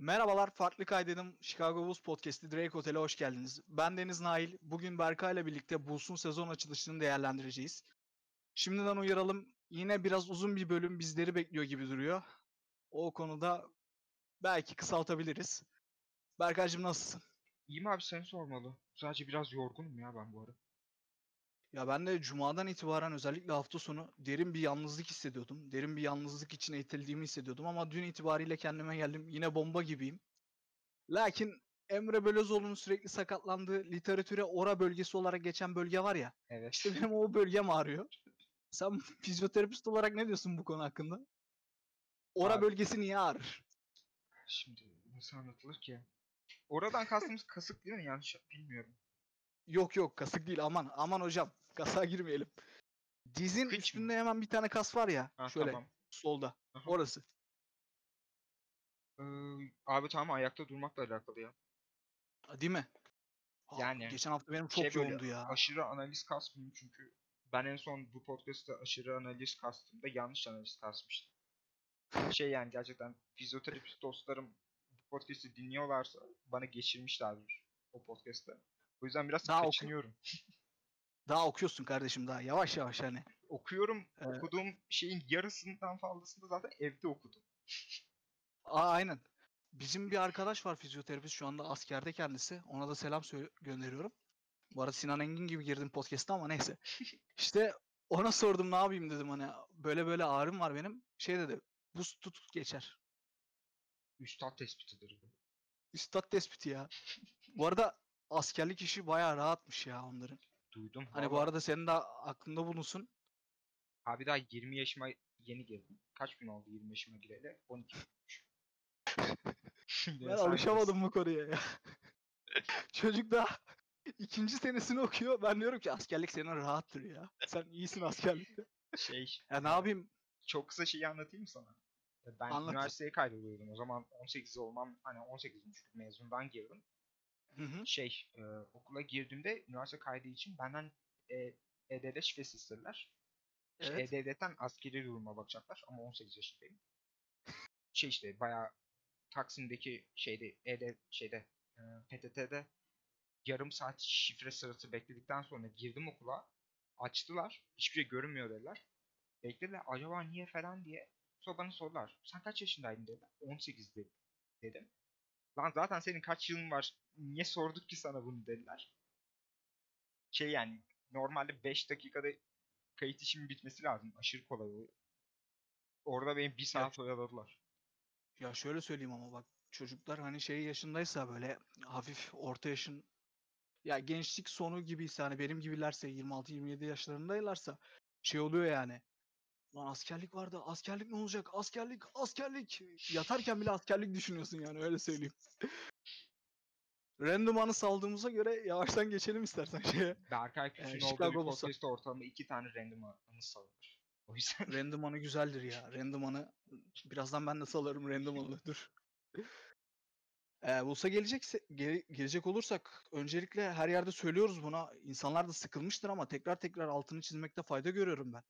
Merhabalar, Farklı Kaydedim Chicago Bulls Podcast'i Drake Hotel'e hoş geldiniz. Ben Deniz Nail. Bugün Berkay ile birlikte Bulls'un sezon açılışını değerlendireceğiz. Şimdiden uyaralım, yine biraz uzun bir bölüm bizleri bekliyor gibi duruyor. O konuda belki kısaltabiliriz. Berkaycığım nasılsın? İyiyim abi seni sormalı. Sadece biraz yorgunum ya ben bu ara. Ya ben de Cuma'dan itibaren özellikle hafta sonu derin bir yalnızlık hissediyordum. Derin bir yalnızlık içine itildiğimi hissediyordum ama dün itibariyle kendime geldim. Yine bomba gibiyim. Lakin Emre Belözoğlu'nun sürekli sakatlandığı literatüre ora bölgesi olarak geçen bölge var ya. Evet. İşte benim o bölgem ağrıyor. Sen fizyoterapist olarak ne diyorsun bu konu hakkında? Ora Abi- bölgesi niye ağrır? Şimdi nasıl anlatılır ki? Oradan kastımız kasık değil mi? Yanlış bilmiyorum. Yok yok kasık değil aman aman hocam kasa girmeyelim. Dizin Kıç üstünde hemen bir tane kas var ya Ha, şöyle tamam. solda. Aha. Orası. Ee, abi tamam ayakta durmakla alakalı ya. Değil mi? Aa, Yani geçen hafta benim çok şey böyle yoğundu ya. Aşırı analiz kasmayayım çünkü ben en son bu podcast'ta aşırı analiz kastığımda yanlış analiz kasmıştım. Şey yani gerçekten fizyoterapist dostlarım bu podcast'i dinliyorlarsa bana geçirmişlerdir o podcast'ta. O yüzden biraz Daha oku- kaçınıyorum. Daha okuyorsun kardeşim daha yavaş yavaş hani. Okuyorum. Ee, Okuduğum şeyin yarısından fazlasını zaten evde okudum. Aa, aynen. Bizim bir arkadaş var fizyoterapist şu anda askerde kendisi. Ona da selam gönderiyorum. Bu arada Sinan Engin gibi girdim podcast'a ama neyse. İşte ona sordum ne yapayım dedim hani böyle böyle ağrım var benim. Şey dedi buz tut geçer. Üstad tespitidir bu. Üstad tespiti ya. Bu arada askerlik işi bayağı rahatmış ya onların. Duydum. Hani bu Vallahi arada senin de aklında bulunsun. Abi daha 20 yaşıma yeni girdim. Kaç gün oldu 20 yaşıma gireli? 12 olmuş. Şimdi Ben alışamadım bu konuya ya. Çocuk da ikinci senesini okuyor. Ben diyorum ki askerlik senin rahattır ya. Sen iyisin askerlikte. Şey, Ya ne yapayım? çok kısa şeyi anlatayım sana? Ben Anlat. üniversiteye kaydoluyordum. O zaman 18 olmam, hani 18'im çünkü mezundan girdim. Hı hı. Şey, e, okula girdiğimde üniversite kaydı için benden e, EDD şifresi isterler. İşte Evet. E-Devlet'ten askeri duruma bakacaklar ama 18 yaşındayım. Şey işte bayağı Taksim'deki şeyde ED şeyde e, PTT'de yarım saat şifre sırası bekledikten sonra girdim okula. Açtılar. Hiçbir şey görünmüyor dediler. Beklediler. Acaba niye falan diye. Sonra bana sordular. Sen kaç yaşındaydın dediler. 18 dedim. dedim. Lan zaten senin kaç yılın var? Niye sorduk ki sana bunu dediler. Şey yani normalde 5 dakikada kayıt işimin bitmesi lazım. Aşırı kolay oluyor. Orada beni bir saat oyaladılar. Ya şöyle söyleyeyim ama bak çocuklar hani şey yaşındaysa böyle hafif orta yaşın ya gençlik sonu gibiyse hani benim gibilerse 26-27 yaşlarındaylarsa şey oluyor yani. Lan askerlik vardı. Askerlik ne olacak? Askerlik, askerlik. Yatarken bile askerlik düşünüyorsun yani öyle söyleyeyim. Random anı saldığımıza göre yavaştan geçelim istersen şeye. Berkay Küçük'ün olduğu bir Chicago Bulls'a. podcast'ta ortalama iki tane random anı salınır. O yüzden Random anı güzeldir ya. Random anı birazdan ben de salarım random anı. Dur. Ee, Bulls'a gelecekse gele- gelecek olursak öncelikle her yerde söylüyoruz buna. İnsanlar da sıkılmıştır ama tekrar tekrar altını çizmekte fayda görüyorum ben.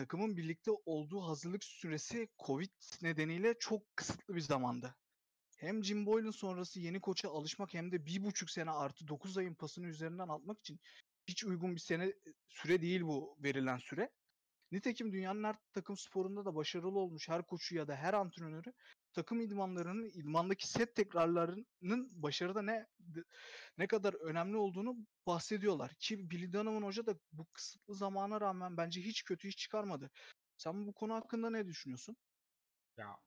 Takımın birlikte olduğu hazırlık süresi Covid nedeniyle çok kısıtlı bir zamanda. Hem Jim Boylan sonrası yeni koça alışmak hem de bir buçuk sene artı 9 ayın pasını üzerinden atmak için hiç uygun bir sene süre değil bu verilen süre. Nitekim dünyanın her takım sporunda da başarılı olmuş her koçu ya da her antrenörü takım idmanlarının idmandaki set tekrarlarının başarıda ne ne kadar önemli olduğunu bahsediyorlar. Ki Billy Donovan Hoca da bu kısıtlı zamana rağmen bence hiç kötü iş çıkarmadı. Sen bu konu hakkında ne düşünüyorsun? ya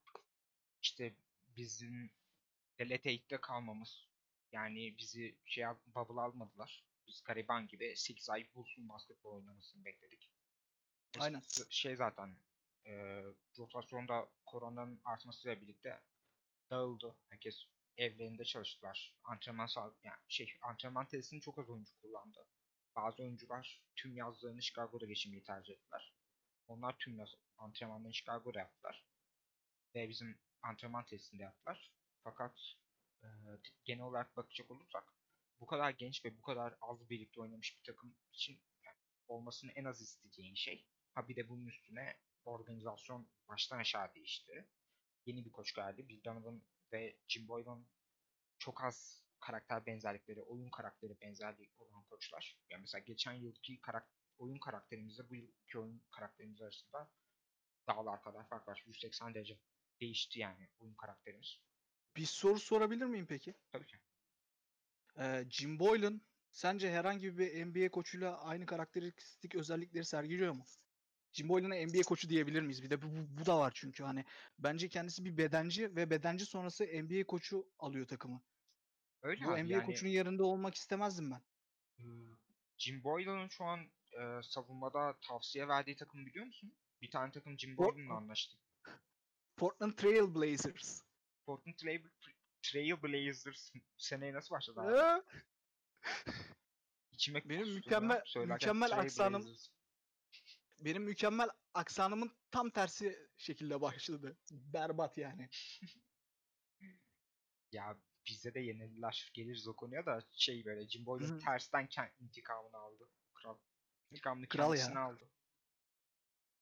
işte bizim Deleteik'te kalmamız yani bizi şey bubble almadılar. Biz Gariban gibi 8 ay Bulls'un basketbol oynamasını bekledik. Aynen. Şey zaten e, rotasyonda koronanın artmasıyla birlikte dağıldı. Herkes evlerinde çalıştılar. Antrenman yani şey antrenman tesisini çok az oyuncu kullandı. Bazı oyuncular tüm yazlarını Chicago'da geçirmeyi tercih ettiler. Onlar tüm yaz antrenmanlarını Chicago'da yaptılar. Ve bizim antrenman tesisinde yaptılar. Fakat e, genel olarak bakacak olursak bu kadar genç ve bu kadar az birlikte oynamış bir takım için yani olmasını en az isteyeceğin şey. Ha bir de bunun üstüne organizasyon baştan aşağı değişti. yeni bir koç geldi. Bill Donovan ve Jim Boylan çok az karakter benzerlikleri, oyun karakteri benzerliği olan koçlar. Yani mesela geçen yılki karak oyun karakterimizle bu yılki oyun karakterimiz arasında dağlar kadar fark var. 180 derece değişti yani oyun karakterimiz. Bir soru sorabilir miyim peki? Tabii ki. Ee, Jim Boylan sence herhangi bir NBA koçuyla aynı karakteristik özellikleri sergiliyor mu? Jim Boylan'a NBA koçu diyebilir miyiz? Bir de bu, bu, bu da var çünkü hani bence kendisi bir bedenci ve bedenci sonrası NBA koçu alıyor takımı. Öyle Bu abi, NBA yani, koçunun yerinde olmak istemezdim ben. ıı, Jim Boylan'ın şu an e, savunmada tavsiye verdiği takımı biliyor musun? Bir tane takım Jim Boylan'la anlaştı. Portland Trail Blazers. Portland Trail, Trail Blazers seneye nasıl başladı abi? Ee, İçime Benim mükemmel- mükemmel aksanım- Blazers. Benim mükemmel aksanımın tam tersi şekilde başladı. Berbat yani. Ya bizde de yenildiler. Geliriz o konuya da şey böyle Jim Boylan tersten kend- intikamını aldı. Kral. İntikamını Kral ya. kendisine aldı.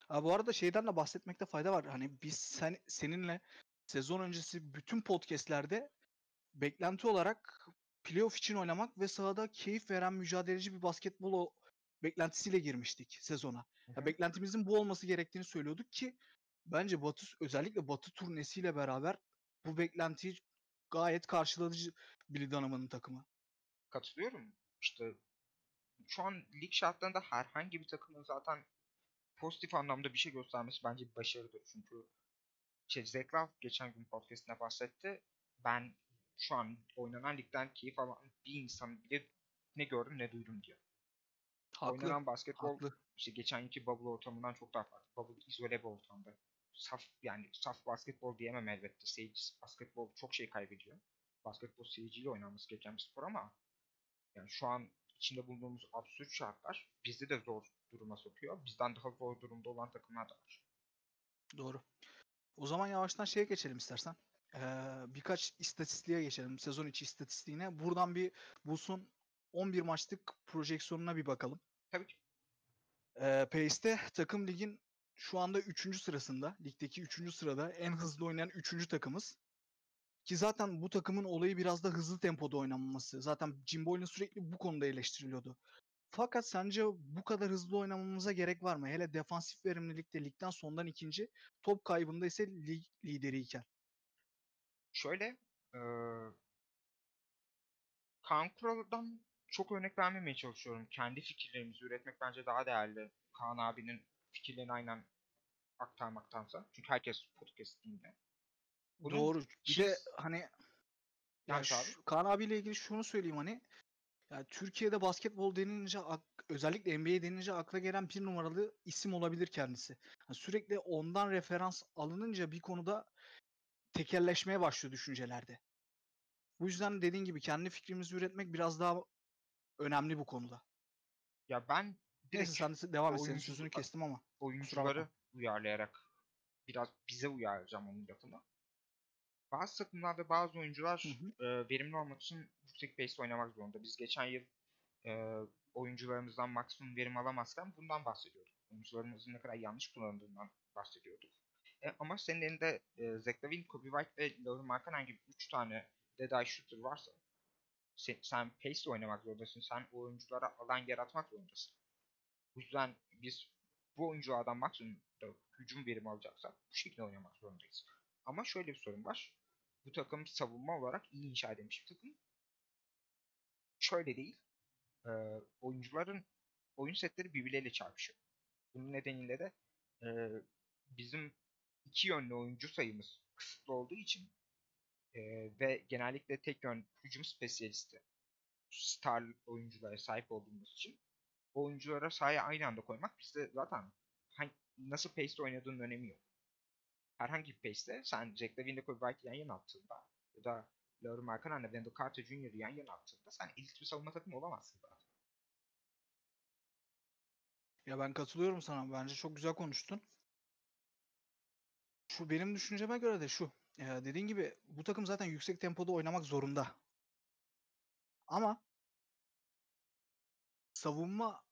Ha, bu arada şeyden de bahsetmekte fayda var. Hani biz sen, seninle sezon öncesi bütün podcastlerde beklenti olarak playoff için oynamak ve sahada keyif veren mücadeleci bir basketbol beklentisiyle girmiştik sezona. Ya beklentimizin bu olması gerektiğini söylüyorduk ki bence Batı özellikle Batı turnesiyle beraber bu beklentiyi gayet karşıladı Billy Donovan'ın takımı. Katılıyorum. İşte şu an lig şartlarında herhangi bir takımın zaten pozitif anlamda bir şey göstermesi bence bir başarıdır. Çünkü şey, Love geçen gün podcastine bahsetti. Ben şu an oynanan ligden keyif alan bir insan bile ne gördüm ne duydum diyor. Haklı. Oynanan basketbol Haklı. işte geçen yılki bubble ortamından çok daha farklı. Bubble izole bir ortamda. Saf yani saf basketbol diyemem elbette. Seyirci basketbol çok şey kaybediyor. Basketbol seyirciyle oynanması gereken bir spor ama yani şu an içinde bulunduğumuz absürt şartlar bizi de zor duruma sokuyor. Bizden daha zor durumda olan takımlar da var. Doğru. O zaman yavaştan şeye geçelim istersen. Ee, birkaç istatistiğe geçelim. Sezon içi istatistiğine. Buradan bir Bulls'un 11 maçlık projeksiyonuna bir bakalım. Tabii ki. Ee, Pace'te takım ligin şu anda 3. sırasında. Ligdeki 3. sırada en hızlı oynayan 3. takımız. Ki zaten bu takımın olayı biraz da hızlı tempoda oynanması. Zaten Jim Boylan sürekli bu konuda eleştiriliyordu. Fakat sence bu kadar hızlı oynamamıza gerek var mı? Hele defansif verimlilikte ligden sondan ikinci, top kaybında ise lig lideriyken. Şöyle eee Kaan Kural'dan çok örnek vermemeye çalışıyorum. Kendi fikirlerimizi üretmek bence daha değerli. Kaan abinin fikirlerini aynen aktarmaktansa. Çünkü herkes podcast. Bunun Doğru. Bir de hani ya Evet abi. şu- Kaan abiyle ilgili şunu söyleyeyim hani ya Türkiye'de basketbol denilince ak- özellikle NBA denilince akla gelen bir numaralı isim olabilir kendisi. Yani sürekli ondan referans alınınca bir konuda tekelleşmeye başlıyor düşüncelerde. Bu yüzden dediğin gibi kendi fikrimizi üretmek biraz daha önemli bu konuda. Ya ben Neyse sen de devam et senin sözünü kestim ama. oyuncuları uyarlayarak biraz bize uyarlayacağım onun lafını. Bazı takımlarda bazı oyuncular Hı hı. e, verimli olmak için yüksek pace oynamak zorunda. Biz geçen yıl e, oyuncularımızdan maksimum verim alamazken bundan bahsediyorduk. Oyuncularımızın ne kadar yanlış kullanıldığından bahsediyorduk. E, ama senin elinde e, Zach Lavine, Kobe White ve Laurie Markkanen gibi 3 tane dead eye shooter varsa sen, sen pace oynamak zorundasın. Sen oyunculara alan yaratmak zorundasın. Bu yüzden biz bu oyunculardan maksimum hücum verimi alacaksak bu şekilde oynamak zorundayız. Ama şöyle bir sorun var. Bu takım savunma olarak iyi inşa edilmiş bir takım. Şöyle değil. e, oyuncuların oyun setleri birbirleriyle çarpışıyor. Bunun nedeniyle de e, bizim iki yönlü oyuncu sayımız kısıtlı olduğu için e, ve genellikle tek yön hücum spesiyalisti star oyunculara sahip olduğumuz için oyunculara sahaya aynı anda koymak bizde zaten hangi, nasıl pace'de oynadığının önemi yok. Herhangi bir pace'de sen Jack Lavine'le Kobe White yan yana attığında ya da Laurie Markkanen'le Wendell Carter Jr. yan yana attığında sen elit bir savunma takımı olamazsın zaten. Ya ben katılıyorum sana. Bence çok güzel konuştun. Şu benim düşünceme göre de şu. Ee, dediğin gibi bu takım zaten yüksek tempoda oynamak zorunda. Ama savunma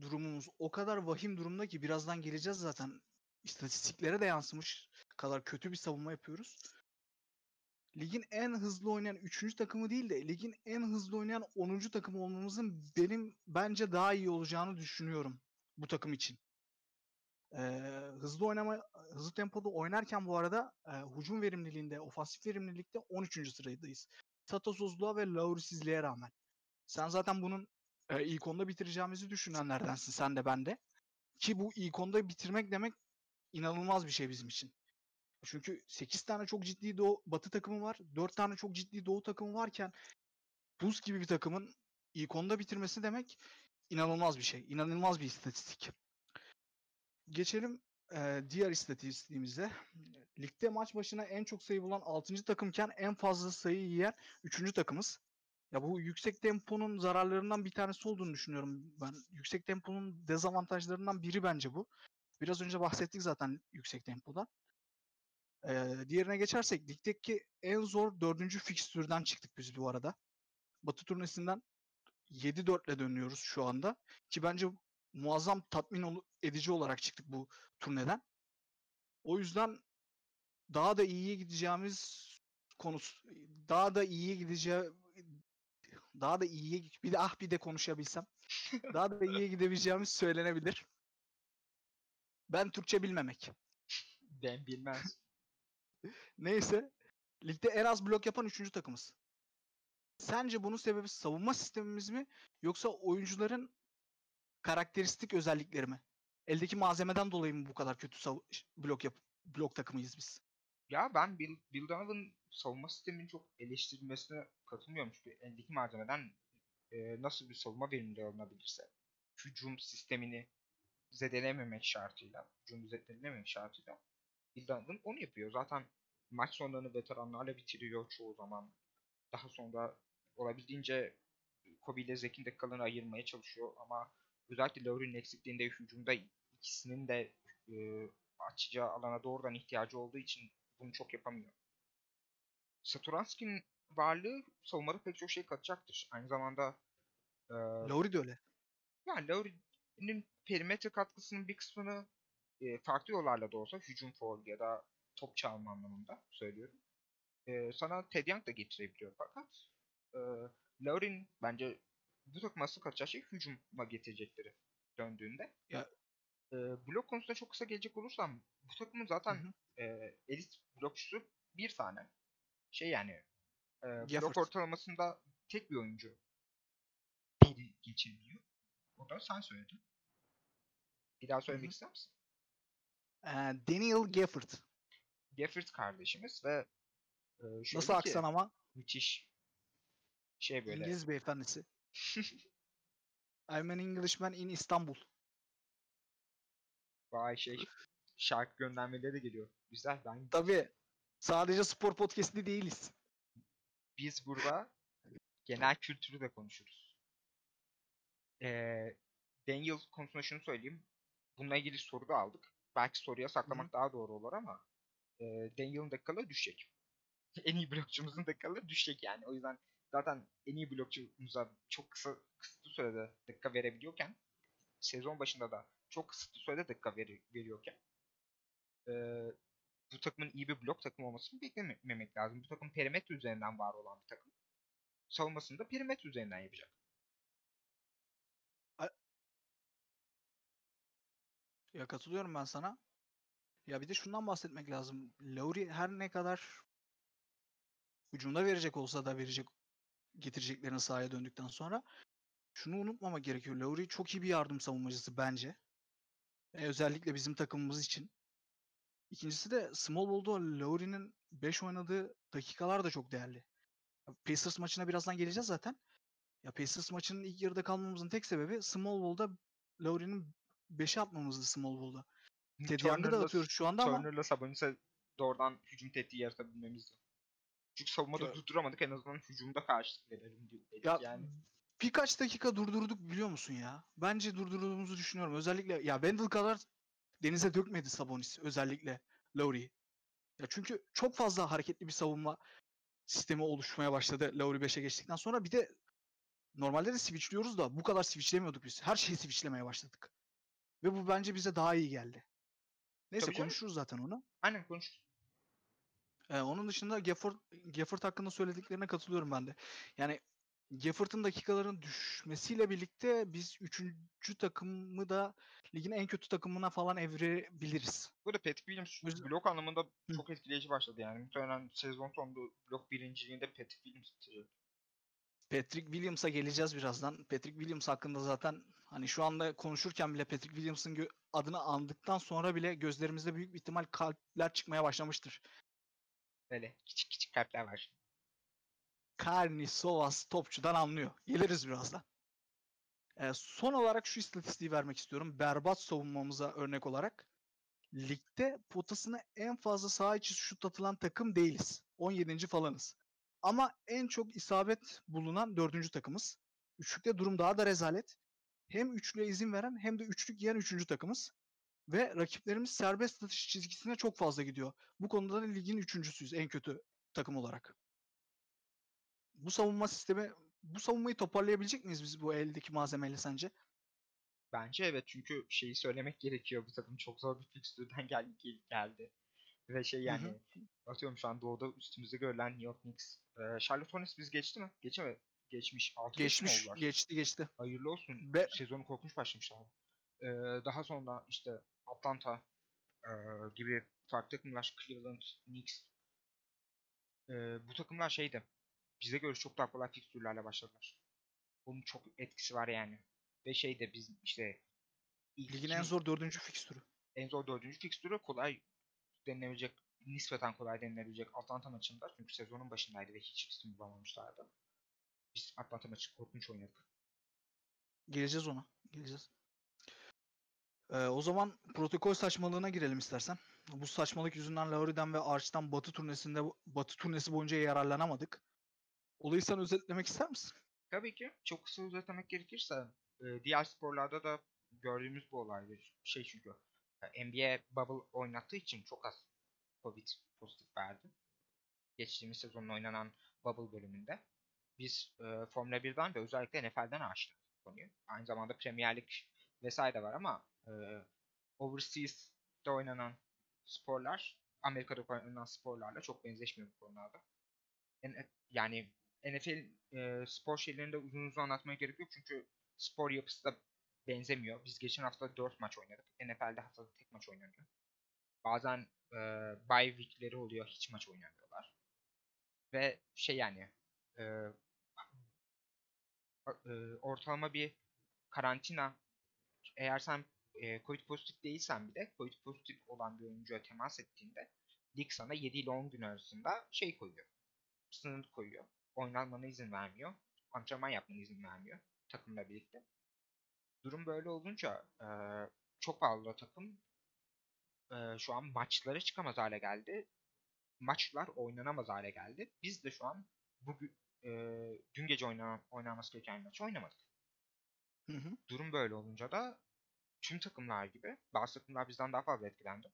durumumuz o kadar vahim durumda ki birazdan geleceğiz zaten. istatistiklere de yansımış kadar kötü bir savunma yapıyoruz. Ligin en hızlı oynayan 3. takımı değil de ligin en hızlı oynayan 10. takımı olmamızın benim bence daha iyi olacağını düşünüyorum bu takım için. Ee, hızlı oynama hızlı tempoda oynarken bu arada e, hücum verimliliğinde, ofansif verimlilikte 13. sıradayız. Tatasozluğa ve Laurisizliğe rağmen. Sen zaten bunun e, ilk onda bitireceğimizi düşünenlerdensin sen de ben de. Ki bu ilk onda bitirmek demek inanılmaz bir şey bizim için. Çünkü 8 tane çok ciddi doğu, batı takımı var. 4 tane çok ciddi doğu takımı varken buz gibi bir takımın ilk onda bitirmesi demek inanılmaz bir şey. İnanılmaz bir istatistik. Geçelim e, diğer istatistiğimize. Ligde maç başına en çok sayı bulan 6. takımken en fazla sayı yiyen 3. takımız. Ya bu yüksek temponun zararlarından bir tanesi olduğunu düşünüyorum ben. Yüksek temponun dezavantajlarından biri bence bu. Biraz önce bahsettik zaten yüksek tempoda. Ee, diğerine geçersek ligdeki en zor dördüncü fikstürden çıktık biz bu arada. Batı turnesinden 7-4 ile dönüyoruz şu anda. Ki bence muazzam tatmin edici olarak çıktık bu turneden. O yüzden daha da iyiye gideceğimiz konusu daha da iyiye gideceği daha da iyiye bir de ah bir de konuşabilsem daha da iyiye gidebileceğimiz söylenebilir. Ben Türkçe bilmemek. Ben bilmez. Neyse. Ligde en az blok yapan üçüncü takımız. Sence bunun sebebi savunma sistemimiz mi yoksa oyuncuların karakteristik özellikleri mi? Eldeki malzemeden dolayı mı bu kadar kötü blok yap blok takımıyız biz? Ya ben Bill, Bill Donovan'ın savunma sisteminin çok eleştirilmesine katılmıyorum. Çünkü eldeki malzemeden e, nasıl bir savunma verimli alınabilirse hücum sistemini zedelememek şartıyla, hücum zedelememek şartıyla Bill Donovan onu yapıyor. Zaten maç sonlarını veteranlarla bitiriyor çoğu zaman. Daha sonra olabildiğince Kobe ile Zek'in dakikalarını ayırmaya çalışıyor ama özellikle Lowry'nin eksikliğinde hücumda ikisinin de e, açacağı alana doğrudan ihtiyacı olduğu için bunu çok yapamıyor. Satoranski'nin varlığı savunmada pek çok şey katacaktır. Aynı zamanda e, Lowry de öyle. Yani Lowry'nin perimetre katkısının bir kısmını e, farklı yollarla da olsa hücum foul ya da top çalma anlamında söylüyorum. E, sana Ted Young da getirebiliyor fakat e, Laurin bence bu takıma asıl katacağı şey hücuma getirecekleri döndüğünde. Ya. E, blok konusunda çok kısa gelecek olursam bu takımın zaten hı hı. E, elit blokçusu bir tane. Şey yani e, blok ortalamasında tek bir oyuncu biri geçebiliyor. O da sen söyledin. Bir daha söylemek hı hı. ister misin? Daniel Gafford. Gafford kardeşimiz ve e, Nasıl aksan ama? Müthiş. Şey böyle. İngiliz beyefendisi. I'm an Englishman in İstanbul. Vay şey. Şarkı göndermeleri de geliyor. Güzel. Ben... Tabii. Sadece spor podcast'i değiliz. Biz burada genel kültürü de konuşuruz. Ee, Daniel konusunda şunu söyleyeyim. Bununla ilgili soru da aldık. Belki soruya saklamak Hı. daha doğru olur ama e, Daniel'ın dakikaları düşecek. en iyi blokçumuzun dakikaları düşecek yani. O yüzden zaten en iyi blokçumuza çok kısa kısıtlı sürede dakika verebiliyorken sezon başında da çok kısıtlı sürede dakika ver, veriyorken e, bu takımın iyi bir blok takım olmasını beklememek lazım. Bu takım perimetre üzerinden var olan bir takım. Savunmasını da perimetre üzerinden yapacak. Ya katılıyorum ben sana. Ya bir de şundan bahsetmek lazım. Lowry her ne kadar hücumda verecek olsa da verecek getireceklerini sahaya döndükten sonra şunu unutmamak gerekiyor. Lowry çok iyi bir yardım savunmacısı bence. E, özellikle bizim takımımız için. İkincisi de small ball'da Lowry'nin 5 oynadığı dakikalar da çok değerli. Pacers maçına birazdan geleceğiz zaten. Ya Pacers maçının ilk yarıda kalmamızın tek sebebi small ball'da Lowry'nin 5'e atmamızdı small ball'da. Ted Young'ı da atıyoruz şu anda ama. Turner'la Sabonis'e doğrudan hücum tehdidi yaratabilmemizdi. Çünkü savunmada ya. durduramadık en azından hücumda karşılık verelim dedik ya, yani. Birkaç dakika durdurduk biliyor musun ya? Bence durdurduğumuzu düşünüyorum. Özellikle ya Wendell kadar denize dökmedi Sabonis özellikle Lowry. Ya çünkü çok fazla hareketli bir savunma sistemi oluşmaya başladı Lowry 5'e geçtikten sonra. Bir de normalde de switchliyoruz da bu kadar switchlemiyorduk biz. Her şeyi switchlemeye başladık. Ve bu bence bize daha iyi geldi. Neyse Tabii canım. konuşuruz zaten onu. Aynen konuş. Ee, onun dışında Gafford, Gafford hakkında söylediklerine katılıyorum ben de. Yani Gafford'ın dakikaların düşmesiyle birlikte biz üçüncü takımı da ligin en kötü takımına falan evirebiliriz. Bu da Patrick Williams blok anlamında Hı. çok etkileyici başladı yani. Muhtemelen sezon sonunda blok birinciliğinde Patrick Williams bitirecek. Patrick Williams'a geleceğiz birazdan. Patrick Williams hakkında zaten hani şu anda konuşurken bile Patrick Williams'ın adını andıktan sonra bile gözlerimizde büyük bir ihtimal kalpler çıkmaya başlamıştır. Böyle küçük küçük kalpler var. Karni Sovas topçudan anlıyor. Geliriz birazdan. Ee, son olarak şu istatistiği vermek istiyorum. Berbat savunmamıza örnek olarak. Ligde potasına en fazla saha içi şut atılan takım değiliz. 17. falanız. Ama en çok isabet bulunan 4. takımız. Üçlükte durum daha da rezalet. Hem üçlüye izin veren hem de üçlük yiyen 3. takımız. Ve rakiplerimiz serbest atış çizgisine çok fazla gidiyor. Bu konuda da ligin üçüncüsüyüz en kötü takım olarak bu savunma sistemi bu savunmayı toparlayabilecek miyiz biz bu eldeki malzemeyle sence? Bence evet çünkü şeyi söylemek gerekiyor. Bu takım çok zor bir fikstürden gel gel- geldi. Ve şey Hı hı. yani atıyorum şu an doğuda üstümüzde görülen New York Knicks. Ee, Charlotte Hornets biz geçti mi? Geçemedi. Geçmiş. 6 Geçmiş, geçti geçti. Hayırlı olsun. Be- Sezonu korkunç başlamışlar. Ee, daha sonra işte Atlanta e, gibi farklı takımlar, Cleveland, Knicks. Ee, bu takımlar şeydi. Bize göre çok daha kolay fikstürlerle başladılar. Bunun çok etkisi var yani. Ve şey de biz işte Ligin en zor dördüncü fikstürü. en zor dördüncü fikstürü kolay denilebilecek, nispeten kolay denilebilecek Atlanta maçında. Çünkü sezonun başındaydı ve hiç ikisini bulamamışlardı. Biz Atlanta maçı korkunç oynadık. Geleceğiz ona. Geleceğiz. Ee, o zaman protokol saçmalığına girelim istersen. Bu saçmalık yüzünden Lauri'den ve Arch'tan Batı turnesinde Batı turnesi boyunca yararlanamadık. Olayı sen özetlemek ister misin? Tabii ki çok kısa özetlemek gerekirse e, diğer sporlarda da gördüğümüz bu olaydı. Şey çünkü e, NBA bubble oynattığı için çok az Covid pozitif verdi. Geçtiğimiz sezonun oynanan bubble bölümünde. Biz e, Formula 1'den de özellikle NFL'den açtık konuyu. Aynı zamanda Premier Lig vesaire de var ama e, overseas'te oynanan sporlar Amerika'da oynanan sporlarla çok benzeşmiyor bu konularda. Yani NFL e, spor şeylerinde uzun uzun anlatmaya gerek yok çünkü spor yapısı da benzemiyor. Biz geçen hafta 4 maç oynadık. NFL'de haftada tek maç oynanıyor. Bazen e, bye week'leri oluyor. Hiç maç oynamıyorlar. Ve şey yani e, e, ortalama bir karantina eğer sen e, Covid pozitif değilsen bile Covid pozitif olan bir oyuncuya temas ettiğinde lig sana 7 ile 10 gün arasında şey koyuyor. Sınır koyuyor. Oynanmana izin vermiyor. Antrenman yapmana izin vermiyor. Takımla birlikte. Durum böyle olunca e, çok fazla takım e, şu an maçlara çıkamaz hale geldi. Maçlar oynanamaz hale geldi. Biz de şu an bugün e, dün gece oynanan, oynanması gereken maçı oynamadık. Hı hı. Durum böyle olunca da tüm takımlar gibi bazı takımlar bizden daha fazla etkilendi.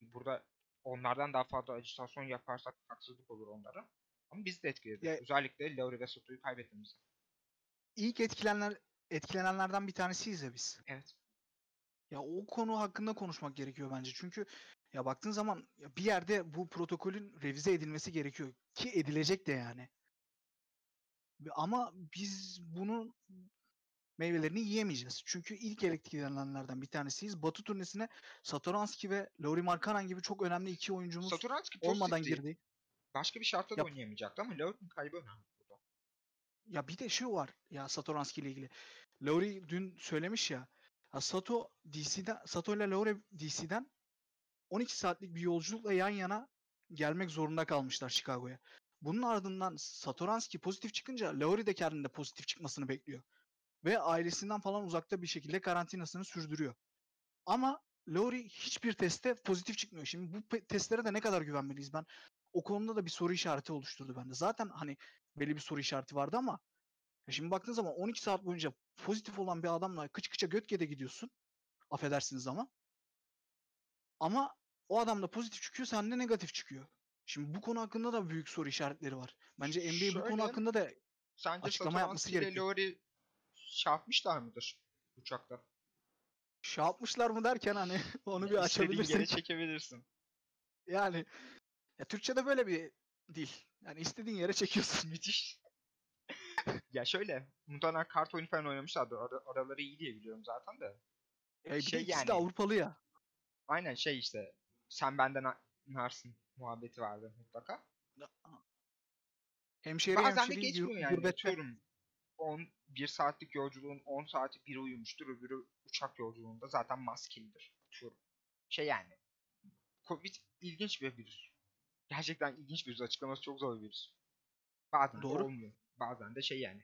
Burada onlardan daha fazla ajitasyon yaparsak haksızlık olur onlara. Ama biz de etkiledi. Ya- Özellikle Lauri ve Soto'yu kaybettiğimizde. İlk etkilenenler etkilenenlerden bir tanesiyiz ya biz. Evet. Ya o konu hakkında konuşmak gerekiyor bence. Çünkü ya baktığın zaman ya bir yerde bu protokolün revize edilmesi gerekiyor ki edilecek de yani. Ama biz bunun meyvelerini yiyemeyeceğiz. Çünkü ilk etkilenenlerden bir tanesiyiz. Batı turnesine Satoranski ve Lauri Markkanen gibi çok önemli iki oyuncumuz Satoranski olmadan girdi. Başka bir şartta da Yap. oynayamayacaktı ama Lauri'nin kaybı önemli burada. Ya bir de şu var ya Satoranski ile ilgili. Lauri dün söylemiş ya. ya Sato DC'den Sato ile Lauri DC'den 12 saatlik bir yolculukla yan yana gelmek zorunda kalmışlar Chicago'ya. Bunun ardından Satoranski pozitif çıkınca Lauri de kendinde pozitif çıkmasını bekliyor. Ve ailesinden falan uzakta bir şekilde karantinasını sürdürüyor. Ama Lauri hiçbir testte pozitif çıkmıyor. Şimdi bu testlere de ne kadar güvenmeliyiz ben? O konuda da bir soru işareti oluşturdu bende. Zaten hani belli bir soru işareti vardı ama şimdi baktığın zaman 12 saat boyunca pozitif olan bir adamla kıç kıça göt gede gidiyorsun. Affedersiniz ama. Ama o adam da pozitif çıkıyor, sende negatif çıkıyor. Şimdi bu konu hakkında da büyük soru işaretleri var. Bence NBA bu konu Şöyle, hakkında da Açıklama yapması gerekiyor. Lauri çarpmışlar mıdır uçakta? şey yapmışlar mı derken hani onu bir İstediğin yere çekebilirsin. Yani ya Türkçe'de böyle bir dil. Yani istediğin yere çekiyorsun. Müthiş. ya şöyle, muhtemelen kart oyunu falan oynamışlardı. Ara, araları iyi diye biliyorum zaten de. Ya bir Şey de yani- de Avrupalı ya. Aynen şey işte, sen benden narsın muhabbeti vardı mutlaka. Hemşehri Bazen de hemşeri geçmiyor gur- yani. gurbette. Atıyorum 10, bir saatlik yolculuğun 10 saati biri uyumuştur, öbürü uçak yolculuğunda zaten maskelidir. Atıyorum. Şey yani. Covid ilginç bir virüs. Gerçekten ilginç bir virüs. Açıklaması çok zor bir virüs. Bazen Doğru. olmuyor. Bazen de şey yani.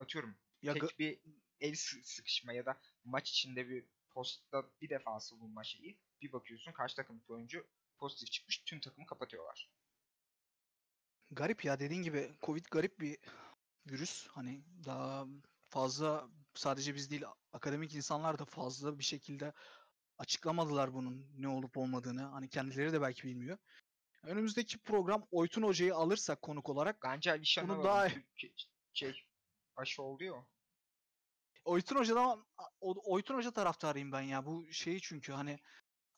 Atıyorum. Ya tek bir el sı- sıkışma ya da maç içinde bir postta bir defası bulma şeyi. Bir bakıyorsun karşı takımdaki oyuncu pozitif çıkmış. Tüm takımı kapatıyorlar. garip ya dediğin gibi Covid garip bir virüs. Hani daha fazla sadece biz değil akademik insanlar da fazla bir şekilde açıklamadılar bunun ne olup olmadığını. Hani kendileri de belki bilmiyor. Önümüzdeki program Oytun Hoca'yı alırsak konuk olarak Bence Alişan Bunu daha- Türkiye- şey aşı oldu ya. o. Oytun Hoca'dan Oytun Hoca taraftarıyım ben ya. Bu şeyi çünkü hani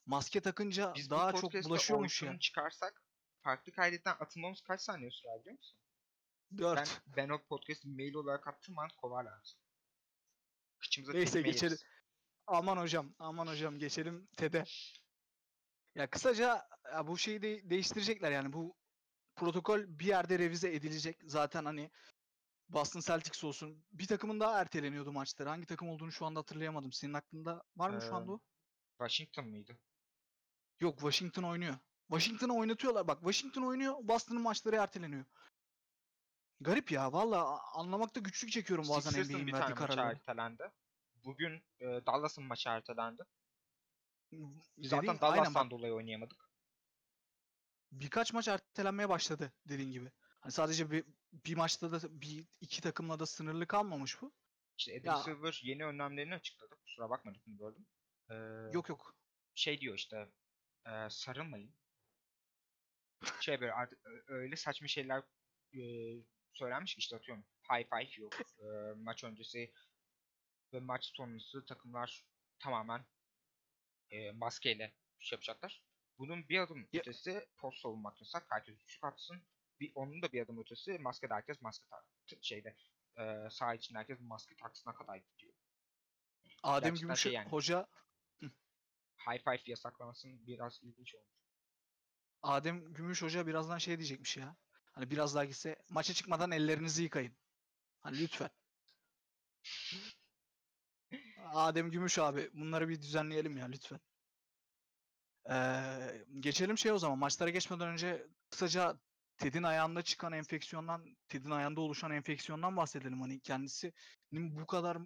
maske takınca Biz daha çok bulaşıyormuş ya. Oytun'u çıkarsak farklı kaydetten atılmamız kaç saniye sürer biliyor musun? Ben, 4. ben o podcast'ı mail olarak attığım an kovarlar. Kıçımıza Neyse, geçelim. Aman hocam, aman hocam geçelim TED'e. Ya kısaca ya bu şeyi de değiştirecekler yani bu protokol bir yerde revize edilecek. Zaten hani Boston Celtics olsun. Bir takımın daha erteleniyordu maçları. Hangi takım olduğunu şu anda hatırlayamadım. Senin aklında var mı şu anda Ee, o? Washington mıydı? Yok Washington oynuyor. Washington'ı oynatıyorlar. Bak Washington oynuyor. Boston'ın maçları erteleniyor. Garip ya. Valla anlamakta güçlük çekiyorum bazen NBA'in bir verdiği tane maçı kararları. ertelendi. Bugün e, Dallas'ın maçı ertelendi. Dediğin- Zaten aynen Dallas'tan dolayı oynayamadık. birkaç maç ertelenmeye başladı dediğin gibi. Hani sadece bir, bir maçta da bir iki takımla da sınırlı kalmamış bu. İşte Adam Ya- Silver yeni önlemlerini açıkladı. Kusura bakma lafını böldüm. Ee, Yok yok. şey diyor işte e, sarılmayın. Şey böyle artık ö- öyle saçma şeyler e, söylenmiş ki işte atıyorum high five yok. E, maç öncesi ve maç sonrası takımlar tamamen e, maskeyle şey yapacaklar. Bunun bir adım Ya- ötesi post savunmak yasak. Herkes üçlük atsın. Bir, onun da bir adım ötesi maskede herkes maske tak şeyde e, saha içinde herkes maske taksına kadar gidiyor. Adem gerçekten Gümüş şey yani. hoca High five yasaklamasının biraz ilginç olmuş. Adem Gümüş hoca birazdan şey diyecekmiş ya. Hani biraz daha gitse maça çıkmadan ellerinizi yıkayın. Hani lütfen. Adem Gümüş abi bunları bir düzenleyelim ya lütfen. Ee, geçelim şey o zaman maçlara geçmeden önce kısaca Ted'in ayağında çıkan enfeksiyondan, Ted'in ayağında oluşan enfeksiyondan bahsedelim. Hani kendisinin bu kadar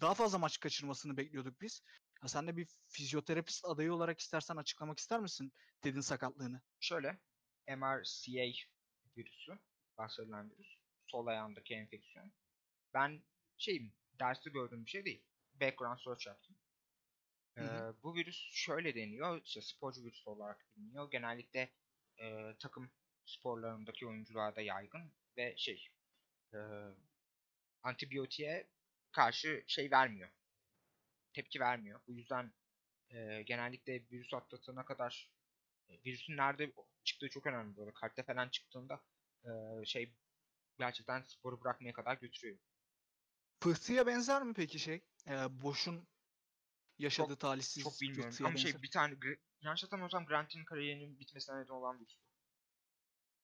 daha fazla maç kaçırmasını bekliyorduk biz. Ya sen de bir fizyoterapist adayı olarak istersen açıklamak ister misin Ted'in sakatlığını? Şöyle MRCA virüsü bahsedilen virüs. Sol ayağındaki enfeksiyon. Ben şeyim derste gördüğüm bir şey değil. Background search yaptım. Hı hı. Ee, bu virüs şöyle deniyor. işte sporcu virüsü olarak biliniyor. Genellikle e, takım sporlarındaki oyuncularda yaygın ve şey e, antibiyotiğe karşı şey vermiyor. Tepki vermiyor. Bu yüzden e, genellikle virüs atlatana kadar virüsün nerede çıktığı çok önemli böyle kartte falan çıktığında e, şey gerçekten sporu bırakmaya kadar götürüyor. Pıhtıya benzer mi peki şey? Ee, Boş'un yaşadığı talihsiz Çok bilmiyorum ama benzer. şey bir tane yanlış hatırlamıyorsam Grant'in kariyerinin bitmesine neden olan virüs. bu.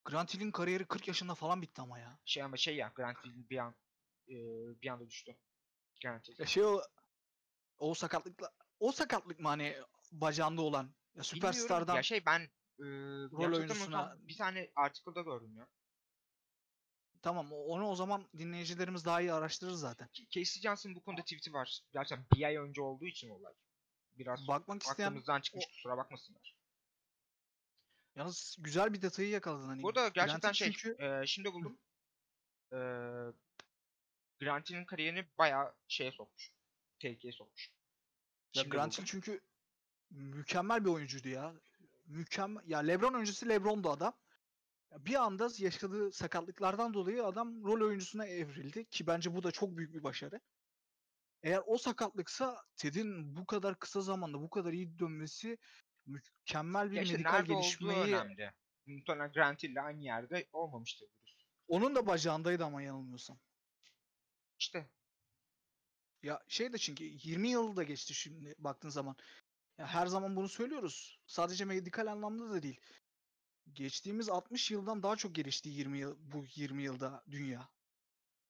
Grant Hill'in kariyeri 40 yaşında falan bitti ama ya. Şey ama şey ya Grant Hill bir an e, bir anda düştü. Grant Hill. Ya şey o o sakatlıkla o sakatlık mı hani bacağında olan ya Bilmiyorum. süperstardan Ya şey ben e, rol oyuncusuna- bir tane article'da gördüm ya. tamam o- onu o zaman dinleyicilerimiz daha iyi araştırır zaten. Casey Johnson bu konuda tweet'i var. Gerçekten bir ay önce olduğu için olay. Biraz Bakmak isteyen aklımızdan çıkmış kusura bakmasınlar. yalnız güzel bir detayı yakaladın hani. Bu da gerçekten Grant şey, çünkü e, şimdi buldum. E, Grant'in kariyerini bayağı şeye sokmuş. Tehlikeye sokmuş. ya Şimdi Grant buldum. Çünkü mükemmel bir oyuncuydu ya. Mükemmel. Ya LeBron öncesi LeBron'du adam. Bir anda yaşadığı sakatlıklardan dolayı adam rol oyuncusuna evrildi ki bence bu da çok büyük bir başarı. Eğer o sakatlıksa Ted'in bu kadar kısa zamanda bu kadar iyi dönmesi mükemmel bir işte medikal gelişmeyi önemli. Muhtemelen Grant ile aynı yerde olmamıştır virüs. onun da bacağındaydı ama yanılmıyorsam. İşte Ya şey de çünkü 20 yıl da geçti şimdi baktığın zaman. Ya her zaman bunu söylüyoruz. Sadece medikal anlamda da değil. Geçtiğimiz 60 yıldan daha çok gelişti 20 yıl bu 20 yılda dünya.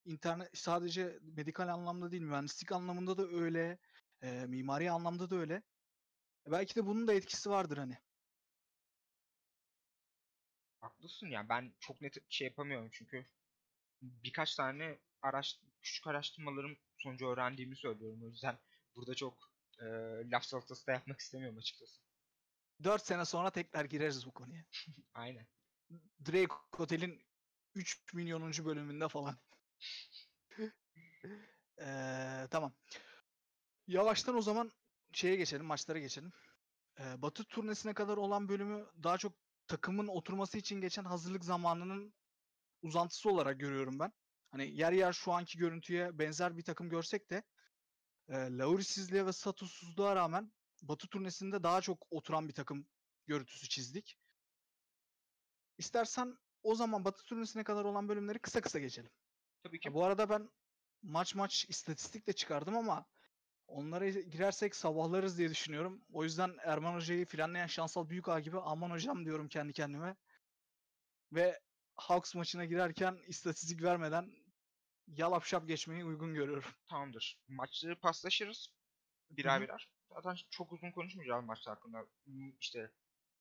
İnternet sadece medikal anlamda değil, mühendislik anlamında da öyle, e, mimari anlamda da öyle. E, Belki de bunun da etkisi vardır hani. haklısın ya. Ben çok net şey yapamıyorum çünkü birkaç tane araş küçük araştırmalarım sonucu öğrendiğimi söylüyorum. O yüzden burada çok e, laf salatası da yapmak istemiyorum açıkçası. 4 sene sonra tekrar gireriz bu konuya. Aynen. Drake Hotel'in 3 milyonuncu bölümünde falan. Eee, tamam. Yavaştan o zaman şeye geçelim, maçlara geçelim. Eee, Batı turnesine kadar olan bölümü daha çok takımın oturması için geçen hazırlık zamanının uzantısı olarak görüyorum ben. Hani yer yer şu anki görüntüye benzer bir takım görsek de e, Laurisizliğe ve statüsüzlüğe rağmen Batı turnesinde daha çok oturan bir takım görüntüsü çizdik. İstersen o zaman Batı turnesine kadar olan bölümleri kısa kısa geçelim. Tabii ki Ha, bu arada ben maç maç istatistik de çıkardım ama onlara girersek sabahlarız diye düşünüyorum. O yüzden Erman Hoca'yı frenleyen Şansal Büyük gibi aman hocam diyorum kendi kendime. Ve Hawks maçına girerken istatistik vermeden yalap şap geçmeyi uygun görüyorum. tamamdır. Maçları paslaşırız. Birer hı. birer. Zaten çok uzun konuşmayacağız maç hakkında. M- İşte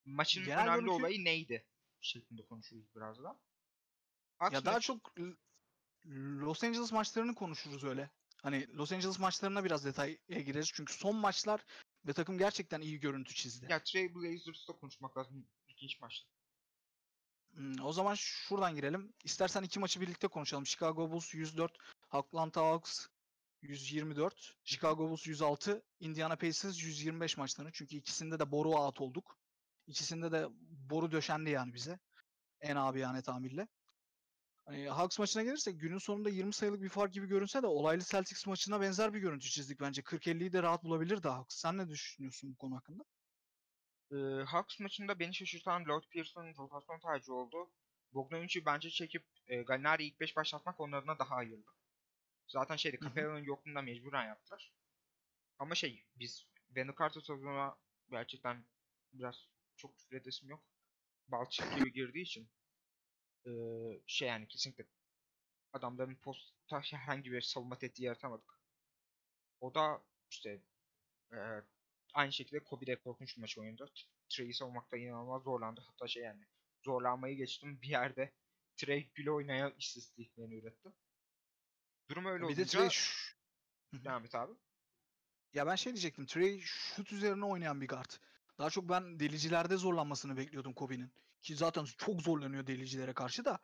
maçın Genel önemli görüntü- olayı neydi şeklinde konuşuruz birazdan. Ya Hawks daha maçı- çok Los Angeles maçlarını konuşuruz öyle. Hani Los Angeles maçlarına biraz detaya gireriz. Çünkü son maçlar ve takım gerçekten iyi görüntü çizdi. ya Trailblazers'da konuşmak lazım. İlginç maçtı. Hmm, o zaman şuradan girelim. İstersen iki maçı birlikte konuşalım. Chicago Bulls 104, Atlanta Hawks 124, Chicago Bulls 106, Indiana Pacers 125 maçlarını. Çünkü ikisinde de boru out olduk. İkisinde de boru döşendi yani bize. En abi yani tamirle. Hani Hawks maçına gelirsek günün sonunda 20 sayılık bir fark gibi görünse de olaylı Celtics maçına benzer bir görüntü çizdik bence. 40-50'yi de rahat bulabilirdi Hawks. Sen ne düşünüyorsun bu konu hakkında? Ee, Hawks maçında beni şaşırtan Lord Pearson'ın rotasyon tercihi oldu. Bogdanovic'i bence çekip e, Gallinari ilk 5 başlatmak onun adına daha hayırlı. Zaten şeydi. Capella'nın yokluğunda mecburen yaptılar. Ama şey biz Carter sezonuna gerçekten biraz çok küfür edesim yok. Balçık gibi girdiği için e, şey yani kesinlikle adamların posta herhangi bir savunma tehdidi yaratamadık. O da işte e, aynı şekilde Kobe de korkunç bir maç oynadı. Trey'i savunmakta inanılmaz zorlandı. Hatta şey yani zorlanmayı geçtim bir yerde Trey bile oynaya istatistiklerini üretti. Durum öyle Bir olunca de Trey devam et abi. Ya ben şey diyecektim. Trey şut üzerine oynayan bir guard. Daha çok ben delicilerde zorlanmasını bekliyordum Kobe'nin. Ki zaten çok zorlanıyor delicilere karşı da.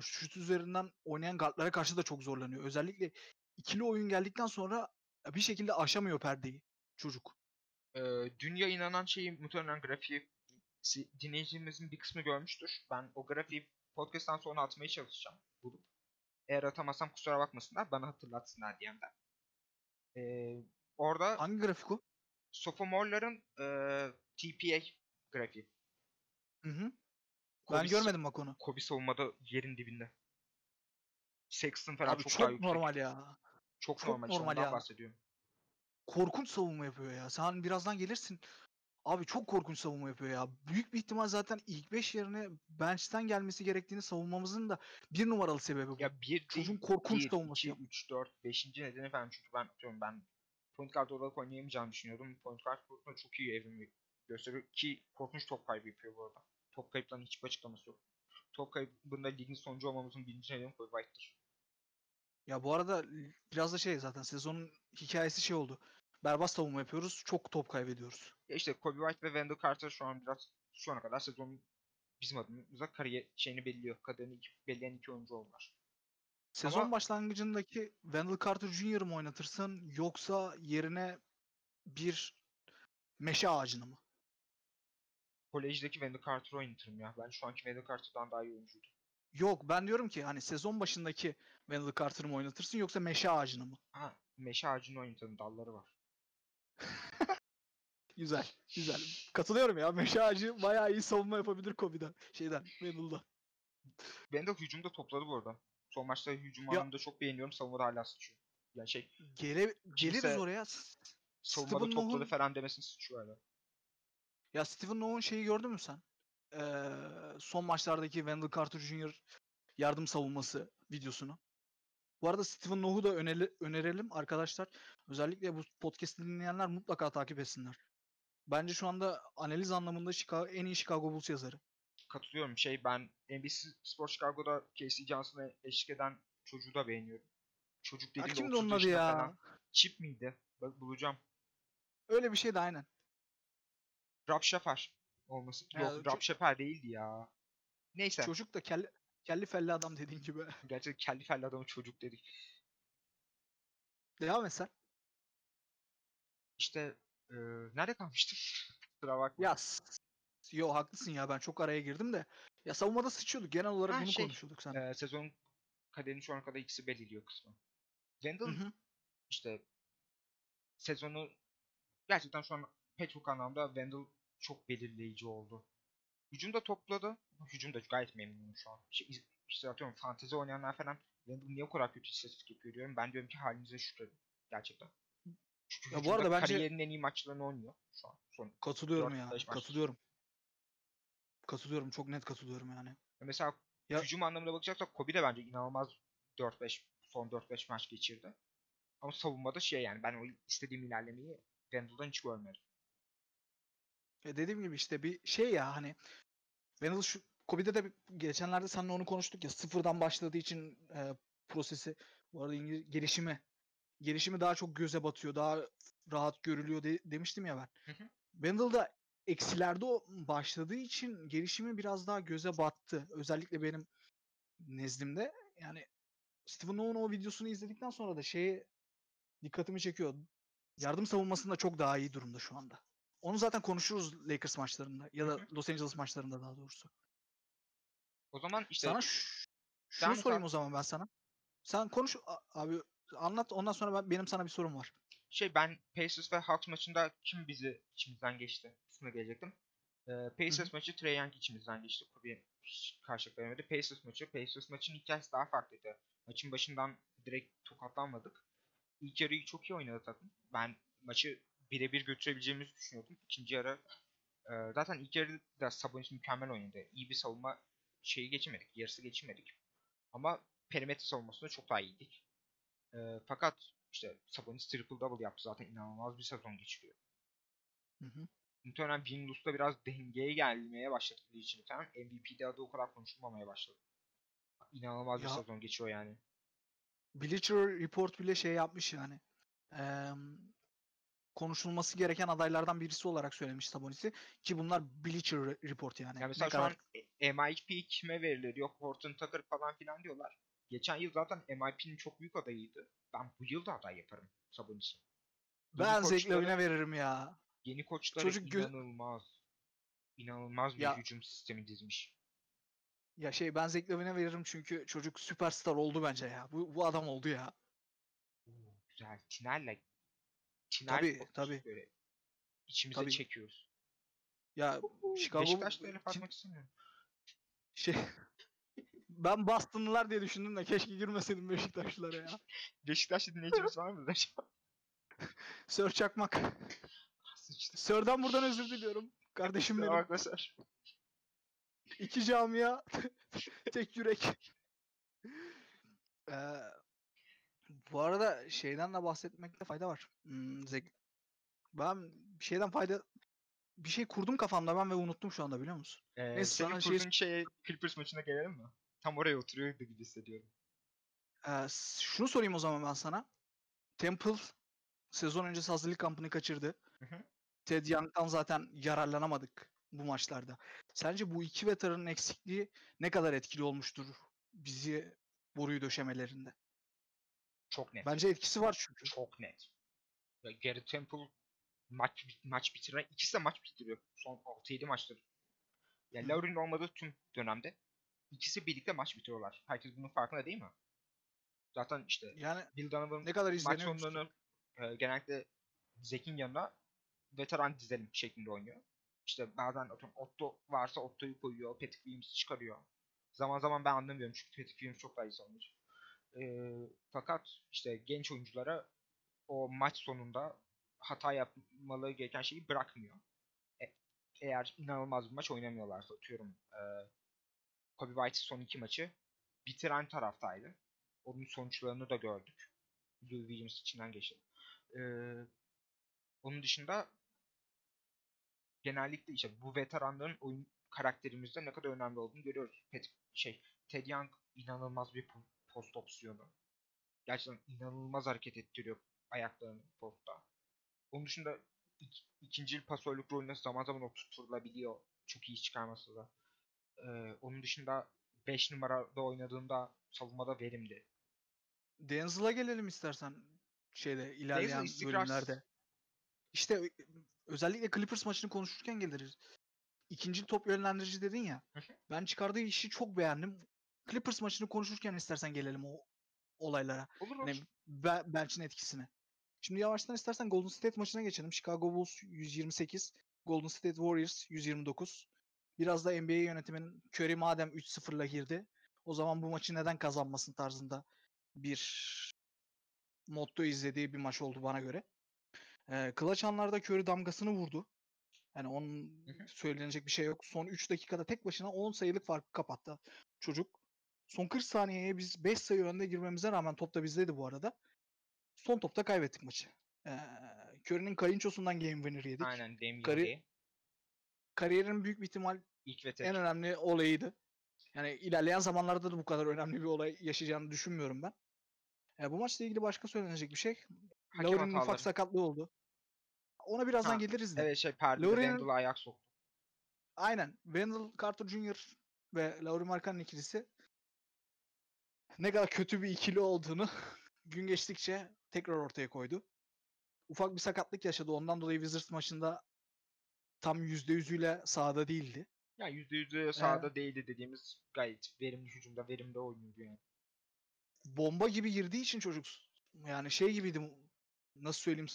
Şut üzerinden oynayan guardlara karşı da çok zorlanıyor. Özellikle ikili oyun geldikten sonra bir şekilde aşamıyor perdeyi çocuk. Ee, dün yayınlanan şeyi muhtemelen grafiği dinleyicimizin bir kısmı görmüştür. Ben o grafiği podcast'tan sonra atmaya çalışacağım bulup. Eğer atamazsam kusura bakmasınlar bana hatırlatsınlar DM'den. Ee, orada Hangi grafik o? sophomore'ların e, TPA grafiği. Hı hı. Kobe, Ben görmedim bak onu. Kobe savunmada yerin dibinde. Sexton falan Abi çok, çok, normal ya. Çok, çok normal. normal ya. bahsediyorum. Korkunç savunma yapıyor ya. Sen birazdan gelirsin. Abi çok korkunç savunma yapıyor ya. Büyük bir ihtimal zaten ilk 5 yerine bench'ten gelmesi gerektiğini savunmamızın da bir numaralı sebebi bu. Ya bir Çocuğun değil, korkunç 1, savunması 2, ya. 3, 4, 5. nedeni efendim çünkü ben atıyorum ben point guard olarak oynayamayacağını düşünüyordum. Point guard konusunda çok iyi evrimi gösteriyor ki korkunç top kaybı yapıyor bu arada. Top kayıplarının hiçbir açıklaması yok. Top kaybında ligin sonuncu olmamızın birinci nedeni Kobe White'dır. Ya bu arada biraz da şey zaten sezonun hikayesi şey oldu. Berbat savunma yapıyoruz. Çok top kaybediyoruz. Ya işte Kobe White ve Wendell Carter şu an biraz şu ana kadar sezonun bizim adımıza kariyer şeyini belirliyor. Kaderini iki, belirleyen iki oyuncu oldular. Sezon Ama- başlangıcındaki Wendell Carter Jr. mı oynatırsın yoksa yerine bir meşe ağacını mı? Kolejdeki Wendell Carter'ı oynatırım ya. Ben şu anki Wendell Carter'dan daha iyi oyuncuydu. Yok ben diyorum ki hani sezon başındaki Wendell Carter'ı mı oynatırsın yoksa meşe ağacını mı? Ha, meşe ağacını oynatan dalları var. Güzel. Güzel. Katılıyorum ya. Meşe ağacı bayağı iyi savunma yapabilir Kobe'den. Şeyden. Vandal'dan. Vandal hücumda topladı bu arada. Son maçta hücum Ya- anlamında çok beğeniyorum. Savunmada hala sıçıyor. Yani şey Gele, geliriz oraya. Savunmada Steven topladı Noh'un- falan demesini sıçıyor hala. Ya Steven Noh'un şeyi gördün mü sen? Ee, son maçlardaki Wendell Carter Jr. yardım savunması videosunu. Bu arada Steven Noh'u da öneri- önerelim arkadaşlar. Özellikle bu podcast'i dinleyenler mutlaka takip etsinler. Bence şu anda analiz anlamında Chicago, en iyi Chicago Bulls yazarı. Katılıyorum. Şey ben NBC Spor Chicago'da Casey Johnson'a eşlik eden çocuğu da beğeniyorum. Çocuk Ya dediğimde kimdi 30 onun adı ya? falan. Chip miydi? Bak bulacağım. Öyle bir şey de aynen. Rob Shaffer olması. Ya, Yok çok- Shaffer değildi ya. Neyse. Çocuk da kelli, kelli felli adam dediğin gibi. Gerçekten kelli felli adamı çocuk dedik. Devam et sen. İşte eee nerede kalmıştık? Kusura bakma. Ya s- yo haklısın ya ben çok araya girdim de. Ya savunmada sıçıyorduk. Genel olarak Ha, bunu şey, konuşuyorduk sen. Eee, sezon kaderini şu ana kadar ikisi belirliyor kısmı. Wendell Hı hı. işte sezonu gerçekten şu an pek çok anlamda Wendell çok belirleyici oldu. Hücumda topladı. Hücumda gayet memnunum şu an. İşte, işte atıyorum fantezi oynayanlar falan Wendell niye o kadar kötü istatistik diyorum. Ben diyorum ki halinize şükredin. Gerçekten. Çünkü Ya bu arada bence- kariyerin en iyi maçlarını oynuyor şu an. Son. Katılıyorum ya. maç. Katılıyorum. Katılıyorum. Çok net katılıyorum yani. Mesela Ya- hücum anlamına bakacaksak Kobe de bence inanılmaz 4-5 son 4-5 maç geçirdi. Ama savunmada şey yani ben o istediğim ilerlemeyi Wendell'dan hiç görmedim. Ya dediğim gibi işte bir şey ya hani Wendell şu Kobe'de de geçenlerde seninle onu konuştuk ya sıfırdan başladığı için e, prosesi bu arada İngiliz gelişimi gelişimi daha çok göze batıyor. Daha rahat görülüyor de- demiştim ya ben. Hı hı. Wendell da eksilerde o başladığı için gelişimi biraz daha göze battı. Özellikle benim nezdimde. Yani Steven Noah'un o videosunu izledikten sonra da şeye dikkatimi çekiyor. Yardım savunmasında çok daha iyi durumda şu anda. Onu zaten konuşuruz Lakers maçlarında ya da Los Angeles maçlarında daha doğrusu. O zaman işte Sana ş- şunu sorayım o zaman ben sana. Sen konuş abi anlat ondan sonra ben, benim sana bir sorum var. şey ben Pacers ve Hawks maçında kim bizi içimizden geçti? Kısmına gelecektim. Ee, Pacers maçı Trae Young içimizden geçti. Kobe hiç karşılık veremedi. Pacers maçı. Pacers maçın hikayesi daha farklıydı. Maçın başından direkt tokatlanmadık. İlk yarıyı çok iyi oynadı takım. Ben maçı birebir götürebileceğimizi düşünüyordum. İkinci yarı e, zaten ilk yarıda Sabonis mükemmel oynadı. İyi bir savunma şeyi geçemedik. Yarısı geçemedik. Ama perimetre savunmasında çok daha iyiydik. E, fakat işte Sabonis triple double yaptı zaten inanılmaz bir sezon geçiriyor. Hı hı. Muhtemelen Windows biraz dengeye gelmeye başladığı için falan MVP'de adı o kadar konuşulmamaya başladı. İnanılmaz bir Ya- sezon geçiyor yani. Bleacher Report bile şey yapmış yani. Eee, konuşulması gereken adaylardan birisi olarak söylemiş Sabonis'i ki bunlar Bleacher Re- Report yani. Yani Ne mesela şu kadar an e- MIP kime verilir? Yok Horton Tucker falan filan diyorlar. Geçen yıl zaten MIP'nin çok büyük adayıydı. Ben bu yıl da aday yaparım Sabonis'i. Ben koçları- Zeklavine veririm ya. Yeni koçları Çocuk inanılmaz. İnanılmaz bir Ya- hücum sistemi dizmiş. Ya şey ben Zeklavine veririm çünkü çocuk süperstar oldu bence ya. Bu, bu adam oldu ya. Oo, güzel. Tiner'le Tiner Tabii, tabii. böyle içimize Tabii. çekiyoruz. Ya Chicago Beşiktaş'ta öyle istemiyorum. şey ben Bostonlılar diye düşündüm de keşke girmeseydim Beşiktaşlılara ya. Beşiktaş'ta dinleyicimiz var mı? Sör Çakmak. Sıçtı. Sör'den buradan özür diliyorum. Kardeşim benim. bakma Sör. İki camia. tek yürek. Ee, bu arada şeyden de bahsetmekte fayda var. Hmm, Zek- ben bir şeyden fayda bir şey kurdum kafamda ben ve unuttum şu anda biliyor musun? Ee, Neyse, senin sana şey- kurduğun şeye Clippers maçına gelelim mi? Tam oraya oturuyordu gibi hissediyorum. Ee, şunu sorayım o zaman ben sana. Temple sezon öncesi hazırlık kampını kaçırdı. Hı hı. Ted Young'dan zaten yararlanamadık bu maçlarda. Sence bu iki veteranın eksikliği ne kadar etkili olmuştur bizi boruyu döşemelerinde? Çok net. Bence etkisi var çünkü. Çok net. Ya Gary Temple maç maç bitiren ikisi de maç bitiriyor. Son 6-7 maçtır. Ya Hı. Lowry'nin olmadığı tüm dönemde ikisi birlikte maç bitiriyorlar. Herkes bunun farkında değil mi? Zaten işte Yani Bill Donovan ne kadar maç sonlarını e, genellikle Zek'in yanına veteran dizelim şeklinde oynuyor. İşte bazen atıyorum Otto varsa Otto'yu koyuyor. Patrick Williams'ı çıkarıyor. Zaman zaman ben anlamıyorum çünkü Patrick Williams çok daha iyi savunucu. E, fakat işte genç oyunculara o maç sonunda hata yapmaları gereken şeyi bırakmıyor. E, eğer inanılmaz bir maç oynamıyorlarsa atıyorum e, Kobe White'ın son iki maçı bitiren taraftaydı. Onun sonuçlarını da gördük. Lou Williams içinden geçti. E, onun dışında genellikle işte bu veteranların oyun karakterimizde ne kadar önemli olduğunu görüyoruz. Pet, şey, Ted Young inanılmaz bir post opsiyonu. Gerçekten inanılmaz hareket ettiriyor ayaklarını postta. Onun dışında ik, ikinci pasörlük rolüne zaman zaman oturtulabiliyor. Çok iyi çıkarması da. Ee, onun dışında 5 numarada oynadığında savunmada verimli. Denzel'a gelelim istersen şeyde ilerleyen bölümlerde. İşte özellikle Clippers maçını konuşurken geliriz. İkinci top yönlendirici dedin ya. ben çıkardığı işi çok beğendim. Clippers maçını konuşurken istersen gelelim o olaylara. Olur Hani olur. Be- Belç'in etkisine. Şimdi yavaştan istersen Golden State maçına geçelim. Chicago Bulls 128, Golden State Warriors 129. Biraz da NBA yönetiminin Curry madem 3-0'la girdi, o zaman bu maçı neden kazanmasın tarzında bir motto izlediği bir maç oldu bana göre. Ee, clutch anlarda Curry damgasını vurdu. Yani onun söylenecek bir şey yok. Son 3 dakikada tek başına 10 sayılık farkı kapattı çocuk. Son 40 saniyeye biz 5 sayı önde girmemize rağmen top da bizdeydi bu arada. Son topta kaybettik maçı. Ee, Curry'nin kayınçosundan game winner yedik. Aynen Dame Kari- Kari... Kariyerinin büyük bir ihtimal ilk ve tek. en önemli olayıydı. Yani ilerleyen zamanlarda da bu kadar önemli bir olay yaşayacağını düşünmüyorum ben. Ee, bu maçla ilgili başka söylenecek bir şey. Hakem Lauri'nin ufak sakatlığı oldu. Ona birazdan Ha, geliriz de. Evet şey Randall'a ayak soktu. Aynen. Wendell Carter Jr. ve Lauri Markkanen ikilisi ne kadar kötü bir ikili olduğunu gün geçtikçe tekrar ortaya koydu. Ufak bir sakatlık yaşadı. Ondan dolayı Wizards maçında tam %100'üyle sahada değildi. Yani %100 sahada değildi dediğimiz gayet verimli hücumda verimli oynuyordu yani. Bomba gibi girdiği için çocuk yani şey gibiydi nasıl söyleyeyim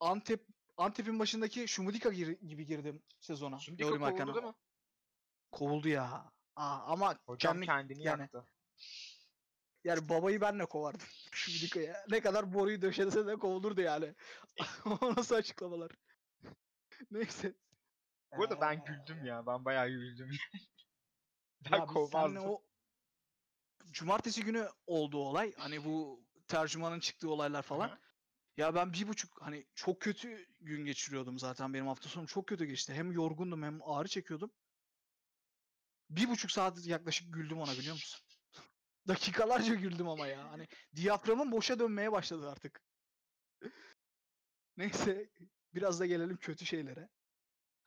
Antep Antep'in başındaki Şumudika gir- gibi girdim sezona. Lauri kovuldu Markkanen. değil mi? Kovuldu ya. Aa, ama Hocam kendi- kendini yani- yaktı. Yani babayı ben de kovardım. Şu Dika'ya. Ne kadar boruyu döşese de kovulurdu yani. o nasıl açıklamalar? Neyse. Bu arada ben Ee, güldüm ya. Ben bayağı güldüm. ben Ya kovmazdım. o cumartesi günü oldu olay. Hani bu tercümanın çıktığı olaylar falan. Ya ben bir buçuk hani çok kötü gün geçiriyordum zaten benim hafta sonum çok kötü geçti. Hem yorgundum hem ağrı çekiyordum. Bir buçuk saat yaklaşık güldüm ona biliyor musun? Dakikalarca güldüm ama ya. Hani diyaframım boşa dönmeye başladı artık. Neyse biraz da gelelim kötü şeylere.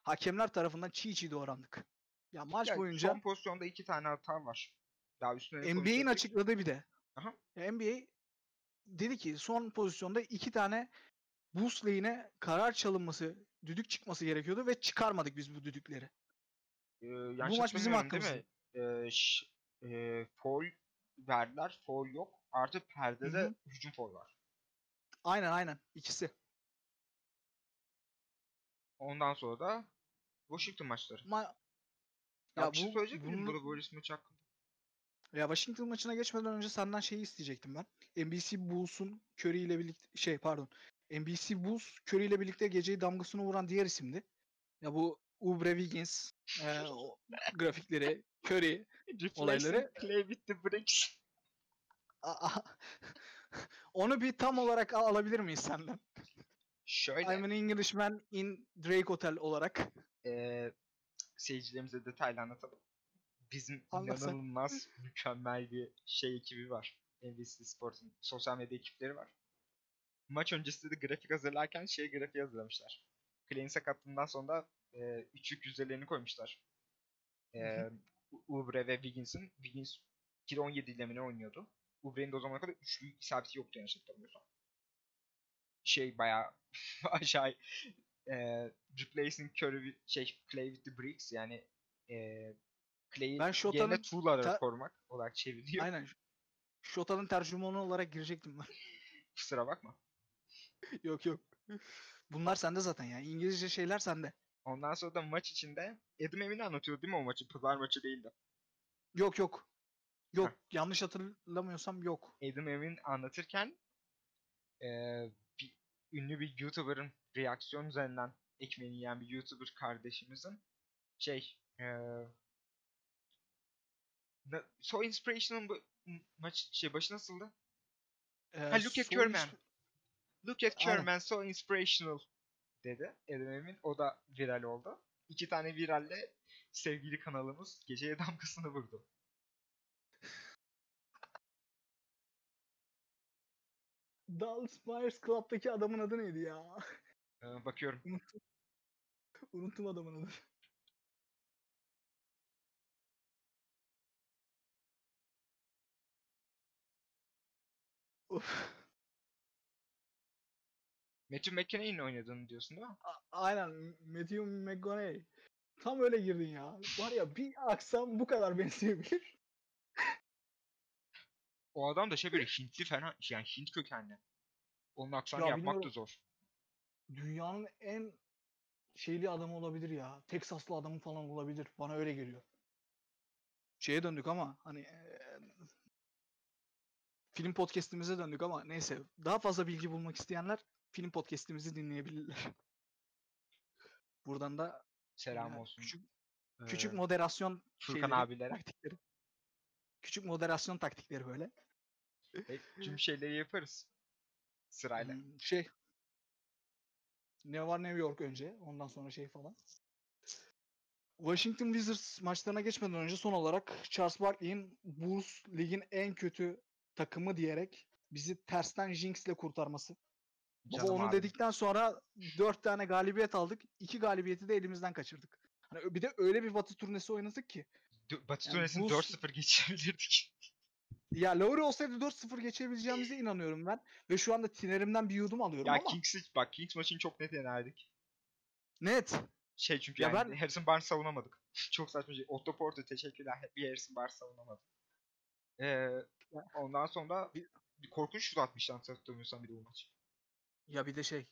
Hakemler tarafından çiğ çiğ doğrandık. Ya maç Ya boyunca Son pozisyonda iki tane hata var. Daha üstüne ne NBA'in konuşacaksak- açıkladığı bir de. Aha. Ya NBA dedi ki son pozisyonda iki tane boost lane'e karar çalınması, düdük çıkması gerekiyordu ve çıkarmadık biz bu düdükleri. Ee, Bu maç bizim hatırlamıyorum değil mi? Ee, ş- e, foul verdiler. Foul yok. Artı perdede Hı hı. hücum foul var. Aynen aynen ikisi. Ondan sonra da Washington maçları. Ma Ya, Ya şey bu- söyleyecek miydin bunu- burada Warriors maçı hakkında? ya Washington maçına geçmeden önce senden şeyi isteyecektim ben. NBC Bulls'un Curry ile birlikte şey pardon. NBC Bulls Curry ile birlikte geceyi damgasını vuran diğer isimdi. Ya bu Ubre Wiggins e, o grafikleri Curry Olayları- Play with the bricks. Onu bir tam olarak al- alabilir miyiz senden? Şöyle I'm an Englishman in Drake Hotel olarak. e, seyircilerimize detaylı anlatalım. Bizim Anlatsak. inanılmaz mükemmel bir şey ekibi var. NBC Sports'un sosyal medya ekipleri var. Maç öncesi de grafik hazırlarken şey grafiği hazırlamışlar. Clay'in sakatlığından sonra e, üçlük yüzdelerini koymuşlar. E, Ubre ve Wiggins'in. Wiggins 2-17 ile mi ne oynuyordu? Ubre'nin de o zamana kadar üçlü isabeti yoktu yanlış hatırlamıyorsam. Şey bayağı aşağı e, replacing Curry şey, Clay with the bricks yani e, Clay'i Ben yerine ta- korumak olarak çevriliyor. Aynen. Şota'nın tercümanı olarak girecektim ben. Kusura bakma. yok yok. Bunlar sende zaten ya. İngilizce şeyler sende. Ondan sonra da maç içinde Edim Emin anlatıyor değil mi o maçı? Pazar maçı değildi. Yok yok. Yok. Heh. Yanlış hatırlamıyorsam yok. Edim Emin anlatırken eee, bir, ünlü bir YouTuber'ın reaksiyon üzerinden ekmeğini yiyen bir YouTuber kardeşimizin şey na- So Inspirational bu maç şey başı nasıldı? Ee, Ha, look at son Kerman. Look at. Kerman so inspirational dedi Emin. O da viral oldu. İki tane viralle sevgili kanalımız geceye damgasını vurdu. Dallas Buyers Club'daki adamın adı neydi ya? Ee, bakıyorum. Unuttum. Unuttum adamın adını. Of. Matthew McConaughey'in oynadığını diyorsun değil mi? A- Aynen Matthew McConaughey. Tam öyle girdin ya. Var ya bir aksan bu kadar benzeyebilir. O adam da şey böyle Hintli falan yani Hint kökenli. Onun aksanı Ya yapmak da zor. Dünyanın en şeyli adamı olabilir ya. Teksaslı adamı falan olabilir. Bana öyle geliyor. Şeye döndük ama hani eee, film podcast'imize döndük ama neyse. Daha fazla bilgi bulmak isteyenler film podcast'imizi dinleyebilirler. Buradan da Selam yani olsun. Küçük, küçük Ee, moderasyon Furkan şeyleri, abilere. taktikleri. Küçük moderasyon taktikleri böyle. e, tüm şeyleri yaparız. Sırayla. Hmm, şey ne var New York önce ondan sonra şey falan. Washington Wizards maçlarına geçmeden önce son olarak Charles Barkley'in Bulls ligin en kötü takımı diyerek bizi tersten Jinx'le kurtarması. Baba onu abim. dedikten sonra 4 tane galibiyet aldık. 2 galibiyeti de elimizden kaçırdık. Hani bir de öyle bir batı turnesi oynadık ki. D- Batı Yani turnesini Bulls- 4-0 geçebilirdik. Ya Lowry olsaydı 4-0 geçebileceğimize inanıyorum ben. Ve şu anda tinerimden bir yudum alıyorum ya ama. Kings'i bak Kings maçını çok net yenerdik. Net. Şey çünkü Ya yani ben- Harrison Barnes savunamadık. çok saçma şey. Otto Porter teşekkürler. Bir Harrison Barnes savunamadı. Ee, ondan sonra Bir- bir korkunç şut atmışlar hatırlamıyorsam bir de bu maç. Ya bir de şey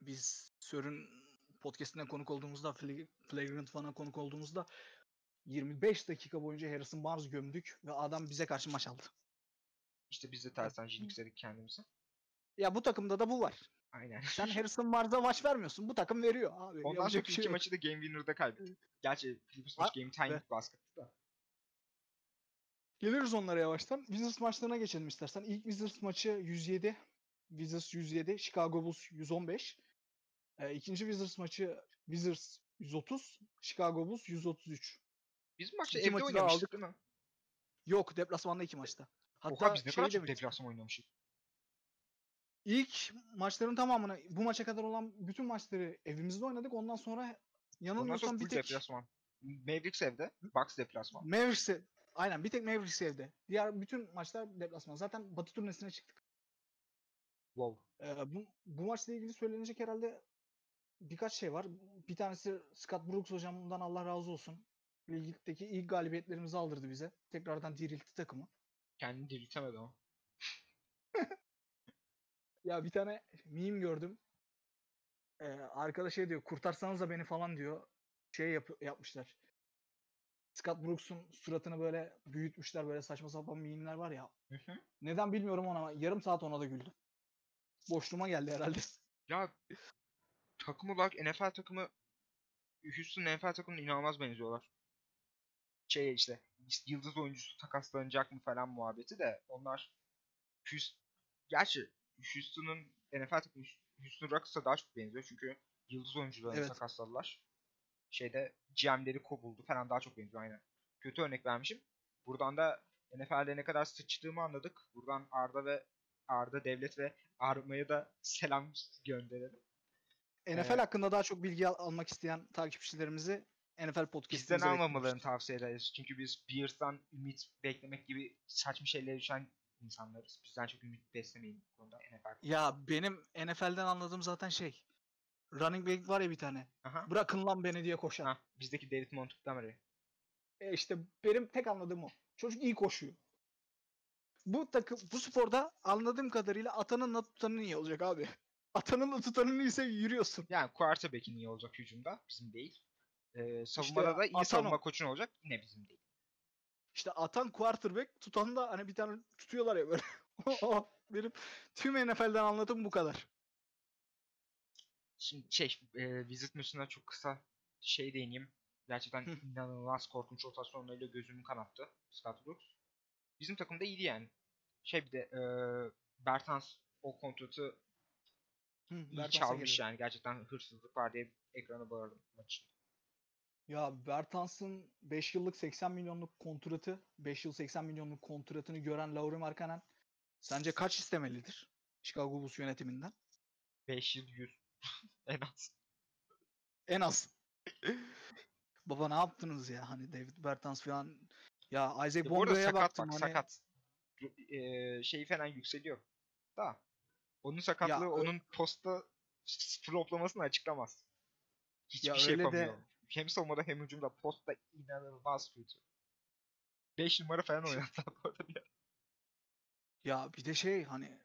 biz Sör'ün podcastine konuk olduğumuzda Flag- Flagrant Fan'a konuk olduğumuzda 25 dakika boyunca Harrison Barnes gömdük ve adam bize karşı maç aldı. İşte biz de tersten jinxledik kendimizi. Ya bu takımda da bu var. Aynen. Sen Harrison Barnes'a maç vermiyorsun. Bu takım veriyor abi. Ondan sonra şey iki yok. maçı da Game Winner'da kaybettik. Gerçi Clippers maç Game Time basketti da. Geliriz onlara yavaştan. Wizards maçlarına geçelim istersen. İlk Wizards maçı 107. Wizards 107. Chicago Bulls 115. Ee, ikinci Wizards maçı Wizards 130. Chicago Bulls 133. Biz maçta İki evde maçı oynamıştık aldık. değil mi? Yok deplasmanda iki maçta. Hatta Oha biz ne şey kadar çok deplasman oynamışız. İlk maçların tamamını bu maça kadar olan bütün maçları evimizde oynadık. Ondan sonra yanılmıyorsam bir tek deplasman. Mavericks evde, Bucks deplasman. Mavericks'e aynen bir tek Mavericks evde. Diğer bütün maçlar deplasman. Zaten Batı turnesine çıktık. Wow. Ee, bu, bu maçla ilgili söylenecek herhalde birkaç şey var. Bir tanesi Scott Brooks hocamdan Allah razı olsun. Ligdeki ilk galibiyetlerimizi aldırdı bize. Tekrardan diriltti takımı. Kendini diriltemedi ama. Ya bir tane meme gördüm. Ee, arkada şey diyor kurtarsanız da beni falan diyor. Şey yap yapmışlar. Scott Brooks'un suratını böyle büyütmüşler böyle saçma sapan meme'ler var ya. Neden bilmiyorum ona ama yarım saat ona da güldüm. Boşluğuma geldi herhalde. ya takım olarak NFL takımı Houston NFL takımına inanılmaz benziyorlar. Şey işte yıldız oyuncusu takaslanacak mı falan muhabbeti de onlar Houston, gerçi Houston'un NFL takımı Houston Rockets'a daha çok benziyor çünkü yıldız oyuncularını Evet. takasladılar. Şeyde GM'leri kovuldu falan daha çok benziyor aynen. Kötü örnek vermişim. Buradan da NFL'de ne kadar sıçtığımı anladık. Buradan Arda ve Arda Devlet ve Arma'ya da selam gönderelim. NFL Ee, hakkında daha çok bilgi al- almak isteyen takipçilerimizi NFL podcast'imize Bizden almamalarını tavsiye ederiz. Çünkü biz Bears'tan ümit beklemek gibi saçma şeylere düşen insanlarız. Bizden çok ümit beslemeyin bu konuda NFL. Ya benim NFL'den anladığım zaten şey. Running back var ya bir tane. Aha. Bırakın lan beni diye koşan. Ha, bizdeki David Montgomery. E işte benim tek anladığım o. Çocuk iyi koşuyor. Bu takım bu sporda anladığım kadarıyla atanınla tutanın iyi olacak abi. Atanınla tutanın iyiyse yürüyorsun. Yani quarterback'in iyi olacak hücumda. Bizim değil. Ee, savunmada da iyi savunma o. koçun olacak. Yine bizim değil. İşte atan quarterback, tutan da hani bir tane tutuyorlar ya böyle. Benim tüm NFL'den anladığım bu kadar. Şimdi şey, e, Visit Mission'a çok kısa şey değineyim. Gerçekten inanılmaz korkunç rotasyonlarıyla gözümü kanattı Scott Brooks. Bizim takımda iyiydi yani. Şey bir de e, Bertans o kontratı Hı, iyi Bertans'a çalmış geliyor. yani. Gerçekten hırsızlık var diye ekrana bağırdım maç. Ya Bertans'ın 5 yıllık 80 milyonluk kontratı, 5 yıl 80 milyonluk kontratını gören Lauri Markkanen sence kaç istemelidir Chicago Bulls yönetiminden? 5 yıl 100 en az. En az. Baba ne yaptınız ya hani David Bertans falan. Ya Isaac Ya Bonga'ya sakat baktım bak hani. sakat. E, şeyi falan yükseliyor. Da. Onun sakatlığı ö- onun posta floplamasını açıklamaz. Hiçbir Ya şey öyle de- yapamıyor. Hem savunmada hem hücumda posta inanılmaz kötü. 5 numara falan oynattılar bu arada bir ara. Ya bir de şey hani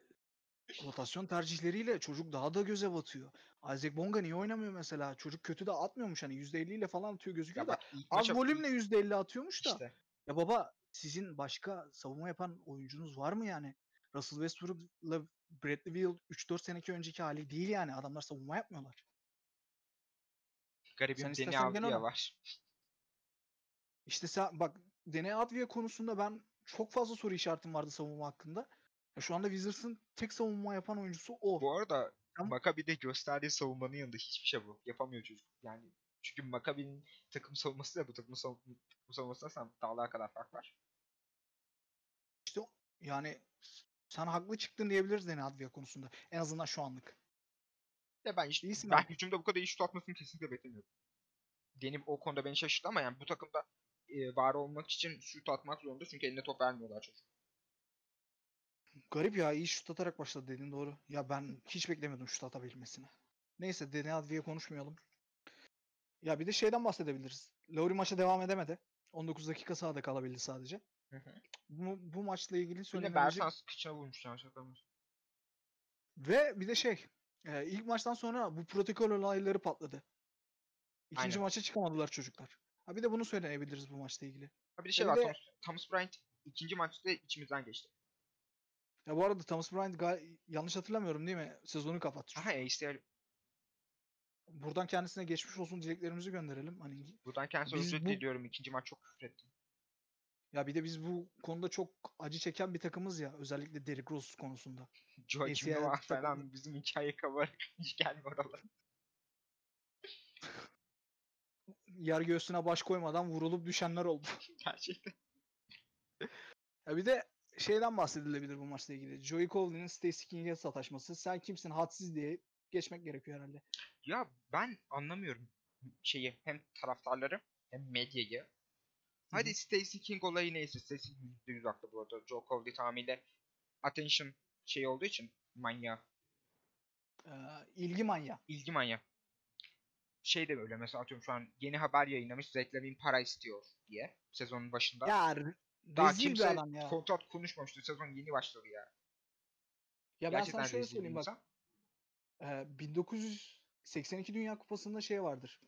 rotasyon tercihleriyle çocuk daha da göze batıyor. Isaac Bonga niye oynamıyor mesela? Çocuk kötü de atmıyormuş hani %50 ile falan atıyor gözüküyor Ya da. bak Az volümle %50 atıyormuş da. işte. Ya baba sizin başka savunma yapan oyuncunuz var mı yani? Russell Westbrook'la Bradley Beal 3-4 seneki önceki hali değil yani. Adamlar savunma yapmıyorlar. Garibim Sen Deni ona. var. İşte sen bak Dene Advia konusunda ben çok fazla soru işaretim vardı savunma hakkında. Ya şu anda Wizards'ın tek savunma yapan oyuncusu o. Bu arada Tam- Maccabi'de gösterdiği savunmanın yanında hiçbir şey bu. Yapamıyor çocuk. Yani çünkü Maccabi'nin takım savunması da bu takım savunma, takım savunmasına sen dağlar kadar fark var. İşte yani sen haklı çıktın diyebiliriz Dene Advia konusunda. En azından şu anlık. Ve ben işte İyisin ben abi. hücumda bu kadar iyi şut atmasını kesinlikle beklemiyordum. Deni o konuda beni şaşırttı ama yani bu takımda e, var olmak için şut atmak zorunda çünkü eline top vermiyorlar çocuk. Garip ya iyi şut atarak başladı dediğin doğru. Ya ben hiç beklemiyordum şut atabilmesini. Neyse Dene Advia'ya konuşmayalım. Ya bir de şeyden bahsedebiliriz. Lauri maça devam edemedi. 19 dakika sahada kalabildi sadece. Hı hı. Bu, bu maçla ilgili söylenebilecek... Bersans kıçına vurmuş yani şakamız. Ve bir de şey, e, ilk maçtan sonra bu protokol olayları patladı. İkinci Aynen. maça çıkamadılar çocuklar. Ha bir de bunu söyleyebiliriz bu maçla ilgili. Ha bir de şey bir var de- Thomas, Thomas Bryant ikinci maçta içimizden geçti. Ya bu arada Thomas Bryant yanlış hatırlamıyorum değil mi? Sezonu kapattı. Aha ACL Buradan kendisine geçmiş olsun dileklerimizi gönderelim. Hani buradan kendisi Biz özür bu- diliyorum. İkinci maç çok küfür ettim. ya bir de biz bu konuda çok acı çeken bir takımız ya özellikle Derrick Rose konusunda. Joachim Noah falan bizim hikaye kabarak hiç gelmiyor oralara. Yer göğsüne baş koymadan vurulup düşenler oldu. Gerçekten. Ya bir de şeyden bahsedilebilir bu maçla ilgili. Joey Coleman'in Stacey King'e sataşması. Sen kimsin hadsiz diye geçmek gerekiyor herhalde. Ya ben anlamıyorum şeyi hem taraftarları hem medyayı. Hadi Stacey King olayı neyse. Stacey King %100 haklı bu arada. Joe Coley tamamıyla attention şey olduğu için manyağı. Ee, ilgi manyağı. ilgi manyağı. Şey de böyle mesela atıyorum şu an yeni haber yayınlamış Zach Lavine para istiyor diye sezonun başında. Ya Daha rezil kimse bir adam ya. kontrat konuşmamıştı. Sezon yeni başladı ya. Ya ben Gerçekten sana şöyle söyleyeyim bak. Ee, 1982 Dünya Kupası'nda şey vardır.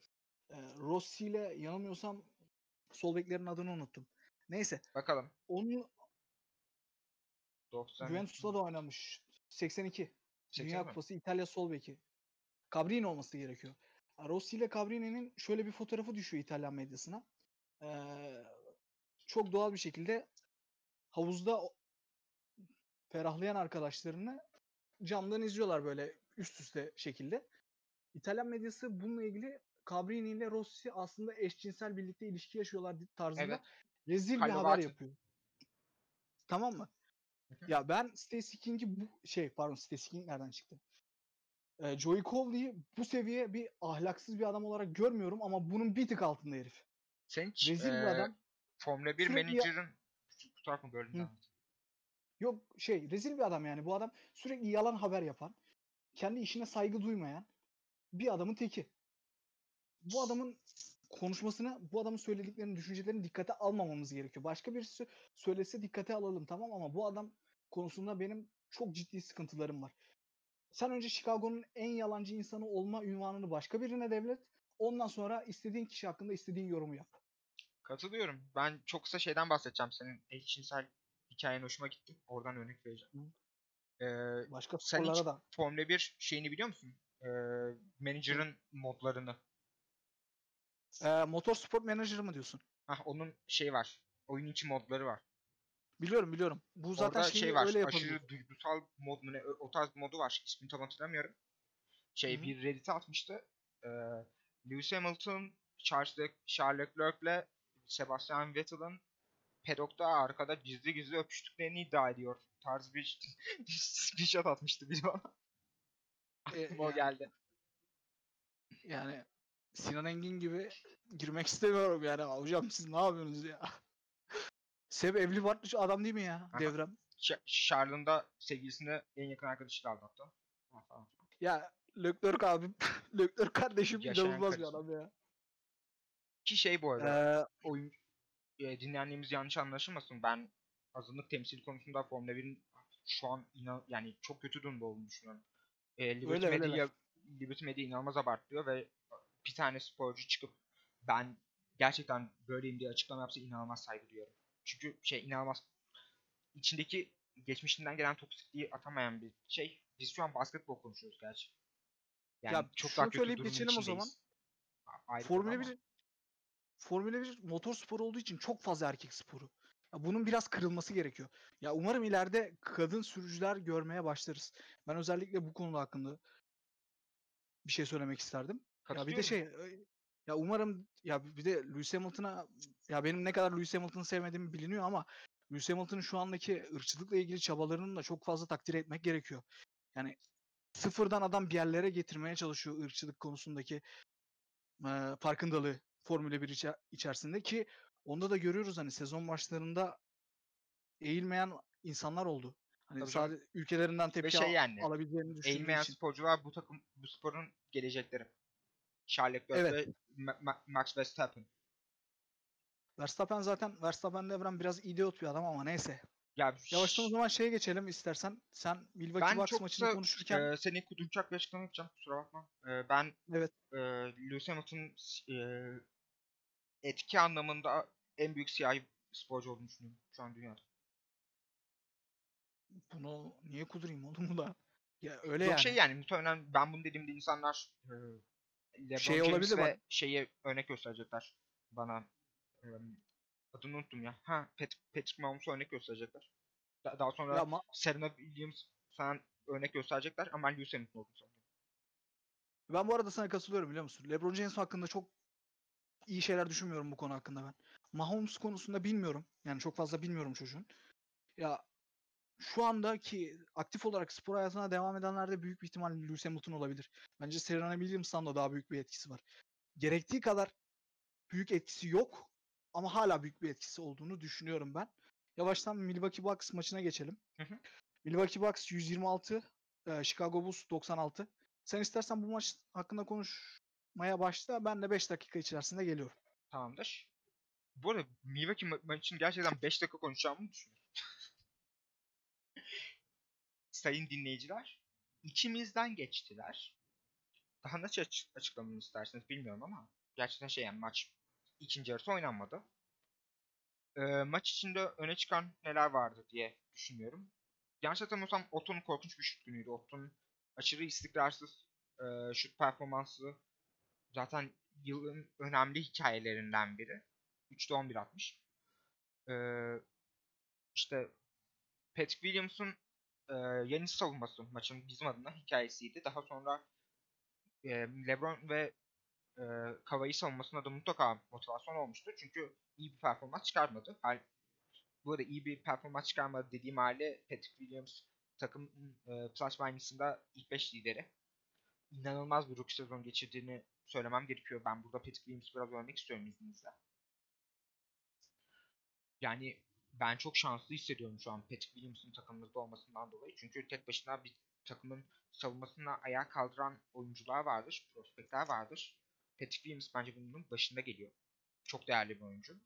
Ee, Rossi ile yanılmıyorsam sol beklerin adını unuttum. Neyse. Bakalım. Onun 90 Juventus'ta da oynamış. 82. 80 Dünya mi? Kupası İtalya sol beki. Cabrini olması gerekiyor. Rossi ile Cabrini'nin şöyle bir fotoğrafı düşüyor İtalyan medyasına. Ee, çok doğal bir şekilde havuzda ferahlayan arkadaşlarını camdan izliyorlar böyle üst üste şekilde. İtalyan medyası bununla ilgili Cabrini ile Rossi aslında eşcinsel birlikte ilişki yaşıyorlar tarzında Evet. rezil bir Carlo haber yapıyor. Tamam mı? Ya ben Stacey King'i bu şey pardon Stacey King nereden çıktı? Ee, Joey Coley'i bu seviye bir ahlaksız bir adam olarak görmüyorum ama bunun bir tık altında herif. Hiç Rezil bir eee, adam. Formula 1 Sürekli ya- menajerin bu taraf mı böldüm. Yok şey rezil bir adam yani. Bu adam sürekli yalan haber yapan, kendi işine saygı duymayan bir adamın teki. Bu adamın konuşmasını bu adamın söylediklerini, düşüncelerini dikkate almamamız gerekiyor. Başka birisi söylese dikkate alalım tamam ama bu adam konusunda benim çok ciddi sıkıntılarım var. Sen önce Chicago'nun en yalancı insanı olma ünvanını başka birine devlet. Ondan sonra istediğin kişi hakkında istediğin yorumu yap. Katılıyorum. Ben çok kısa şeyden bahsedeceğim. Senin eşcinsel hikayen hoşuma gitti. Oradan örnek vereceğim. Ee, Başka sen hiç da. Formula 1 şeyini biliyor musun? Ee, manager'ın modlarını. Ee, motorsport manager mı diyorsun? Hah, onun şey var. Oyun içi modları var. Biliyorum biliyorum. Bu zaten Orada şeyi şey var. öyle. Aşırı duygusal mod mu ne? O tarz modu var. İsmini tam hatırlamıyorum. Şey Hı hı. bir Reddit'e atmıştı. Ee, Lewis Hamilton, Charles, Le Charles Leclerc'le Sebastian Vettel'ın pedokta arkada gizli gizli öpüştüklerini iddia ediyor. Tarz bir screenshot atmıştı biri bana. Aklıma o yani- geldi. Yani Sinan Engin gibi girmek istemiyorum yani. Hocam siz ne yapıyorsunuz ya? Seb evli barklı adam değil mi ya? Aha. Devrem. Ş- Charles'ın da sevgilisini en yakın arkadaşıyla aldattı. Ya Leclerc abim, Leclerc kardeşim Yaşayan inanılmaz bir adam ya. Ki şey bu arada. Ee, oyun e, dinleyenlerimiz yanlış anlaşılmasın. Ben azınlık temsil konusunda Formula 1'in şu an inan yani çok kötü durumda olduğunu düşünüyorum. E, Liberty, Öyle. Media, Liberty Media inanılmaz abartıyor ve bir tane sporcu çıkıp ben gerçekten böyleyim diye açıklama yapsa inanılmaz saygı duyuyorum. Çünkü şey inanılmaz içindeki geçmişinden gelen toksikliği atamayan bir şey. Biz şu an basketbol konuşuyoruz gerçi. Yani Ya çok daha kötü söyleyip geçelim o zaman. içindeyiz. Ayrı Formula konu ama. 1 Formula 1 motor sporu olduğu için çok fazla erkek sporu. Ya bunun biraz kırılması gerekiyor. Ya umarım ileride kadın sürücüler görmeye başlarız. Ben özellikle bu konu hakkında bir şey söylemek isterdim. Ya bir de şey e, ya umarım ya bir de Lewis Hamilton'a ya benim ne kadar Lewis Hamilton'ı sevmediğim biliniyor ama Lewis Hamilton'ın şu andaki ırkçılıkla ilgili çabalarını da çok fazla takdir etmek gerekiyor. Yani sıfırdan adam bir yerlere getirmeye çalışıyor ırkçılık konusundaki e, farkındalığı Formula 1 içe- içerisinde ki onda da görüyoruz hani sezon başlarında eğilmeyen insanlar oldu. Hani Tabii canım. sadece ülkelerinden tepki şey yani, alabileceğini düşündüğü Eğilmeyen için. sporcular bu takım bu sporun gelecekleri. Charles Leclerc Evet. ve Ma- Ma- Max Verstappen. Verstappen zaten Verstappen Devran biraz idiot bir adam ama neyse. Ya Yavaştan o zaman şeye geçelim istersen. Sen Milwaukee ben Bucks çok maçını kısa konuşurken e, seni kuduracak bir açıklama yapacağım. Kusura bakma. E, ben Evet. e, Lewis Hamilton'ın e, etki anlamında en büyük siyahi sporcu olduğunu düşünüyorum şu an dünyada. bunu niye kudurayım oğlum da? Ya öyle Yok yani. şey yani muhtemelen ben bunu dediğimde insanlar e, LeBron Şey James olabilir ve bak. şeye örnek gösterecekler bana. E, adını unuttum ya. Ha Pat, Patrick Mahomes'a örnek gösterecekler. Da- daha sonra Ya ma- Serena Williams falan örnek gösterecekler ama Lewis Hamilton olduğunu sanıyorum. ben bu arada sana katılıyorum biliyor musun? LeBron James hakkında çok iyi şeyler düşünmüyorum bu konu hakkında ben. Mahomes konusunda bilmiyorum. Yani çok fazla bilmiyorum çocuğun. Ya şu andaki aktif olarak spor hayatına devam edenlerde büyük bir ihtimal Lewis Hamilton olabilir. Bence Serena Williams'tan da daha büyük bir etkisi var. Gerektiği kadar büyük etkisi yok ama hala büyük bir etkisi olduğunu düşünüyorum ben. Yavaştan Milwaukee Bucks maçına geçelim. Hı hı. Milwaukee Bucks 126, e, Chicago Bulls 96. Sen istersen bu maç hakkında konuşmaya başla. Ben de 5 dakika içerisinde geliyorum. Tamamdır. Bu arada Milwaukee ma- maçını gerçekten 5 dakika konuşacağımı düşünüyorum. Sayın dinleyiciler, içimizden geçtiler. Daha nasıl açı- açıklamamı isterseniz bilmiyorum ama gerçekten şey yani maç ikinci yarısı oynanmadı. Ee, maç içinde öne çıkan neler vardı diye düşünüyorum. Yanlış hatırlamıyorsam Otto'nun korkunç bir şut günüydü. Otto'nun aşırı istikrarsız e, şut performansı zaten yılın önemli hikayelerinden biri. 3'te 11 atmış. Ee, işte Patrick Williams'ın e, yeni savunması maçın bizim adına hikayesiydi. Daha sonra e, LeBron ve e, Kawhi savunmasında da mutlaka motivasyon olmuştu. Çünkü iyi bir performans çıkarmadı. Hal, bu arada iyi bir performans çıkarmadı dediğim hali Patrick Williams takım e, plus minus'ında ilk 5 lideri. İnanılmaz bir rookie sezon geçirdiğini söylemem gerekiyor. Ben burada Patrick Williams'ı biraz örnek istiyorum izninizle. Yani ben çok şanslı hissediyorum şu an Patrick Williams'ın takımımızda olmasından dolayı. Çünkü tek başına bir takımın savunmasına ayağa kaldıran oyuncular vardır, prospektler vardır. Patrick Williams bence bunun başında geliyor. Çok değerli bir oyuncu.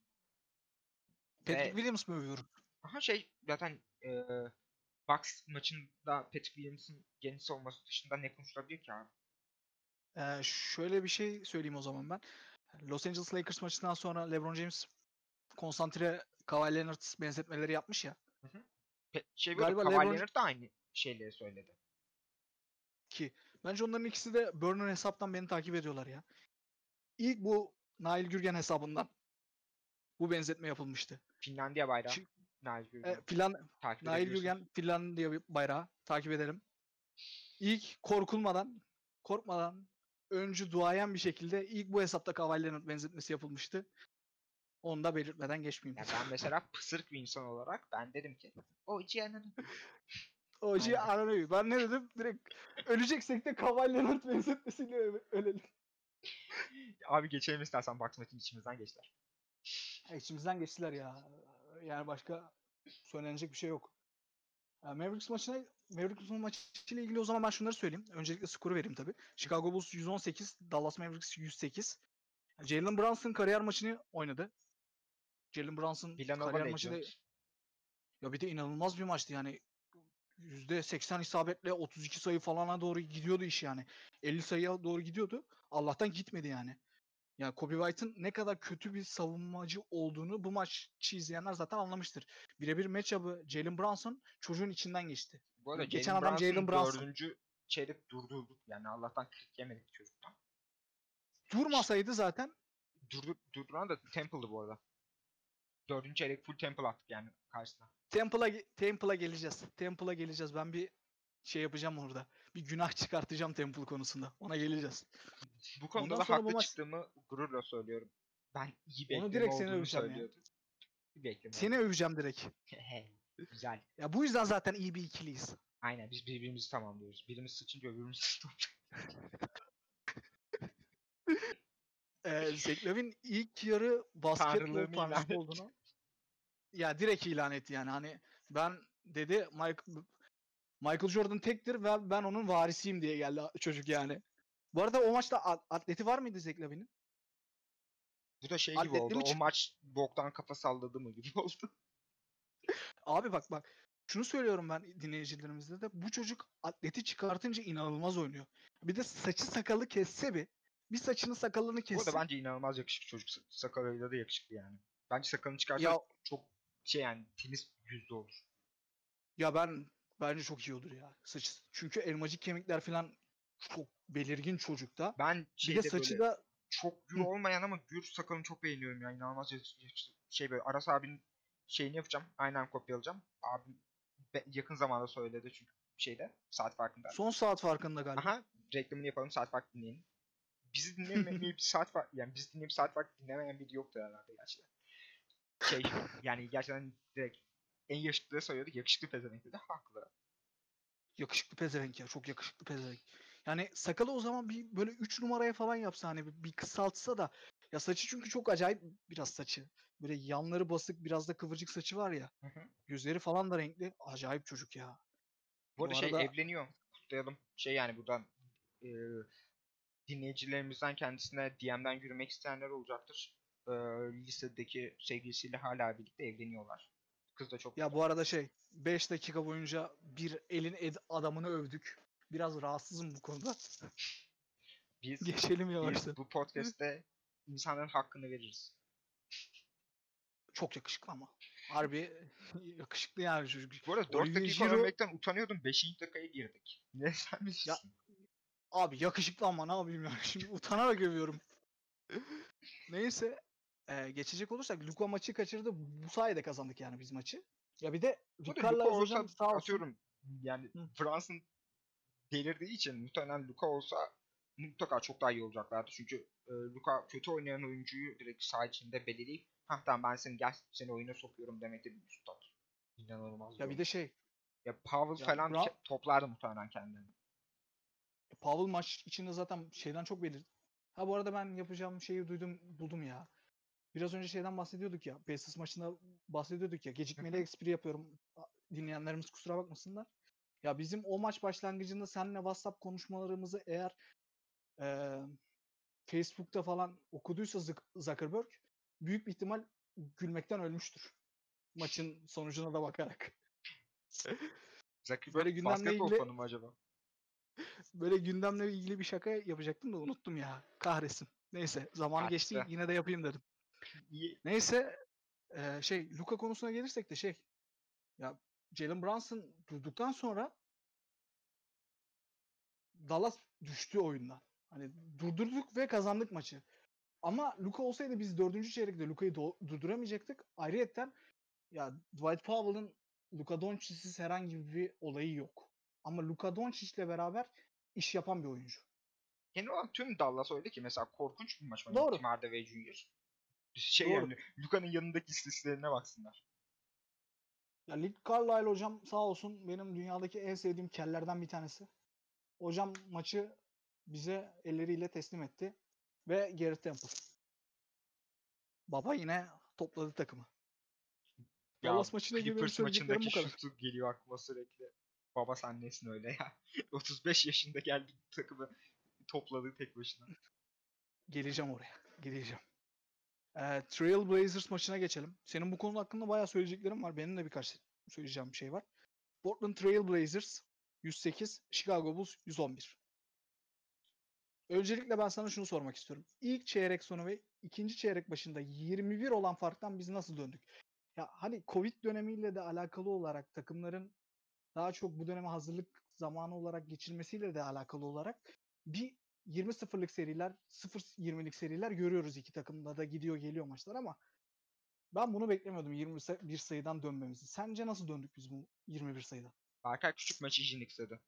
Patrick Ve- Williams mı övüyorum? Aha şey zaten e, Bucks maçında Patrick Williams'ın genç savunması dışında ne konuşulabilir ki abi? Ee, şöyle bir şey söyleyeyim o zaman ben. Los Angeles Lakers maçından sonra LeBron James konsantre Kawhi Leonard benzetmeleri yapmış ya. Pe- şey böyle Galiba Kawhi LeBron- Leonard da aynı şeyleri söyledi. ki bence onların ikisi de burner hesaptan beni takip ediyorlar ya. İlk bu Nail Gürgen hesabından bu benzetme yapılmıştı. Finlandiya bayrağı. Şi- Nail E, Gürgen. Filan takip Nail. Gürgen Finlandiya bir bayrağı takip ederim. İlk korkulmadan, korkmadan öncü duayen bir şekilde ilk bu hesapta Kawhi Leonard benzetmesi yapılmıştı. Onu da belirtmeden geçmeyeyim. Ya ben mesela pısırık bir insan olarak ben dedim ki o Cihan'ın Oji. Arano'yu. Ben ne dedim? Direkt öleceksek de Kawhi Leonard benzetmesiyle öle- ölelim. abi geçelim istersen Bucks maçın içimizden geçtiler. Ya İçimizden geçtiler ya. Yani başka söylenecek bir şey yok. Ya Mavericks maçına Mavericks maçıyla ilgili o zaman ben şunları söyleyeyim. Öncelikle skoru vereyim tabii. Chicago Bulls 118, Dallas Mavericks 108. Jalen Brunson kariyer maçını oynadı. Jalen Brunson Villanova kariyer maçı da ya bir de inanılmaz bir maçtı yani. %80 isabetle 32 sayı falana doğru gidiyordu iş yani. 50 sayıya doğru gidiyordu. Allah'tan gitmedi yani. Yani Kobe White'ın ne kadar kötü bir savunmacı olduğunu bu maçı izleyenler zaten anlamıştır. Birebir matchup'ı Jalen Brunson çocuğun içinden geçti. Bu arada Geçen Jalen adam Jalen Brunson Brunson. dördüncü çeyrek durdurduk. Yani Allah'tan 40 yemedik çocuktan. Durmasaydı zaten Durdu, durduran da Temple'dı bu arada. Dördüncü çeyrek full Temple attık yani karşısına. Temple'a Temple'a geleceğiz. Temple'a geleceğiz. Ben bir şey yapacağım orada. Bir günah çıkartacağım Temple konusunda. Ona geleceğiz. Bu konuda Ondan da sonra bu haklı maç- çıktığımı gururla söylüyorum. Ben iyi bir Onu ekleme direkt seni olduğunu öveceğim ya. söylüyordum. Bir. Seni öveceğim direkt. Güzel. Ya bu yüzden zaten iyi bir ikiliyiz. Aynen biz birbirimizi tamamlıyoruz. Birimiz sıçınca öbürümüz Ee, Zach Lavin ilk yarı basketbol tanrısı olduğunu ya direkt ilan etti yani. Hani ben dedi Michael, Michael Jordan tektir ve ben onun varisiyim diye geldi çocuk yani. Bu arada o maçta at- atleti var mıydı Zach Lavin'in? Bu da şey gibi Atletli oldu. O maç boktan kafa salladı mı gibi oldu. Abi bak bak. Şunu söylüyorum ben dinleyicilerimizde de. Bu çocuk atleti çıkartınca inanılmaz oynuyor. Bir de saçı sakalı kesse bir. Bir saçını sakalını Bu kesse. arada bence inanılmaz yakışıklı çocuk. Sa- Sakalıyla da yakışıklı yani. Bence sakalını çıkarsa Ya çok şey yani tenis yüzlü olur. ya ben bence çok iyi olur ya. Saç çünkü elmacık kemikler falan çok belirgin çocukta. Ben Bir de saçı böyle da çok gür Hı. olmayan ama gür sakalını çok beğeniyorum ya. İnanılmaz. Şey böyle Aras abinin şeyini yapacağım. Aynen kopyalayacağım. Abim yakın zamanda söyledi çünkü şeyde saat farkında. son saat farkında galiba. Aha reklamını yapalım saat farkı dinleyin. Bizi dinlemeyip bir saat fark yani bizi dinleyip saat farkı dinlemeyen biri yoktu herhalde gerçekten. Şey yani gerçekten direkt en yakışıklıya sayıyorduk. Yakışıklı pezevenk dedi. Haklı. Yakışıklı pezevenk ya. Çok yakışıklı pezevenk. Yani sakalı o zaman bir böyle 3 numaraya falan yapsa hani bir, bir kısaltsa da ya saçı çünkü çok acayip biraz saçı. Böyle yanları basık biraz da kıvırcık saçı var ya. Hı hı. Gözleri falan da renkli. Acayip çocuk ya. Bu arada Bu şey arada- evleniyor. Kutlayalım. Şey yani buradan e, dinleyicilerimizden kendisine DM'den yürümek isteyenler olacaktır. E, lisedeki sevgilisiyle hala birlikte evleniyorlar. Kız da çok Ya bu arada şey 5 dakika boyunca bir elin ed- adamını övdük. Biraz rahatsızım bu konuda. biz, Geçelim biz yavaştan. bu podcast'te insanların hakkını veririz. Çok yakışıklı ama. Harbi yakışıklı yani çocuk. Bu arada 4 Olivier dakika Giroud- övmekten utanıyordum. 5. dakikaya girdik. Ne sen bilirsin. Abi yakışıklı ama ne yapayım yani şimdi utanarak övüyorum. Neyse e, geçecek olursak Luka maçı kaçırdı. Bu sayede kazandık yani biz maçı. Ya bir de Luka olsa sağ olsun. atıyorum yani Hı. Fransa'nın delirdiği için muhtemelen Luka olsa mutlaka çok daha iyi olacaklardı. Çünkü e, Luka kötü oynayan oyuncuyu direkt saha içinde belirleyip ha tamam ben seni gel seni oyuna sokuyorum demekte bir üstad. İnanılmaz. Ya bir de şey ya Powell Ya falan ke- toplardı muhtemelen kendilerini. Pavel maç içinde zaten şeyden çok belir. Ha bu arada ben yapacağım şeyi duydum buldum ya. Biraz önce şeyden bahsediyorduk ya. Pacers maçında bahsediyorduk ya. Gecikmeli espri yapıyorum. Dinleyenlerimiz kusura bakmasınlar. Ya bizim o maç başlangıcında seninle WhatsApp konuşmalarımızı eğer eee Facebook'ta falan okuduysa Zuck- Zuckerberg büyük bir ihtimal gülmekten ölmüştür. Maçın sonucuna da bakarak. Zuckerberg Böyle gündemle basketbol ilgili- fanı mı acaba? Böyle gündemle ilgili bir şaka yapacaktım da unuttum ya. Kahretsin. Neyse zaman geçti Kaçtı. yine de yapayım dedim. Neyse eee, şey Luka konusuna gelirsek de şey ya Jalen Brunson durduktan sonra Dallas düştü oyundan. Hani durdurduk ve kazandık maçı. Ama Luka olsaydı biz dördüncü çeyrekte Luka'yı durduramayacaktık. Ayrıyeten ya Dwight Powell'ın Luka Doncic'siz herhangi bir olayı yok. Ama Luka Doncic'le beraber iş yapan bir oyuncu. Genel olarak tüm Dallas öyle ki mesela korkunç bir maç Doğru. oynadı Tim Hardaway Jr. Şey Doğru. yani Luka'nın yanındaki istatistiklerine baksınlar. Ya Lee Carlisle hocam sağ olsun benim dünyadaki en sevdiğim kellerden bir tanesi. Hocam maçı bize elleriyle teslim etti. Ve Garrett Temple. Baba yine topladı takımı. Ya, Dallas benim Clippers maçındaki bu kadar. şutu geliyor aklıma sürekli. Baba sen nesin öyle ya. 35 yaşında geldi takımı topladı tek başına. Geleceğim oraya. Geleceğim. Ee, Trail Blazers maçına geçelim. Senin bu konu hakkında bayağı söyleyeceklerim var. Benim de birkaç söyleyeceğim bir şey var. Portland Trail Blazers 108, Chicago Bulls 111. Öncelikle ben sana şunu sormak istiyorum. İlk çeyrek sonu ve ikinci çeyrek başında 21 olan farktan biz nasıl döndük? Ya hani Covid dönemiyle de alakalı olarak takımların daha çok bu döneme hazırlık zamanı olarak geçirmesiyle de alakalı olarak bir 20-0'lık seriler, 0-20'lik seriler görüyoruz iki takımda da gidiyor geliyor maçlar ama ben bunu beklemiyordum 21 sayıdan dönmemizi. Sence nasıl döndük biz bu 21 sayıdan? Berkay küçük maçı için istedi.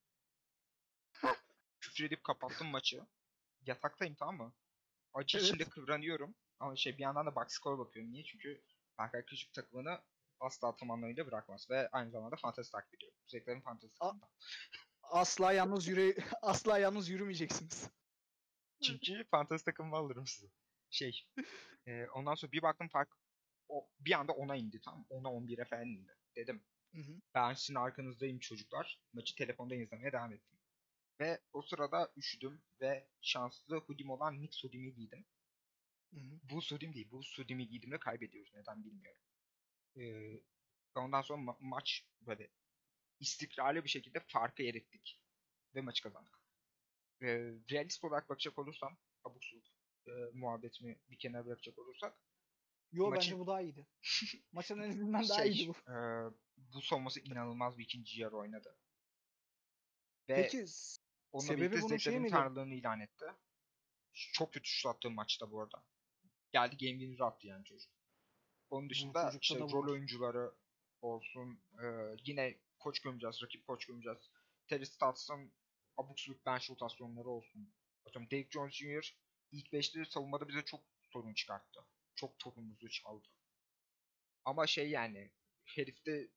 Küfür edip kapattım maçı. Yataktayım tamam mı? Acı Evet. içinde kıvranıyorum. Ama şey bir yandan da box score bakıyorum. Niye? Çünkü Berkay küçük takımını asla tam anlamıyla bırakmaz. Ve aynı zamanda fantezi takip ediyor. Zevklerin fantezi takımında. Asla yalnız yürü asla yalnız yürümeyeceksiniz. Çünkü fantezi takımı alırım sizi. Şey. e, ondan sonra bir baktım fark o, bir anda 10'a indi tam. 10'a 11'e falan indi. Dedim Hı hı. ben sizin arkanızdayım çocuklar. Maçı telefondan izlemeye devam ettim. Ve o sırada üşüdüm ve şanslı hudim olan Knicks hudimi giydim. Hı hı. Bu hudim değil. Bu hudimi giydiğimde kaybediyoruz. Neden bilmiyorum. Ee, ondan sonra ma- maç böyle istikrarlı bir şekilde farkı erittik. Ve maçı kazandık. Ee, realist olarak bakacak olursam abuk subuk e, muhabbetimi bir kenara bırakacak olursak Yo Maçın- bence bu daha iyiydi. Maçın en azından daha şey, iyiydi bu. e, bu savunması inanılmaz bir ikinci yarı oynadı. Ve Peki Onunla Sebebi bunun şey miydi? tanrılığını ilan etti. Çok kötü şut attığı maçta bu arada. Geldi game winner'ı attı yani çocuk. Onun dışında işte rol oyuncuları olsun. e, yine koç gömeceğiz, rakip koç gömeceğiz. Terry Stotts'ın abuk subuk bench rotasyonları olsun. Atıyorum Derrick Jones Jr. ilk 5'te savunmada bize çok sorun çıkarttı. Çok topumuzu çaldı. Ama şey yani herifte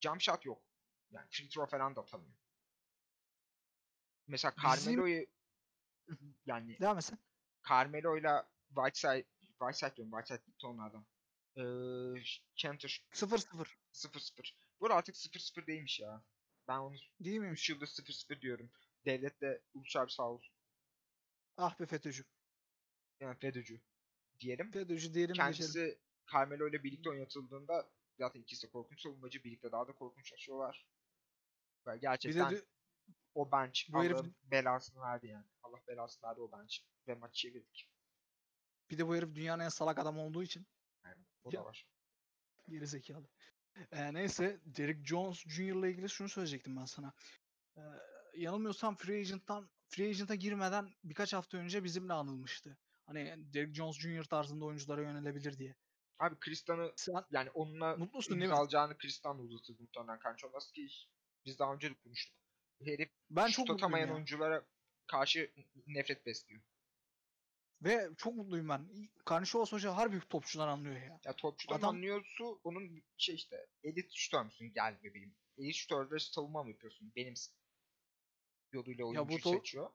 jump shot yok. Yani free throw falan da atamıyor. Mesela Carmelo'yu yani devam etsen. Carmelo'yla Whiteside Whiteside diyorum Whiteside gitti onlardan. Ee, Cantor 0-0. 0-0. Bu artık 0-0 değilmiş ya. Ben onu Değil miymiş? 3 yıldır 0-0 diyorum. Devlet de Ulusal sağ olsun. Ah be FETÖ'cü. Yani FETÖ'cü diyelim. FETÖ'cü diyelim geçelim. Kendisi Carmelo ile birlikte oynatıldığında zaten ikisi de korkunç savunmacı. Birlikte daha da korkunç yaşıyorlar. Ve Bir de gerçekten dü- o bench bu herif- belasını verdi yani. Allah belasını verdi o bench. Ve maçı çevirdik. bir de bu herif dünyanın en salak adamı olduğu için Yani o Ya- da var. geri zekalı. Ee, neyse Derrick Jones Jr. ile ilgili şunu söyleyecektim ben sana. Ee, yanılmıyorsam Free Agent'tan Free Agent'a girmeden birkaç hafta önce bizimle anılmıştı. Hani Derrick Jones Jr. tarzında oyunculara yönelebilir diye. Abi Kristan'ı yani onunla mutlusun değil mi? imzalayacağını Kristan da uzatır muhtemelen Kançonlas ki biz daha önce de konuştuk. Herif Ben çok atamayan ya. oyunculara karşı nefret besliyor. Ve çok mutluyum ben. Karnışovas Hoca harbi topçudan anlıyor ya. Ya topçudan Adam- anlıyorsu onun şey işte elit şutör müsün gel bebeğim. Elit şutörde savunma mı yapıyorsun? Benim yoluyla oyuncu to- seçiyor.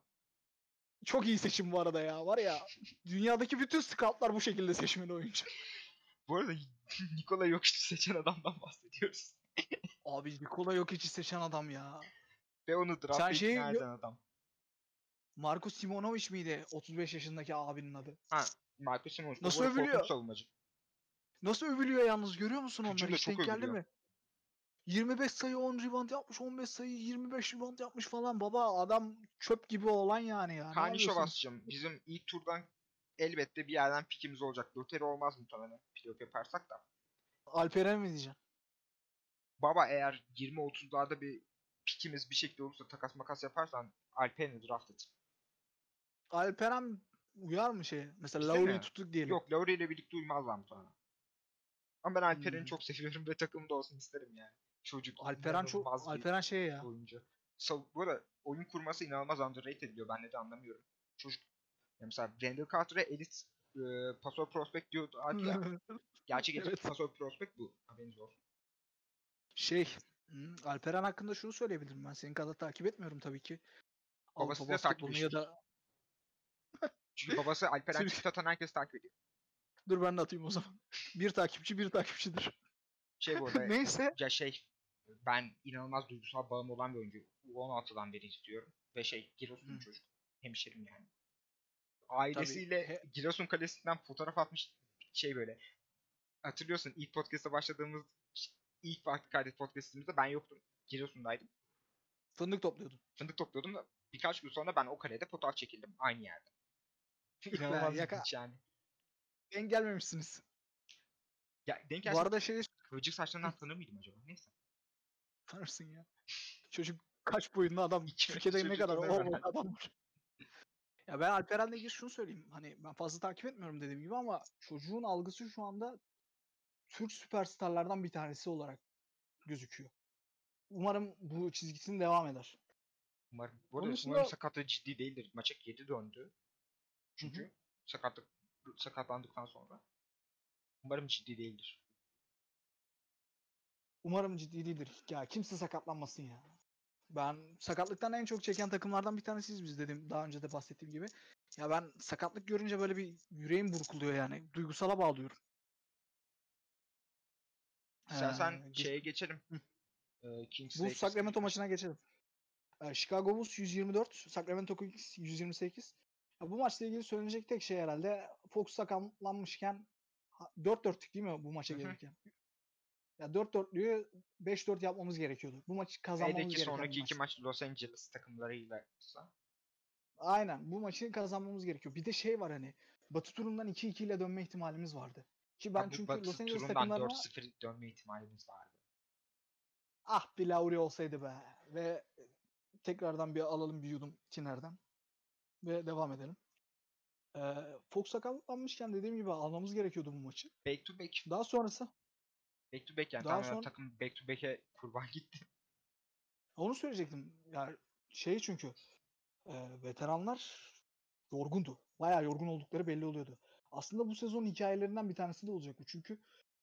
Çok iyi seçim bu arada ya. Var ya dünyadaki bütün scoutlar bu şekilde seçmeli oyuncu. Bu arada Nikola Jokic'i seçen adamdan bahsediyoruz. Abi Nikola Jokic'i seçen adam ya. Ve onu draft'a Sen şeyi eden adam. Marco Simonovic miydi 35 yaşındaki abinin adı? Ha, Marcus Simonovic. Nasıl Nasıl övülüyor? savunmacı. Nasıl övülüyor yalnız görüyor musun onları? Hiç çok denk geldi mi? 25 sayı 10 rebound yapmış, 15 sayı 25 rebound yapmış falan. Baba adam çöp gibi olan yani ya. Kani yapıyorsun? Şovas'cığım bizim ilk turdan elbette bir yerden pikimiz olacak. Loteri olmaz muhtemelen playoff yaparsak da. Alperen mi diyeceksin? Baba eğer 20-30'larda bir pikimiz bir şekilde olursa takas makas yaparsan Alperen'i draft et. Alperen uyar mı şeye? Mesela Bize Lauri'yi tuttuk diyelim. Yok Lowry ile birlikte uymazlar muhtemelen. Ama ben Alperen'i Hmm. çok seviyorum ve takımda olsun isterim yani. Çocuk Alperen çok Alperen şey ya. oyuncu. Sav- bu arada oyun kurması inanılmaz underrated ediliyor. Ben de anlamıyorum. Çocuk ya mesela Randall Carter'a elit e, pasör prospect diyordu ya. Gerçek elit Evet. pasör prospect bu. Haberiniz olsun. Şey, hmm, Alperen hakkında şunu söyleyebilirim ben. Senin kadar takip etmiyorum tabii ki. Babası da takip ya da Çünkü babası Alperen tweet atan herkes takip ediyor. dur ben de atayım o zaman. bir takipçi bir takipçidir. Şey bu arada Neyse. ya şey ben inanılmaz duygusal bağım olan bir oyuncu. U16'dan beri izliyorum. Ve şey Giresun Hı. çocuk. Hemşerim yani. Ailesiyle he- Giresun Kalesi'nden fotoğraf atmış şey böyle. Hatırlıyorsun ilk podcast'a başladığımız ilk kaydet podcast'imizde ben yoktum. Giresun'daydım. Fındık topluyordun. Fındık topluyordum da birkaç gün sonra ben o kalede fotoğraf çekildim aynı yerde. İnanılmaz yaka- ilginç yani. Denk gelmemişsiniz. Ya, denk Bu arada şey kıvırcık saçlarından tanır mıydım acaba? Neyse. tanırsın ya. Çocuk kaç boyunda adam. İki Türkiye'de ne çocuk kadar o boyunda adam var. Ya ben Alperen'le ilgili şunu söyleyeyim. Hani ben fazla takip etmiyorum dediğim gibi ama çocuğun algısı şu anda Türk süperstarlardan bir tanesi olarak gözüküyor. Umarım bu çizgisini devam eder. Umarım. Bu Onun arada dışında- umarım sakatlığı ciddi değildir. Maça geri döndü. Çünkü sakatlık sakatlandıktan sonra. Umarım ciddi değildir. Umarım ciddi değildir. Ya kimse sakatlanmasın ya. Ben sakatlıktan en çok çeken takımlardan bir tanesiyiz biz dedim daha önce de bahsettiğim gibi. Ya ben sakatlık görünce böyle bir yüreğim burkuluyor yani. Duygusala bağlıyorum. İstersen Ee, geç- şeye geçelim. Ee, Kings Bu Sacramento maçı. maçına geçelim. Ee, Chicago Bulls 124, Sacramento Kings 128. Ya bu maçla ilgili söylenecek tek şey herhalde Fox sakatlanmışken 4-4'lük değil mi bu maça gelirken? Ya 4-4'lüğü 5-4 yapmamız gerekiyordu. Bu maçı kazanmamız E'deki gereken sonraki iki maç. maç Los Angeles takımlarıyla Aynen bu maçı kazanmamız gerekiyor. Bir de şey var hani Batı turundan 2-2 ile dönme ihtimalimiz vardı. Ki ben bu çünkü Batı Los Angeles takımlarına 4-0 dönme ihtimalimiz vardı. ah bir Lauri olsaydı be ve tekrardan bir alalım bir yudum Tiner'den ve devam edelim. Ee, Fox sakatlanmışken dediğim gibi almamız gerekiyordu bu maçı. Back to back. Daha sonrası Back to back yani Daha sonra- takım back to back'e kurban gitti. onu söyleyecektim. Yani şey çünkü e, veteranlar yorgundu. Bayağı yorgun oldukları belli oluyordu. Aslında bu sezonun hikayelerinden bir tanesi de olacak bu. Çünkü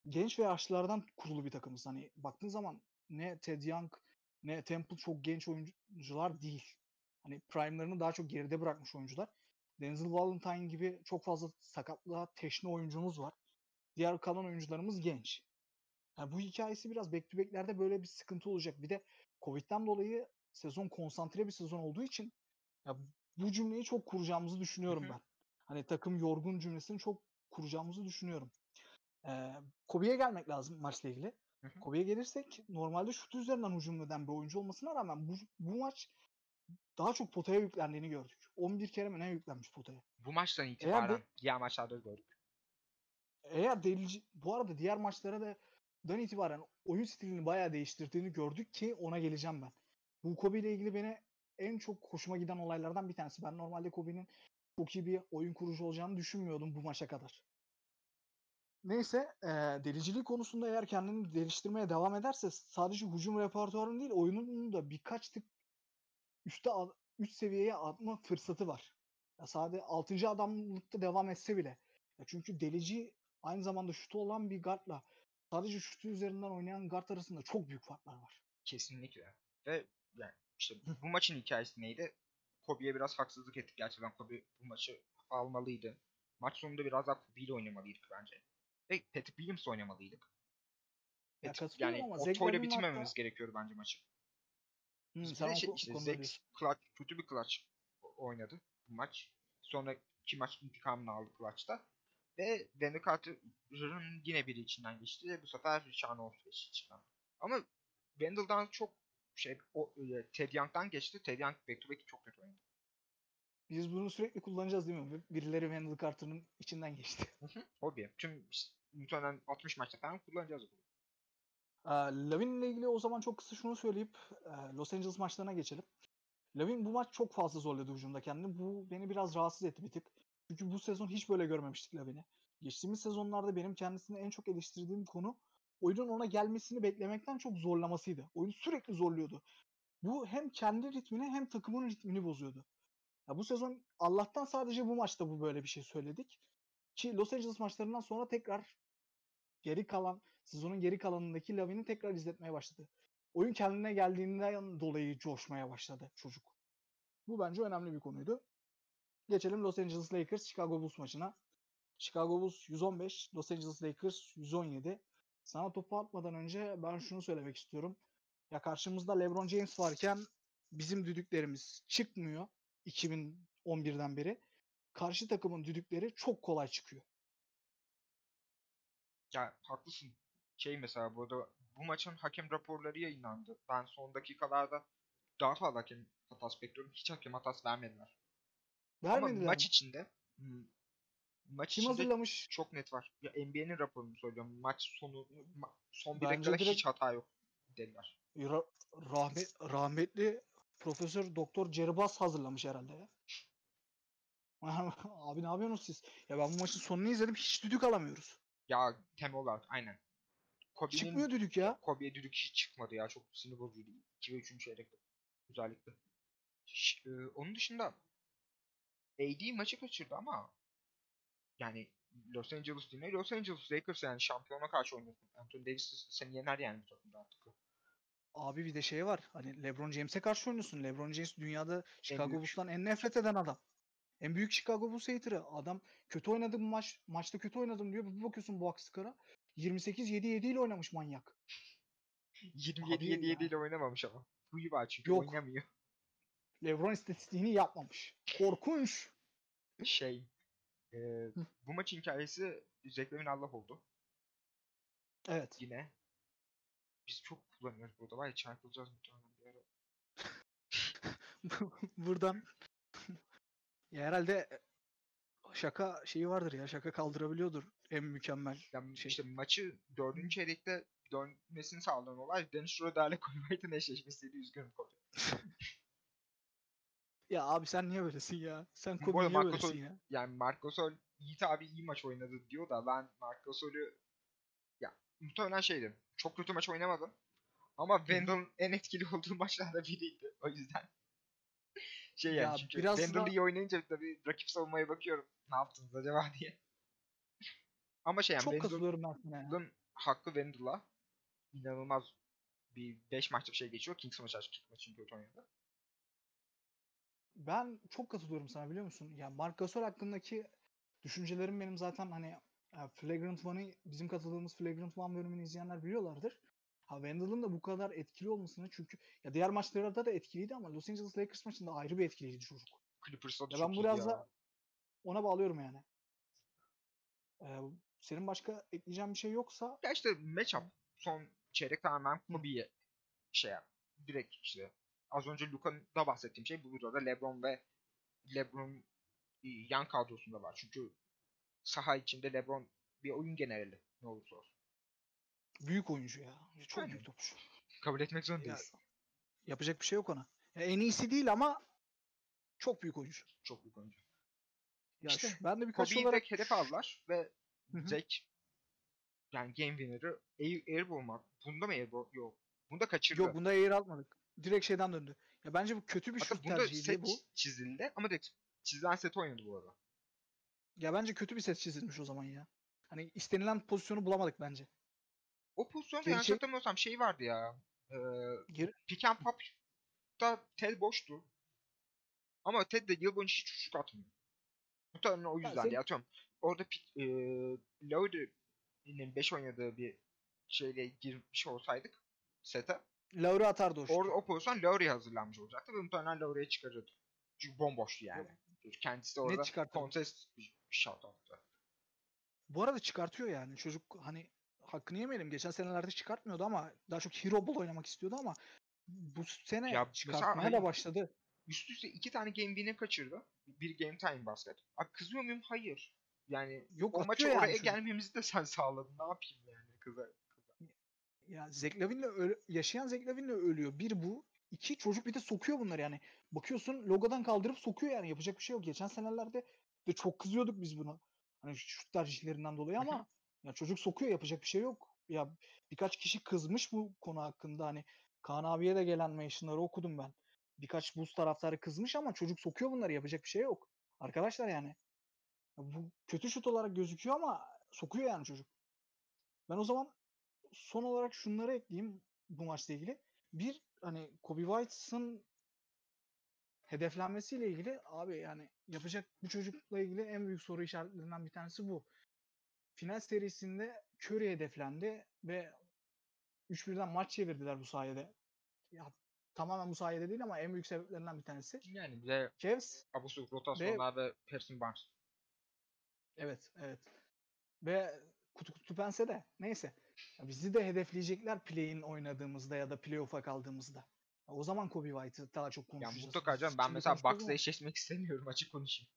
genç ve yaşlılardan kurulu bir takımız. Hani baktığın zaman ne Ted Young ne Temple çok genç oyuncular değil. Hani prime'larını daha çok geride bırakmış oyuncular. Denzel Valentine gibi çok fazla sakatlığa teşne oyuncumuz var. Diğer kalan oyuncularımız genç. Yani bu hikayesi biraz back to back'lerde böyle bir sıkıntı olacak. Bir de Covid'den dolayı sezon konsantre bir sezon olduğu için ya bu cümleyi çok kuracağımızı düşünüyorum ben. Hani takım yorgun cümlesini çok kuracağımızı düşünüyorum. Ee, Kobe'ye gelmek lazım maçla ilgili. Kobe'ye gelirsek normalde şut üzerinden hücum eden bir oyuncu olmasına rağmen bu, bu maç daha çok potaya yüklendiğini gördük. 11 kere mi ne yüklenmiş potaya. Bu maçtan Eğer itibaren de- diğer maçlarda gördük. Eğer delici, bu arada diğer maçlara da dan itibaren oyun stilini bayağı değiştirdiğini gördük ki ona geleceğim ben. Bu Kobe ile ilgili beni en çok hoşuma giden olaylardan bir tanesi. Ben normalde Kobe'nin çok iyi bir oyun kurucu olacağını düşünmüyordum bu maça kadar. Neyse eee deliciliği konusunda eğer kendini geliştirmeye devam ederse sadece hücum repertuarının değil oyunun da birkaç tık üstte üst seviyeye atma fırsatı var. Ya sadece 6. adamlıkta devam etse bile. Ya çünkü delici aynı zamanda şutu olan bir guardla sadece şutu üzerinden oynayan guard arasında çok büyük farklar var. Kesinlikle. Ve yani işte bu maçın hikayesi neydi? Kobe'ye biraz haksızlık ettik gerçekten. Kobe bu maçı almalıydı. Maç sonunda biraz daha Kobe ile oynamalıydık bence. Ve Patrick Williams oynamalıydık. Ya katılıyorum yani ama o toyla bitirmememiz hatta- gerekiyordu bence maçı. Hı, o şey, işte diyorsun. clutch, kötü bir clutch oynadı bu maç. Sonraki maç intikamını aldı Clutch'ta. Ve Wendell Carter'ın yine biri içinden geçti. Ve bu sefer Sean Osprey çıkan. Ama Wendell'dan çok şey o, e, Ted Young'dan geçti. Ted Young back to back çok kötü oynadı. Biz bunu sürekli kullanacağız değil mi? Birileri Wendell Carter'ın içinden geçti. o bir. Tüm muhtemelen 60 maçta falan kullanacağız bunu. Lavin ile ilgili o zaman çok kısa şunu söyleyip Los Angeles maçlarına geçelim. Lavin bu maç çok fazla zorladı hücumda kendini. Bu beni biraz rahatsız etti bir tık. Çünkü bu sezon hiç böyle görmemiştik Lavin'i. Geçtiğimiz sezonlarda benim kendisini en çok eleştirdiğim konu oyunun ona gelmesini beklemekten çok zorlamasıydı. Oyun sürekli zorluyordu. Bu hem kendi ritmini hem takımın ritmini bozuyordu. Ya bu sezon Allah'tan sadece bu maçta bu böyle bir şey söyledik. Ki Los Angeles maçlarından sonra tekrar geri kalan sezonun geri kalanındaki Lavin'i tekrar izletmeye başladı. Oyun kendine geldiğinden dolayı coşmaya başladı çocuk. Bu bence önemli bir konuydu. Geçelim Los Angeles Lakers Chicago Bulls maçına. Chicago Bulls 115, Los Angeles Lakers 117. Sana topu atmadan önce ben şunu söylemek istiyorum. Ya karşımızda LeBron James varken bizim düdüklerimiz çıkmıyor 2011'den beri. Karşı takımın düdükleri çok kolay çıkıyor. Ya haklısın. Şey mesela burada bu maçın hakem raporları yayınlandı. Ben son dakikalarda daha fazla hakem hatası bekliyorum. Hiç hakem hatası vermediler. Vermediler Ama maç mi? içinde maç Kim içinde hazırlamış? çok net var. Ya NBA'nin raporunu söylüyorum. Maç sonu ma- son bir dakikada direkt... hiç hata yok dediler. Ra- rahmet rahmetli Profesör Doktor Cerbas hazırlamış herhalde ya. Abi ne yapıyorsunuz siz? Ya ben bu maçın sonunu izledim. Hiç düdük alamıyoruz. Ya temel olarak aynen. Kobe'nin, Çıkmıyor düdük ya. Kobe'ye düdük hiç çıkmadı ya. Çok sinir bozucuydu. 2 ve 3. çeyrekte. Özellikle. Ş- e, onun dışında AD maçı kaçırdı ama yani Los Angeles değil? Los Angeles Lakers yani şampiyona karşı oynuyorsun. Anthony Davis seni yener yani bu takımda artık. Abi bir de şey var. Hani LeBron James'e karşı oynuyorsun. LeBron James dünyada Chicago Bulls'tan en nefret eden adam. En büyük Chicago Bulls hater'ı. Adam kötü oynadı bu maç. Maçta kötü oynadım diyor. Bir bakıyorsun bu skora. 28-7-7 ile oynamış manyak. 27-7-7 ile oynamamış ama. Huyu var çünkü Yok. oynamıyor. LeBron istatistiğini yapmamış. Korkunç. Şey. E, bu maçın hikayesi Zeklem'in Allah oldu. Evet. Yine. Biz çok kullanıyoruz burada. Var ya çarpılacağız muhtemelen bir ara. Buradan ya herhalde şaka şeyi vardır ya. Şaka kaldırabiliyordur en mükemmel yani şey. İşte maçı dördüncü çeyrekte dönmesini sağlayan olay Dennis Schroeder ile Kobe White'ın eşleşmesiydi. Üzgünüm Kobe. ya abi sen niye böylesin ya? Sen Kobe niye Marco böylesin ya? Yani Marco Sol Yiğit abi iyi maç oynadı diyor da ben Marco Sol'ü ya muhtemelen şeydi. Çok kötü maç oynamadı. Ama Wendell'ın en etkili olduğu maçlarda biriydi. O yüzden şey yani ya çünkü biraz Wendell da... iyi oynayınca tabii rakip savunmaya bakıyorum. Ne yaptınız acaba diye. Ama şey yani Çok katılıyorum ben sana ya. hakkı Wendell'a inanılmaz bir 5 maçlık şey geçiyor. Kings maçı açık maçı kötü oynadı. Ben çok katılıyorum sana biliyor musun? Ya Marc Gasol hakkındaki düşüncelerim benim zaten hani Flagrant One'ı bizim katıldığımız Flagrant One bölümünü izleyenler biliyorlardır. Ha Wendell'ın da bu kadar etkili olmasını çünkü ya diğer maçlarda da etkiliydi ama Los Angeles Lakers maçında ayrı bir etkiliydi çocuk. Clippers'ta da ya ben biraz da ona bağlıyorum yani. Ee, senin başka ekleyeceğin bir şey yoksa ya işte matchup son çeyrek tamamen Kobe'ye şey yap. Direkt işte az önce Luka'da bahsettiğim şey burada da LeBron ve LeBron yan kadrosunda var. Çünkü saha içinde LeBron bir oyun generali ne olursa olsun. Büyük oyuncu ya. Çok Aynen. büyük topçu. Kabul etmek zorundayız. Ya, yapacak bir şey yok ona. Ya en iyisi değil ama çok büyük oyuncu. Çok büyük oyuncu. Ya işte, şu, ben de birkaç Kobe'yi olarak... hedef aldılar ve Zek yani game winner'ı air, airball mu? Bunda mı airball? Yok. Bunda kaçırdı. Yok bunda air atmadık. Direkt şeyden döndü. Ya bence bu kötü bir Hatta şut tercihiydi set bu. çizildi ama direkt çizilen set oynadı bu arada. Ya bence kötü bir set çizilmiş o zaman ya. Hani istenilen pozisyonu bulamadık bence. O pozisyonda yanlış şey... hatırlamıyorsam şey vardı ya. E, Geri... Pick and Pop'ta Ted boştu. Ama Ted de yıl boyunca hiç şut atmıyor. Muhtemelen o yüzden ya, atıyorum. Orada e, Lowry'nin 5 oynadığı bir şeyle girmiş olsaydık sete. Lowry atardı o. Orada o pozisyon Lowry'e hazırlanmış olacaktı ve muhtemelen Lowry'e çıkarırdı. Çünkü bomboştu yani. Çocuk Kendisi orada çıkarttı. contest shout attı. Bu arada çıkartıyor yani. Çocuk hani hakkını yemeyelim. Geçen senelerde çıkartmıyordu ama daha çok Hero Ball oynamak istiyordu ama bu sene Ya çıkartmaya hani- da başladı. Üst üste iki tane game win'e kaçırdı. Bir game time basket. Abi kızıyor muyum? Hayır. Yani Yok o maça yani oraya gelmemizi de sen sağladın. Ne yapayım yani kıza? Ya Zach Lavin'le öl- yaşayan Zach Lavin'le ölüyor. Bir bu. iki çocuk bir de sokuyor bunları yani. Bakıyorsun logodan kaldırıp sokuyor yani. Yapacak bir şey yok. Geçen senelerde de çok kızıyorduk biz buna. Hani şut tercihlerinden dolayı ama ya çocuk sokuyor yapacak bir şey yok. Ya birkaç kişi kızmış bu konu hakkında hani Kaan abiye de gelen mentionları okudum ben. Birkaç buz taraftarı kızmış ama çocuk sokuyor bunları yapacak bir şey yok. Arkadaşlar yani. Bu kötü şut olarak gözüküyor ama sokuyor yani çocuk. Ben o zaman son olarak şunları ekleyeyim bu maçla ilgili. Bir hani Kobe White'ın hedeflenmesiyle ilgili abi yani yapacak bu çocukla ilgili en büyük soru işaretlerinden bir tanesi bu. Final serisinde Curry hedeflendi ve 3-1'den maç çevirdiler bu sayede. Ya tamamen bu sayede değil ama en büyük sebeplerinden bir tanesi. Yani bir de Cavs abusuk rotasyonlar ve Harrison Barnes. Evet, evet. Ve kutu kutu pense de neyse. Ya bizi de hedefleyecekler play'in oynadığımızda ya da playoff'a kaldığımızda. Ya o zaman Kobe White'ı daha çok Ya konuşacağız. mutlaka canım. Ben Şimdi mesela Bucks'la eşleşmek istemiyorum açık konuşayım.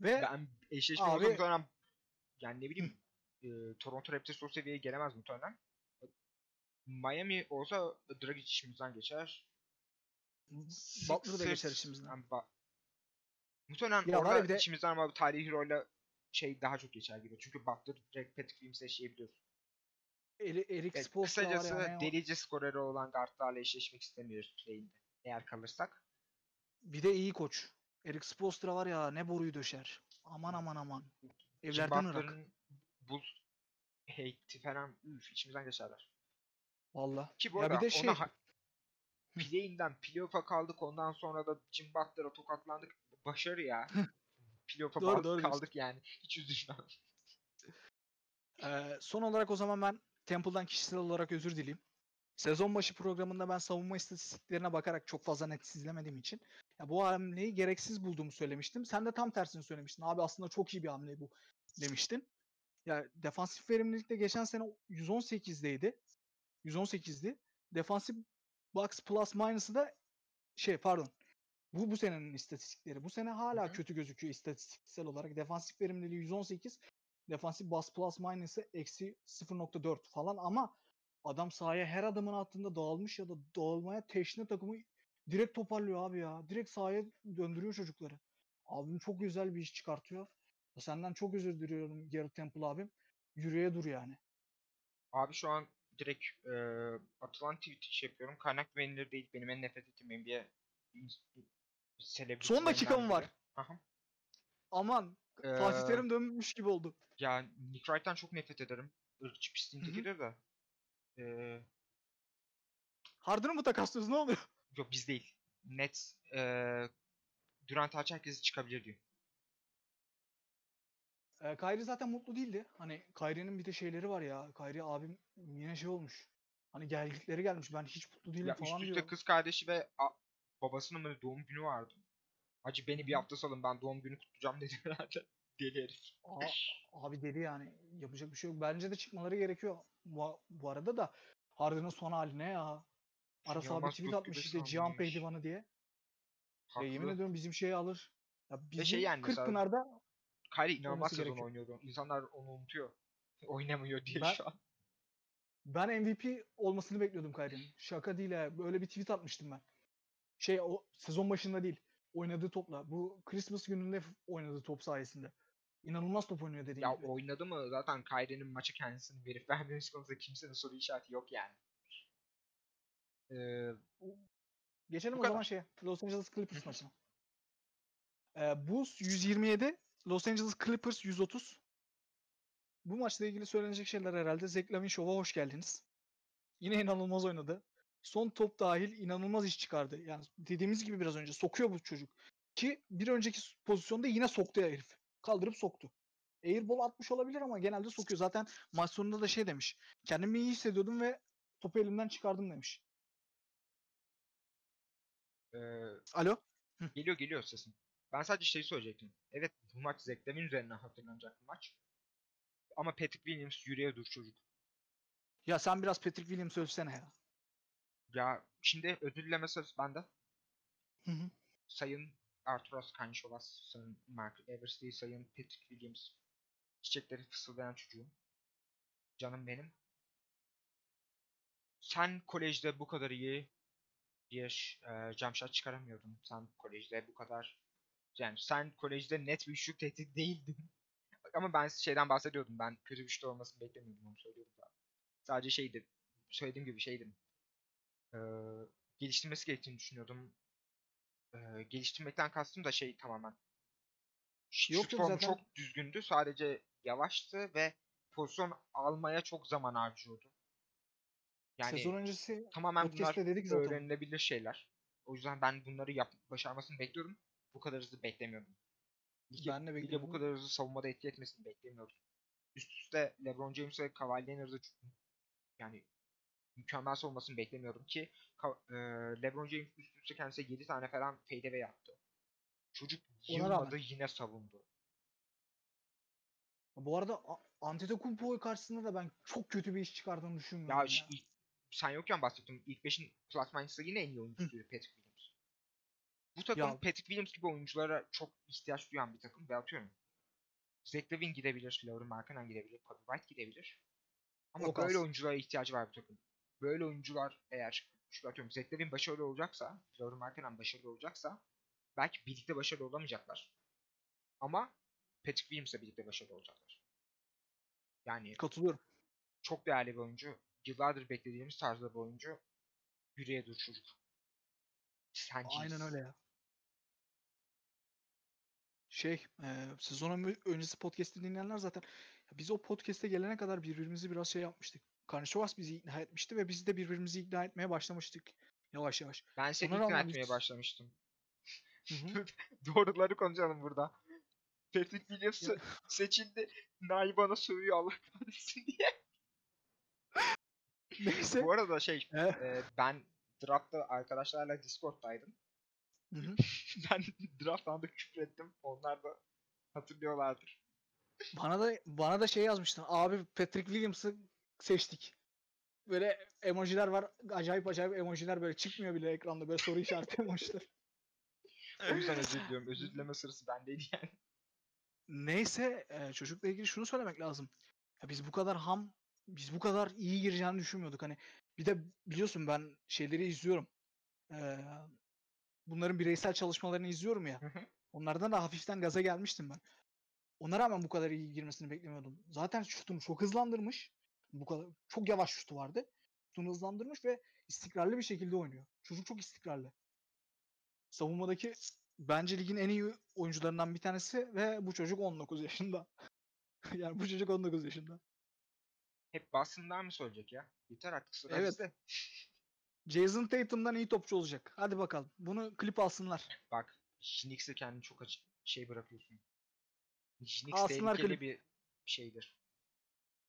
Ve Ben eşleşme Abi- muhtemelen yani ne bileyim e, Toronto Raptors o seviyeye gelemez muhtemelen. Miami olsa Dragic işimizden geçer. Butler da geçer işimizden. Yani ba- muhtemelen Ya orada ya de- işimizden ama tarihi rolle şey daha çok geçer gibi. Çünkü Butler direkt Patrick Williams'le eşleyebiliyor. Eli, Eric Evet, kısacası yani. Delice skoreri olan guardlarla eşleşmek istemiyoruz play'inde. Eğer kalırsak. Bir de iyi koç. Eric Spoelstra var ya ne boruyu döşer. Aman aman aman. Evlerden ırak. Buz hate'i falan üf, içimizden geçerler. Valla. Ki bu Ya arada bir de şey ona play'inden playoff'a kaldık ondan sonra da Jim Butler'a tokatlandık. Başarı ya. playoff'a Doğru, doğru kaldık yani. Hiç üzülmem. Ee, son olarak o zaman ben Temple'dan kişisel olarak özür dileyim. Sezon başı programında ben savunma istatistiklerine bakarak çok fazla net izlemediğim için ya bu hamleyi gereksiz bulduğumu söylemiştim. Sen de tam tersini söylemiştin. Abi aslında çok iyi bir hamle bu demiştin. Ya defansif verimlilikte geçen sene 118'deydi. 118'di. Defansif box plus minus'ı da şey pardon. Bu bu senenin istatistikleri. Bu sene hala Hı hı. kötü gözüküyor istatistiksel olarak. Defansif verimliliği 118, defansif bas plus minus'ı eksi 0.4 falan ama adam sahaya her adımını attığında dağılmış ya da dağılmaya teşne takımı direkt toparlıyor abi ya. Direkt sahaya döndürüyor çocukları. Abim çok güzel bir iş çıkartıyor. Senden çok özür diliyorum Garrett Temple abim. Yürüye dur yani. Abi şu an direkt e, atılan tweet şey yapıyorum. Kaynak güvenilir değil. Benim en nefret ettiğim NBA Son dakika mı var? Aha. Aman Fatih Ee, Terim dönmüş gibi oldu. Ya Nick Wright'tan çok nefret ederim. Irkçı pisliğin Hı hı. tekidir de. Ee, Harden'ı mı takaslıyoruz ne oluyor? yok biz değil. Net ee, Durant aç herkesi çıkabilir diyor. Ee, Kyrie zaten mutlu değildi. Hani Kyrie'nin bir de şeyleri var ya. Kyrie abim yine şey olmuş. Hani gelgitleri gelmiş. Ben hiç mutlu değilim Ya falan üst üste diyor. kız kardeşi ve babasının mı doğum günü vardı. Hacı beni bir hafta salın ben doğum günü kutlayacağım dedi herhalde. Deli herif. Aa, abi dedi yani. Yapacak bir şey yok. Bence de çıkmaları gerekiyor. Bu, bu arada da Harden'ın son hali ne ya? Aras abi tweet atmış işte Cihan. Pehlivan'ı diye. Ya Haklı. yemin ediyorum bizim şeyi alır. Ya bizim şey yani Kırkpınar'da Kyrie inanılmaz sezon oynuyordu. İnsanlar onu unutuyor. Oynamıyor diye Ben- şu an. Ben MVP olmasını bekliyordum Kyrie'nin. Şaka değil ha. Böyle bir tweet atmıştım ben. Şey o sezon başında değil. Oynadığı topla. Bu Christmas gününde oynadığı top sayesinde. İnanılmaz top oynuyor dediğim Ya gibi. oynadı mı zaten Kyrie'nin maçı kendisini verip vermemesi konusunda kimsenin soru işareti yok yani. Ee, Geçelim bu o kadar. zaman şeye. Los Angeles Clippers maçına. Ee, Bulls 127, Los Angeles Clippers 130. Bu maçla ilgili söylenecek şeyler herhalde. Zach Lavin Show'a hoş geldiniz. Yine inanılmaz oynadı. Son top dahil inanılmaz iş çıkardı. Yani dediğimiz gibi biraz önce sokuyor bu çocuk. Ki bir önceki pozisyonda yine soktu ya herif. Kaldırıp soktu. Airball atmış olabilir ama genelde sokuyor. Zaten maç sonunda da şey demiş. Kendimi iyi hissediyordum ve topu elimden çıkardım demiş. e, Alo? Geliyor geliyor sesin. Ben sadece şeyi söyleyecektim. Evet bu maç Zeklem'in üzerine hatırlanacak bir maç. Ama Patrick Williams yüreğe dur çocuk. Ya sen biraz Patrick Williams övsene ya. Ya şimdi ödülleme söz bende. Hı hı. Sayın Arturos Kanşovas, Sayın Mark Eversley, Sayın Patrick Williams. Çiçekleri fısıldayan çocuğum. Canım benim. Sen kolejde bu kadar iyi bir e, shot çıkaramıyordun. Sen kolejde bu kadar yani sen kolejde net bir üçlük tehdit değildin. Ama ben şeyden bahsediyordum. Ben kötü bir şut olmasını beklemiyordum onu söylüyorum da. Sadece şeydi. Söylediğim gibi şeydim. Ee, geliştirmesi gerektiğini düşünüyordum. Ee, geliştirmekten kastım da şey tamamen. Şut Yok formu zaten- çok düzgündü. Sadece yavaştı ve pozisyon almaya çok zaman harcıyordu. Yani Sezon öncesi tamamen bunlar dedik zaten. öğrenilebilir şeyler. O yüzden ben bunları yap başarmasını bekliyordum. Bu kadar hızlı beklemiyordum. Lige, Ben de beklemiyordum. bu kadar hızlı savunmada etki etmesini beklemiyordum. Üst üste LeBron James ve Kawhi Leonard'ı yani mükemmel savunmasını beklemiyordum ki e, LeBron James üst üste kendisine 7 tane falan fadeaway yaptı. Çocuk yılmadı yine savundu. Bu arada Antetokounmpo karşısında da ben çok kötü bir iş çıkardığını düşünmüyorum. Ya, Ya, ilk- sen yokken bahsettim. İlk 5'in plus minus'ta yine en iyi oyuncusuydu Patrick Williams. Bu takım Ya- Patrick Williams gibi oyunculara çok ihtiyaç duyan bir takım ve atıyorum. Zach Levine gidebilir, Lauren Markkanen gidebilir, Kobe White gidebilir. Ama O böyle kalsın. oyunculara ihtiyacı var bu takım. Böyle oyuncular eğer şu atıyorum Zach başarılı olacaksa, Lauren Markkanen başarılı olacaksa belki birlikte başarılı olamayacaklar. Ama Patrick Williams'la birlikte başarılı olacaklar. Yani Katılıyorum. çok değerli bir oyuncu. Yıllardır beklediğimiz tarzda bir oyuncu. Yüreğe dur çocuk. Sen Aynen öyle ya. Şey, e, sezon ön- öncesi podcast'i dinleyenler zaten biz o podcast'e gelene kadar birbirimizi biraz şey yapmıştık. Karnışovas bizi ikna etmişti ve biz de birbirimizi ikna etmeye başlamıştık yavaş yavaş. Ben seni Ona ikna etmeye biz- başlamıştım. Doğruları konuşalım burada. Patrick Williams seçildi. Nay bana sövüyor Allah kahretsin diye. Neyse. Bu arada şey E, ben draftta arkadaşlarla Discord'daydım. hı hı. Ben draft anında küfür ettim. Onlar da hatırlıyorlardır. Bana da bana da şey yazmıştın. Abi Patrick Williams'ı seçtik. Böyle emojiler var. Acayip acayip emojiler böyle çıkmıyor bile ekranda. Böyle soru işareti emojiler. O yüzden özür diliyorum. Özür dileme sırası bendeydi yani. Neyse e, çocukla ilgili şunu söylemek lazım. Ya biz bu kadar ham, biz bu kadar iyi gireceğini düşünmüyorduk. Hani bir de biliyorsun ben şeyleri izliyorum. Ee, bunların bireysel çalışmalarını izliyorum ya. Hı hı. Onlardan da hafiften gaza gelmiştim ben. Ona rağmen bu kadar iyi girmesini beklemiyordum. Zaten şutunu çok hızlandırmış. Bu kadar çok yavaş şutu vardı. Şutunu hızlandırmış ve istikrarlı bir şekilde oynuyor. Çocuk çok istikrarlı. Savunmadaki bence ligin en iyi oyuncularından bir tanesi ve bu çocuk 19 yaşında. yani bu çocuk 19 yaşında. Hep Boston'dan mı söyleyecek ya? Yeter artık sıra Evet. bizde. Jason Tatum'dan iyi topçu olacak. Hadi bakalım. Bunu klip alsınlar. Bak Knicks'e kendini çok açık şey bırakıyorsun. Knicks Alsınlar tehlikeli klip. bir şeydir.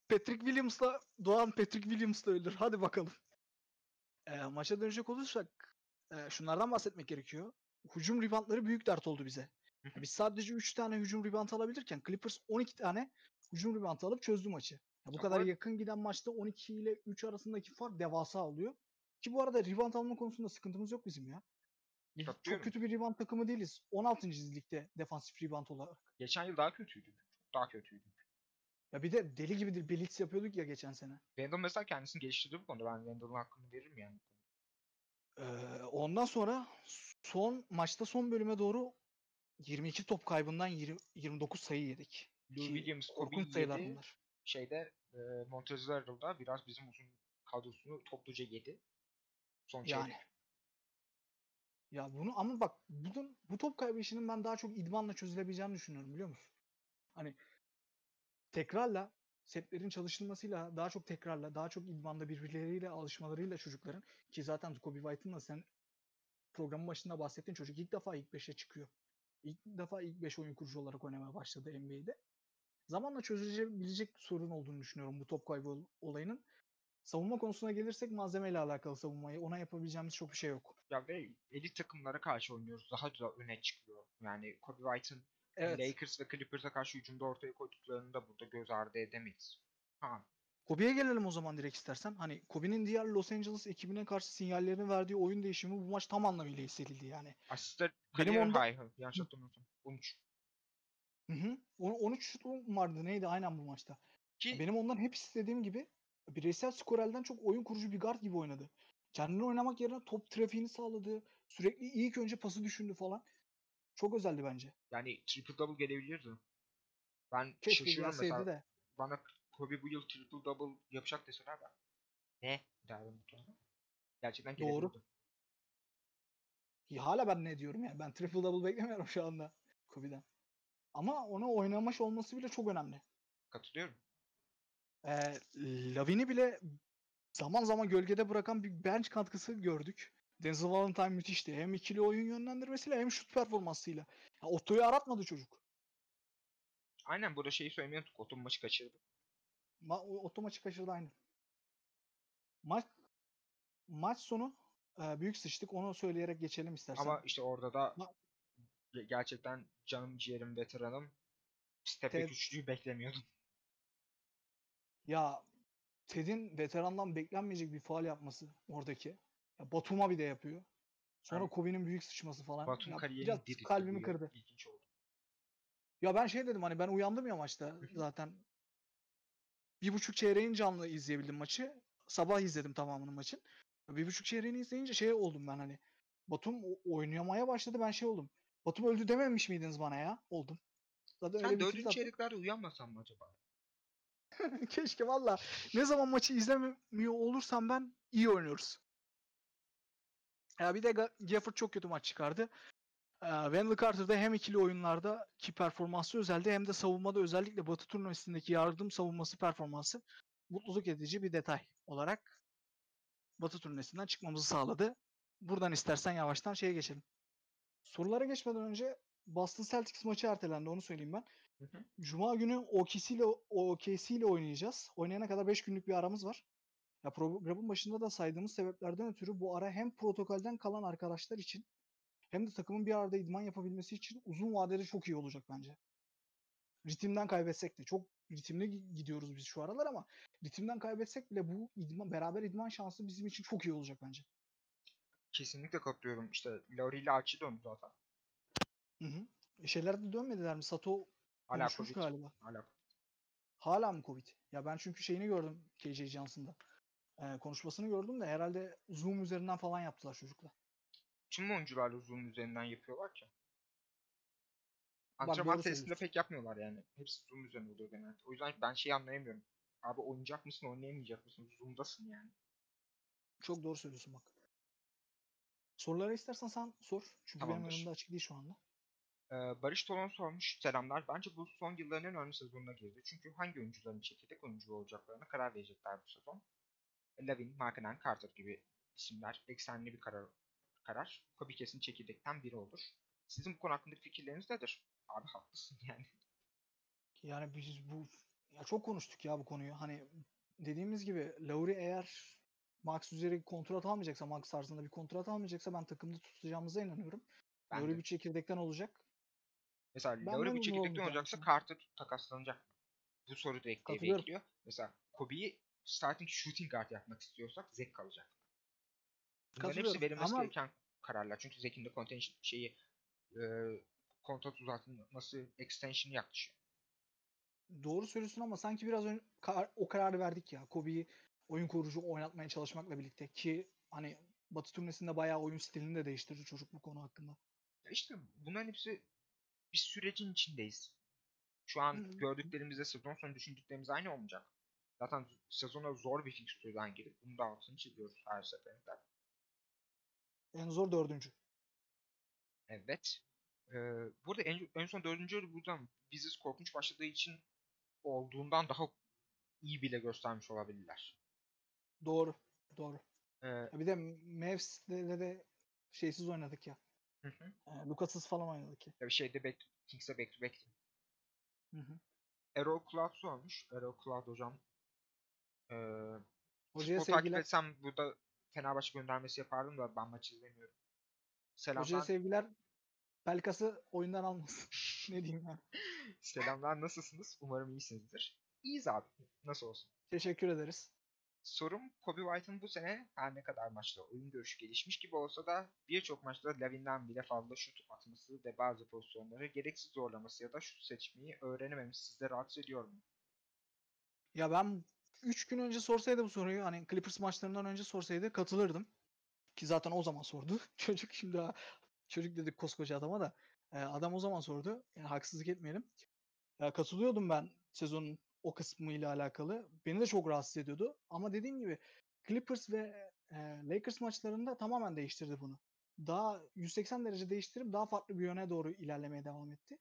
Patrick Williams'la Doğan Patrick Williams'la ölür. Hadi bakalım. Ee, maça dönecek olursak e, şunlardan bahsetmek gerekiyor. Hücum reboundları büyük dert oldu bize. Biz sadece 3 tane hücum rebound alabilirken Clippers 12 tane hücum rebound alıp çözdü maçı. Ya bu kadar yakın giden maçta 12 ile 3 arasındaki fark devasa oluyor. Ki bu arada rebound alma konusunda sıkıntımız yok bizim ya. Çok Katılıyorum. kötü bir rebound takımı değiliz. 16. ligde defansif rebound olarak. Geçen yıl daha kötüydü. Çok daha kötüydü. Ya bir de deli gibi bir blitz yapıyorduk ya geçen sene. Randall mesela kendisini geliştirdi bu konuda. Ben Randall'ın hakkını veririm yani. Ee, ondan sonra son maçta son bölüme doğru 22 top kaybından 20 29 sayı yedik. Lou Ki Williams, korkunç sayılar yedi. bunlar. Şeyde e, Harrell'da biraz bizim uzun kadrosunu topluca yedi. Son Yani. Ya bunu ama bak bunun bu top kaybı işinin ben daha çok idmanla çözülebileceğini düşünüyorum biliyor musun? Hani tekrarla setlerin çalışılmasıyla daha çok tekrarla daha çok idmanda birbirleriyle alışmalarıyla çocukların ki zaten Kobe White'ın da sen programın başında bahsettiğin çocuk ilk defa ilk 5'e çıkıyor. İlk defa ilk 5 oyun kurucu olarak oynamaya başladı NBA'de. Zamanla çözülebilecek sorun olduğunu düşünüyorum bu top kaybı ol- olayının. Savunma konusuna gelirsek malzemeyle alakalı savunmayı. Ona yapabileceğimiz çok bir şey yok. Ya ve elit takımlara karşı oynuyoruz. Daha da öne çıkıyor. Yani Kobe White'ın Evet. Lakers ve Clippers'a karşı hücumda ortaya koyduklarını da burada göz ardı edemeyiz. Ha, Kobe'ye gelelim o zaman direkt istersen. Hani Kobe'nin diğer Los Angeles ekibine karşı sinyallerini verdiği oyun değişimi bu maç tam anlamıyla hissedildi yani. asistler Benim onda- high'ı. Yanlış hatırlamıyorsam. 13. Hı hı. On- 13 şutum vardı neydi aynen bu maçta. Ki Benim ondan hep istediğim gibi bireysel skorelden çok oyun kurucu bir guard gibi oynadı. Kendini oynamak yerine top trafiğini sağladı. Sürekli ilk önce pası düşündü falan. Çok özeldi bence. yani triple double gelebilirdi. Ben Keşke şaşırıyorum mesela. de. Bana Kobe bu yıl triple double yapacak deseler ben. Ne? derdim muhtemelen. Gerçekten Doğru. Ya hala ben ne diyorum yani. Ben triple double beklemiyorum şu anda Kobe'den. Ama ona oynamış olması bile çok önemli. Katılıyorum. Ee, Lavin'i bile zaman zaman gölgede bırakan bir bench katkısı gördük. Denzel Valentine müthişti. Hem ikili oyun yönlendirmesiyle hem şut performansıyla. Ya, Otto'yu aratmadı çocuk. Aynen burada şeyi söylemeyi unuttuk. Otom maçı kaçırdı. Ma Otto maçı kaçırdı aynı. Maç maç sonu e, büyük sıçtık. Onu söyleyerek geçelim istersen. Ama işte orada da Ma- ge- gerçekten canım ciğerim veteranım step Ted- üçlüyü beklemiyordum. Ya Ted'in veterandan beklenmeyecek bir faal yapması oradaki. Ya Batum'a bir de yapıyor. Sonra Yani- Kobe'nin büyük sıçması falan. Batum Ya biraz kalbimi kırdı. İlginç oldu. Ya ben şey dedim hani ben uyandım ya maçta zaten. Bir buçuk çeyreğin canlı izleyebildim maçı. Sabah izledim tamamını maçın. Bir buçuk çeyreğini izleyince şey oldum ben hani. Batum oynamaya başladı ben şey oldum. Batum öldü dememiş miydiniz bana ya? Oldum. Zaten Sen dördüncü attım. çeyreklerde uyanmasan mı acaba? Keşke valla. Ne zaman maçı izlemiyor olursam ben iyi oynuyoruz. Ya bir de Ga- Gafford çok kötü maç çıkardı. Ee, Wendell Carter da hem ikili oyunlarda ki performansı özeldi hem de savunmada özellikle Batı turnuvasındaki yardım savunması performansı mutluluk edici bir detay olarak Batı turnuvasından çıkmamızı sağladı. Buradan istersen yavaştan şeye geçelim. Sorulara geçmeden önce Boston Celtics maçı ertelendi onu söyleyeyim ben. Hı hı. Cuma günü OKC ile OKC ile oynayacağız. Oynayana kadar 5 günlük bir aramız var. Ya programın başında da saydığımız sebeplerden ötürü bu ara hem protokolden kalan arkadaşlar için hem de takımın bir arada idman yapabilmesi için uzun vadede çok iyi olacak bence. Ritimden kaybetsek de çok ritimli gi- gidiyoruz biz şu aralar ama ritimden kaybetsek bile bu idman beraber idman şansı bizim için çok iyi olacak bence. Kesinlikle katılıyorum. İşte Laurie ile Archie döndü zaten. Hı hı. E, Şeyler de dönmediler mi? Sato Hala Covid. galiba. Hala Hala mı Covid? Ya ben çünkü şeyini gördüm KJ Johnson'da. Ee, konuşmasını gördüm de herhalde Zoom üzerinden falan yaptılar çocukla. Tüm oyuncularla Zoom üzerinden yapıyorlar ki. Antrenman testinde pek yapmıyorlar yani. Hepsi Zoom üzerine oluyor genelde. O yüzden ben şeyi anlayamıyorum. Abi oynayacak mısın, oynayamayacak mısın? Zoom'dasın yani. Çok doğru söylüyorsun bak. Soruları istersen sen sor. Çünkü benim Tamamdır. önümde açık değil şu anda. Ee, Barış Tolon sormuş. Selamlar. Bence bu son yılların en önemli sezonuna girdi. Çünkü hangi oyuncuların çekirdek oyuncu olacaklarına karar verecekler bu sezon. Lavin, Markkanen, Carter gibi isimler eksenli bir karar. karar. Kobe kesin çekirdekten biri olur. Sizin bu konu hakkındaki fikirleriniz nedir? Abi haklısın yani. Yani biz bu ya çok konuştuk ya bu konuyu. Hani dediğimiz gibi Lauri eğer Max üzeri kontrat almayacaksa, Max tarzında bir kontrat almayacaksa ben takımda tutacağımıza inanıyorum. Ben Lauri de. bir çekirdekten olacak. Mesela Ben Lauri bir çekirdekten olacaksa. Carter takaslanacak? Bu soru da ekleye Katılıyorum. bekliyor. Mesela Kobe'yi starting shooting guard yapmak istiyorsak Zek kalacak. Bunların hepsi verilmesi Ama gereken kararlar. Çünkü Zek'in de contention şeyi e, kontrat uzatılması extension yaklaşıyor. doğru söylüyorsun ama sanki biraz ön- kar- o kararı verdik ya. Kobe'yi oyun kurucu oynatmaya çalışmakla birlikte ki hani Batı turnesinde bayağı oyun stilini de değiştirdi çocuk bu konu hakkında. Ya işte bunların hepsi bir sürecin içindeyiz. Şu an Hı. gördüklerimizle sezon sonu düşündüklerimiz aynı olmayacak. Zaten sezona zor bir fikstürden girip bunu da altını çiziyoruz her seferinde. En zor dördüncü. Evet. Ee, burada en, en son dördüncü buradan Vizis korkunç başladığı için olduğundan daha iyi bile göstermiş olabilirler. Doğru. Doğru. Ee, Ya bir de Mavs'le de, de şeysiz oynadık ya. hı hı. E, Lucas'sız falan oynadık ya. Ya bir şeyde back, Kings'e back to back. Hı hı. Errol Cloud sormuş. Errol Cloud hocam. Ee, Hocaya takip sevgiler. etsem burada Fenerbahçe göndermesi yapardım da ben maç izlemiyorum. Hocaya Selamlar. sevgiler. Pelkas'ı oyundan almasın. ne diyeyim ben. Selamlar nasılsınız? Umarım iyisinizdir. İyiyiz abi. Nasıl olsun? Teşekkür ederiz. Sorum Kobe White'ın bu sene her ne kadar maçta oyun görüşü gelişmiş gibi olsa da birçok maçta Lavin'den bile fazla şut atması ve bazı pozisyonları gereksiz zorlaması ya da şut seçmeyi öğrenememesi sizde rahatsız ediyor mu? Ya ben 3 gün önce sorsaydı bu soruyu hani Clippers maçlarından önce sorsaydı katılırdım. Ki zaten o zaman sordu. Çocuk şimdi ha- çocuk dedik koskoca adama da e, adam o zaman sordu. Yani haksızlık etmeyelim. Ya katılıyordum ben sezonun o kısmıyla alakalı. Beni de çok rahatsız ediyordu. Ama dediğim gibi Clippers ve e, Lakers maçlarında tamamen değiştirdi bunu. Daha 180 derece değiştirip daha farklı bir yöne doğru ilerlemeye devam etti.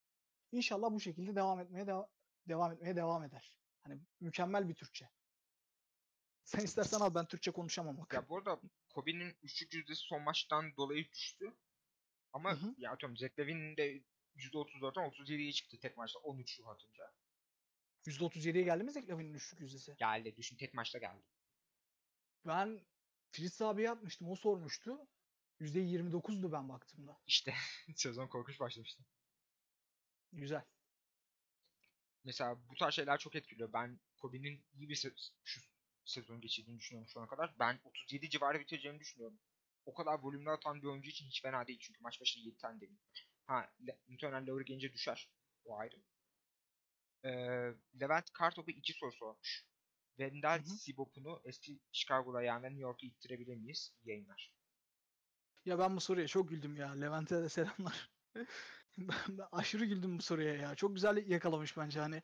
İnşallah bu şekilde devam etmeye deva- devam etmeye devam eder. Hani mükemmel bir Türkçe. Sen istersen al ben Türkçe konuşamam bak. Ya bu arada Kobe'nin üçlük yüzdesi son maçtan dolayı düştü. Ama Hı hı. ya atıyorum Zach Lavin'in de %34'ten 37'ye çıktı tek maçta 13 şut atınca. %37'ye geldi mi Zach Lavin'in üçlük yüzdesi? Geldi düşün tek maçta geldi. Ben Filiz abiye atmıştım. O sormuştu. %29'du ben baktığımda. İşte sezon korkunç başlamıştı. Güzel. Mesela bu tarz şeyler çok etkiliyor. Ben Kobe'nin iyi bir şu sezon geçirdiğini düşünüyorum şu ana kadar. Ben 37 civarı bitireceğini düşünüyorum. O kadar volümlü atan bir oyuncu için hiç fena değil. Çünkü maç başına 7 tane değil. Ha, Le- muhtemelen Lowry gelince düşer. O ayrı. Ee, Levent Kartop'a iki soru sormuş. Hı. Sibop'unu eski Chicago'da yani New York'a ittirebilir miyiz? İyi yayınlar. Ya ben bu soruya çok güldüm ya. Levent'e de selamlar. ben, ben aşırı güldüm bu soruya ya. Çok güzel yakalamış bence hani.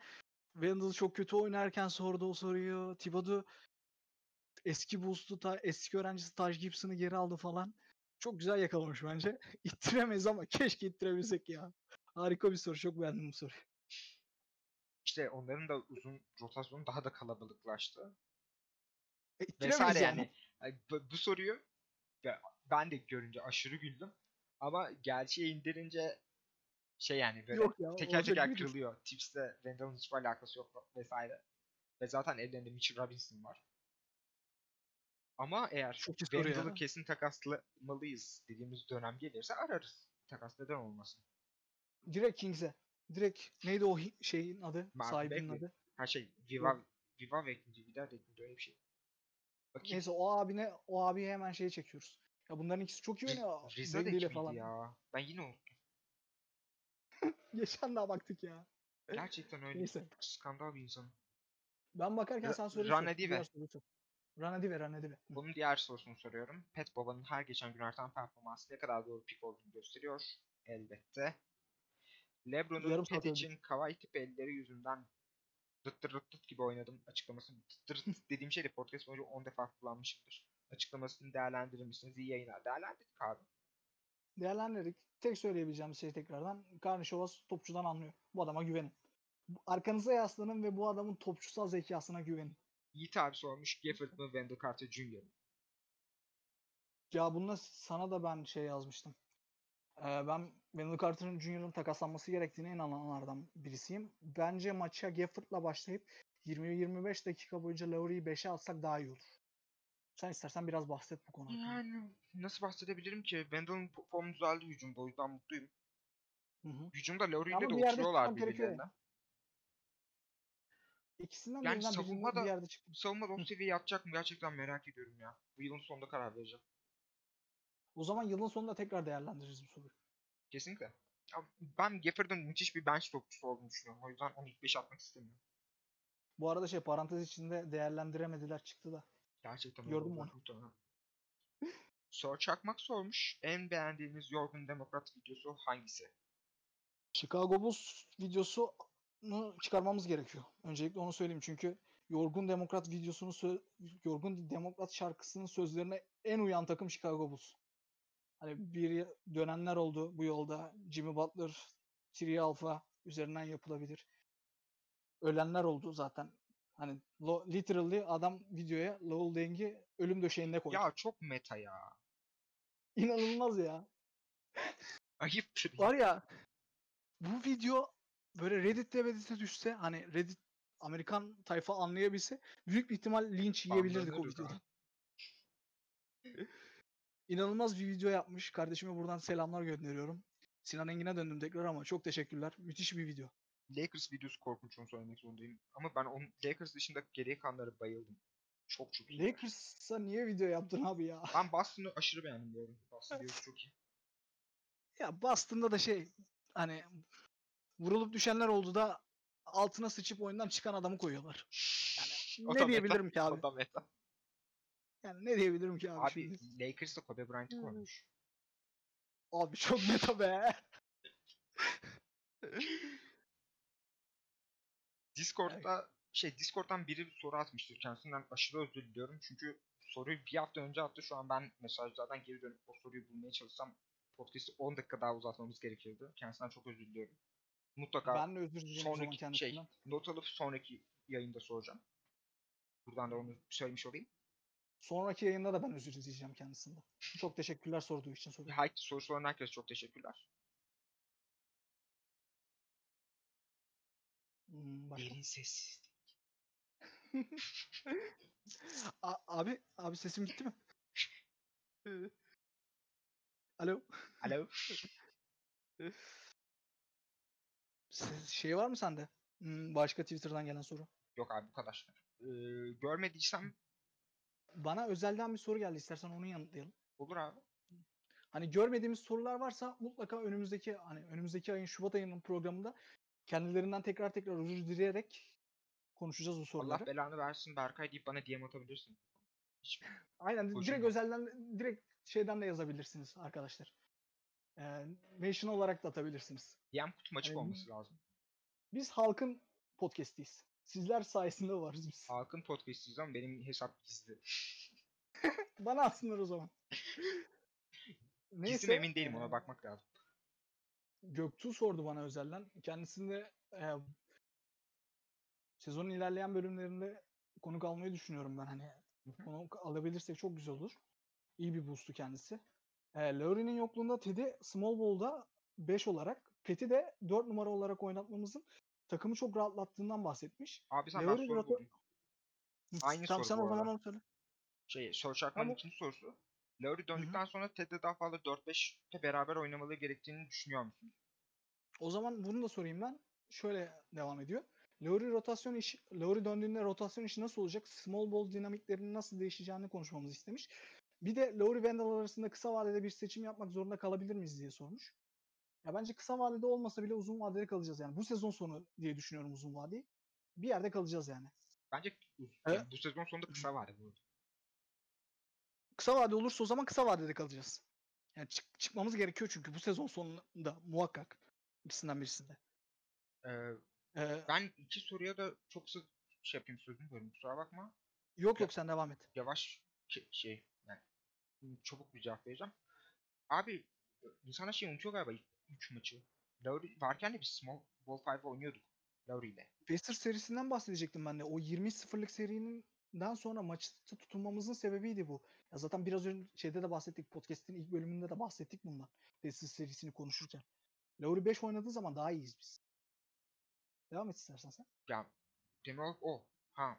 Wendell çok kötü oynarken sordu o soruyu. Thibodeau eski boost'u ta, eski öğrencisi Taj Gibson'ı geri aldı falan. Çok güzel yakalamış bence. İttiremeyiz ama keşke ittirebilsek ya. Harika bir soru. Çok beğendim bu soruyu. İşte onların da uzun rotasyonu daha da kalabalıklaştı. E, vesaire yani. yani. Bu, bu soruyu ben de görünce aşırı güldüm. Ama gerçeğe indirince şey yani böyle Yok ya. teker teker kırılıyor. Tips'te Randall'ın hiçbir alakası yok vesaire. Ve zaten ellerinde Mitchell Robinson var. Ama eğer Çok. Randall'ı kesin takaslamalıyız dediğimiz dönem gelirse ararız. Takas neden olmasın? Direkt Kings'e. Direkt neydi o şeyin adı? Marvin Sahibinin Bagley. adı. Her şey Viva Viva Veklinci bir daha Veklinci öyle bir şey. Bakayım. Neyse o abine o abiye hemen şeyi çekiyoruz. Ya bunların ikisi çok iyi oynuyor. İle Dek falan. ya? Ben yine unuttum. Geçen daha baktık ya. Gerçekten öyle. Neyse. Skandal bir insan. Ben bakarken Ra- sen soruyu Rana sor. Dive. Diğer soruyu sor. Rana Dive, Rana Dive. Hı. Bunun diğer sorusunu soruyorum. Pet Baba'nın her geçen gün artan performansı ne kadar doğru pik olduğunu gösteriyor. Elbette. LeBron'un Pet için Kawhi tip elleri yüzünden dıttır dıt gibi oynadım açıklamasını. Dıttır dıt dediğim şey de podcast boyunca 10 defa kullanmışımdır. Açıklamasını değerlendirir misiniz? İyi yayınlar. Değerlendirdik abi. Değerlendirdik. Tek söyleyebileceğim şey tekrardan. Karnışovas topçudan anlıyor. Bu adama güvenin. Arkanıza yaslanın ve bu adamın topçusal zekasına güvenin. Yiğit abi sormuş. Gafford mı Wendell Carter Jr. Ya bununla sana da ben şey yazmıştım. Ee, ben Wendell Carter'ın Junior'ın takaslanması gerektiğine inananlardan birisiyim. Bence maça Gafford'la başlayıp 20-25 dakika boyunca Lowry'i 5'e atsak daha iyi olur. Sen istersen biraz bahset bu konu. Yani nasıl bahsedebilirim ki? Wendell'ın formu düzeldi hücumda. O yüzden mutluyum. Hı hı. Hücumda Lowry Ama ile de oturuyorlar birbirlerine. İkisinden Yani birinden birinin savunmada- bir yerde çıktı. Savunmada o seviyeye atacak mı gerçekten merak ediyorum ya. Bu yılın sonunda karar vereceğim. O zaman yılın sonunda tekrar değerlendiririz bu soruyu. Kesinlikle. Ya ben Gafford'ın müthiş bir bench topçusu olduğunu düşünüyorum. O yüzden onu ilk 5'e atmak istemiyorum. Bu arada şey parantez içinde değerlendiremediler çıktı da. Gerçekten Gördün mü onu? Sor Çakmak sormuş. En beğendiğiniz Yorgun Demokrat videosu hangisi? Chicago Bulls videosunu çıkarmamız gerekiyor. Öncelikle onu söyleyeyim çünkü Yorgun Demokrat videosunu Yorgun Demokrat şarkısının sözlerine en uyan takım Chicago Bulls. Hani bir dönenler oldu bu yolda. Jimmy Butler, Tiri Alpha üzerinden yapılabilir. Ölenler oldu zaten. Hani lo- literally adam videoya Lowell Deng'i ölüm döşeğinde koydu. Ya çok meta ya. İnanılmaz ya. Ayıptır. Var ya bu video böyle Reddit'te Reddit'e düşse hani Reddit Amerikan tayfa anlayabilse büyük bir ihtimal linç yiyebilirdik o videodan. İnanılmaz bir video yapmış. Kardeşime buradan selamlar gönderiyorum. Sinan Engin'e döndüm tekrar ama çok teşekkürler. Müthiş bir video. Lakers videosu korkunç onu söylemek zorundayım. Ama ben onun Lakers dışında geriye kalanlara bayıldım. Çok çok iyi. Lakers'a niye video yaptın abi ya? Ben Boston'ı aşırı beğendim arada. Boston videosu çok iyi. Ya Boston'da da şey hani vurulup düşenler oldu da altına sıçıp oyundan çıkan adamı koyuyorlar. O ne da meta, diyebilirim ki abi? O da meta. Yani ne diyebilirim ki abi? Abi şimdi? Lakers'ta Kobe Bryant'ı Hmm. koymuş. Abi çok meta be. Discord'da şey Discord'dan biri bir soru atmıştır. Kendisinden aşırı özür diliyorum. Çünkü soruyu bir hafta önce attı. Şu an ben mesajlardan geri dönüp o soruyu bulmaya çalışsam podcast'i 10 dakika daha uzatmamız gerekirdi. Kendisinden çok özür diliyorum. Mutlaka Ben de özür dilerim sonraki şey not alıp sonraki yayında soracağım. Buradan da onu söylemiş olayım. Sonraki yayında da ben özür dileyeceğim kendisinden. Çok teşekkürler sorduğu için soruyu. Hayır sorusu olan herkese çok teşekkürler. Hmm, başka? Derin sessizlik. Abi, abi sesim gitti mi? Alo. Alo. Se- Şey var mı sende? Hmm, başka Twitter'dan gelen soru. Yok abi bu kadar. Ee, görmediysem Bana özelden bir soru geldi. İstersen onu yanıtlayalım. olur abi. Hani görmediğimiz sorular varsa mutlaka önümüzdeki hani önümüzdeki ayın Şubat ayının programında kendilerinden tekrar tekrar özür dileyerek konuşacağız o soruları. Allah belanı versin Berkay deyip bana DM atabilirsin. Aynen direkt Hoşuma. özelden direkt şeyden de yazabilirsiniz arkadaşlar. Ee, mention olarak da atabilirsiniz. DM kutum açık Hani olması lazım. Biz halkın podcast'iyiz. Sizler sayesinde varız biz. Halkın podcast'iyiz ama benim hesap gizli. Bana atsınlar o zaman. Gizli mi emin değilim ona bakmak lazım. Göktuğ sordu bana özelden. Kendisinde eee, sezonun ilerleyen bölümlerinde konuk almayı düşünüyorum ben. Hani konuk alabilirsek çok güzel olur. İyi bir boost'u kendisi. Eee Lowry'nin yokluğunda Teddy Small Ball'da 5 olarak, Pet'i de 4 numara olarak oynatmamızın takımı çok rahatlattığından bahsetmiş. Abi sen ben Lowry soru rapo- buldum. Aynı tamam, soru sen o zaman onu söyle. Şey, Search Akman'ın Ama- ikinci sorusu. Lowry döndükten sonra Ted'le daha fazla 4-5'te beraber oynamaları gerektiğini düşünüyor musun? O zaman bunu da sorayım ben. Şöyle devam ediyor. Lowry rotasyon işi, Lowry döndüğünde rotasyon işi nasıl olacak? Small ball dinamiklerinin nasıl değişeceğini konuşmamızı istemiş. Bir de Lowry Vandal arasında kısa vadede bir seçim yapmak zorunda kalabilir miyiz diye sormuş. Ya bence kısa vadede olmasa bile uzun vadede kalacağız yani. Bu sezon sonu diye düşünüyorum uzun vadeyi. Bir yerde kalacağız yani. Bence Evet. yani bu sezon sonunda kısa bu. arada. Kısa vade olursa o zaman kısa vadede kalacağız. Yani çık- çıkmamız gerekiyor çünkü bu sezon sonunda muhakkak ikisinden birisinde. Ee, Ee, ben iki soruya da çok sık şey yapayım sözünü bölüm kusura bakma. yok yok sen devam et. Yavaş şey, şey çabuk bir cevap vereceğim. Abi insana şey unutuyor galiba 3 maçı. Lowry varken de biz Small Ball 5 oynuyorduk. Lowry ile. Pacers serisinden bahsedecektim ben de. O 20-0'lık serinden sonra maçta tutulmamızın sebebiydi bu. Ya zaten biraz önce şeyde de bahsettik. Podcast'in ilk bölümünde de bahsettik bundan. Pacers serisini konuşurken. Lowry 5 oynadığı zaman daha iyiyiz biz. Devam et istersen sen. Ya demin o. Ha.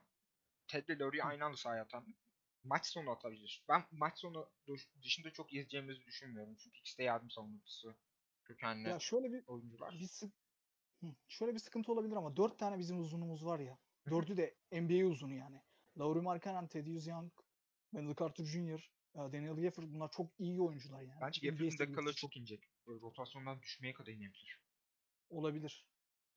Ted ile Lowry'i aynı anda sahaya atan. Maç sonu atabilir. Ben maç sonu dış- dışında çok izleyeceğimizi düşünmüyorum. Çünkü ikisi de yardım savunucusu. Kökenli Ya şöyle bir oyuncular. bir sı- Hı, şöyle bir sıkıntı olabilir ama 4 tane bizim uzunumuz var ya. Dördü de NBA uzunu yani. Lauri Markkanen, Thaddeus Young, Wendell Carter Jr., e, Daniel Gafford bunlar çok iyi oyuncular yani. Bence Gafford'un dakikaları çok inecek. Rotasyondan düşmeye kadar inebilir. Olabilir.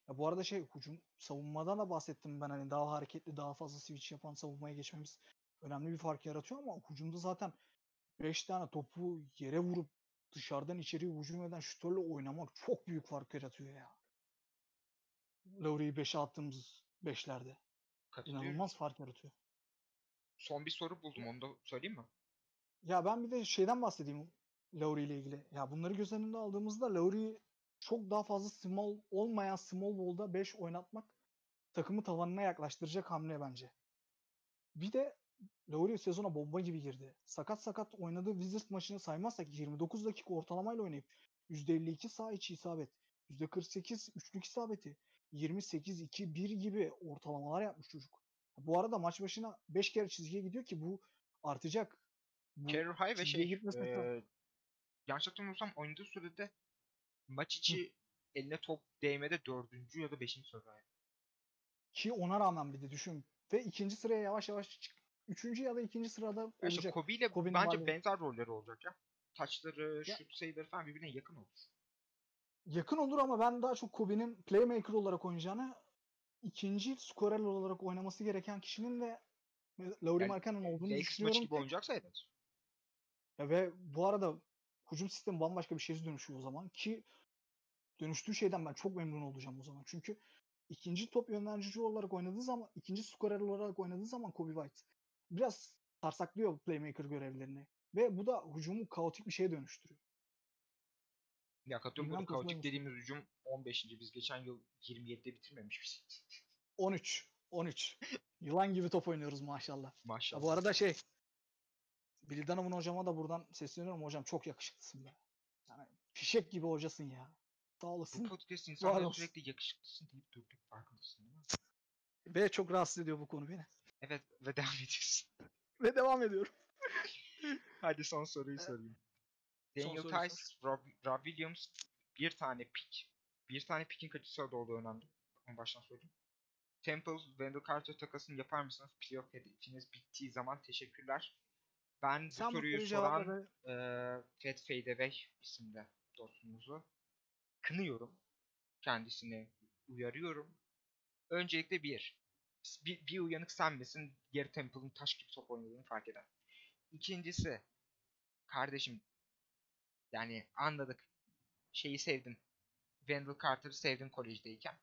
Ya bu arada şey hücum savunmadan da bahsettim ben hani daha hareketli daha fazla switch yapan savunmaya geçmemiz önemli bir fark yaratıyor ama hücumda zaten 5 tane topu yere vurup dışarıdan içeriye hücum eden şütörle oynamak çok büyük fark yaratıyor ya. Lowry'i 5'e attığımız 5'lerde. Katılıyorum. İnanılmaz fark yaratıyor. Son bir soru buldum onu da söyleyeyim mi? Ya ben bir de şeyden bahsedeyim Lowry ile ilgili. Ya bunları göz önünde aldığımızda Lowry çok daha fazla small olmayan small ball'da 5 oynatmak takımı tavanına yaklaştıracak hamle bence. Bir de Lowry sezona bomba gibi girdi. Sakat sakat oynadığı Wizards maçını saymazsak 29 dakika ortalamayla oynayıp %52 sağ içi isabet, %48 üçlük isabeti, 28-2-1 gibi ortalamalar yapmış çocuk. Bu arada maç başına 5 kere çizgiye gidiyor ki bu artacak. Bu Career high ve şey eee yanlış hatırlamıyorsam oynadığı sürede maç içi eline top değmede dördüncü ya da beşinci sırada. ki ona rağmen bir de düşün. Ve ikinci sıraya yavaş yavaş çık. Üçüncü ya da ikinci sırada Ya işte olacak. Kobe ile Kobe'nin bence varlığı- benzer rolleri olacak ya. Taçları, Ya- şut sayıları falan birbirine yakın olur. Yakın olur ama ben daha çok Kobe'nin playmaker olarak oynayacağını ikinci skorer olarak oynaması gereken kişinin de Lauri Yani Markkanen olduğunu Lakers maçı düşünüyorum. gibi ki- oynayacaksa evet. Ya ve bu arada hücum sistemi bambaşka bir şeye dönüşüyor o zaman ki dönüştüğü şeyden ben çok memnun olacağım o zaman. Çünkü ikinci top yönlendirici olarak oynadığı zaman, ikinci skorer olarak oynadığı zaman Kobe White biraz sarsaklıyor playmaker görevlerini. Ve bu da hücumu kaotik bir şeye dönüştürüyor. Ya katılıyorum burada kaotik dediğimiz hücum 15. Biz geçen yıl 27'de bitirmemişiz. 13. 13. Yılan gibi top oynuyoruz maşallah. Ya Maşallah. bu arada şey Billy Donovan hocama da buradan sesleniyorum. Hocam çok yakışıklısın be. Yani fişek gibi hocasın ya. Sağ Bu olasın. podcast insanlara sürekli yakışıklısın deyip durduk farkındasın değil mi? Ve çok rahatsız ediyor bu konu beni. Evet ve devam ediyorsun. Ve devam ediyorum. Hadi son soruyu sorayım. Daniel soruyu Tice, Rob, Rob Williams bir tane pick. Bir tane pickin kaçı sırada olduğu önemli. Onu baştan söyleyeyim. Temple, Wendell Carter takasını yapar mısınız? Playoff hedefiniz bittiği zaman teşekkürler. Ben bu Sen bu soruyu soran eee Fed Fadeaway isimli dostumuzu kınıyorum. Kendisini uyarıyorum. Öncelikle bir, bir, bir uyanık sen misin? Gary Temple'ın taş gibi top oynadığını fark eden. İkincisi, kardeşim yani anladık. Şeyi sevdin. Wendell Carter'ı sevdin kolejdeyken.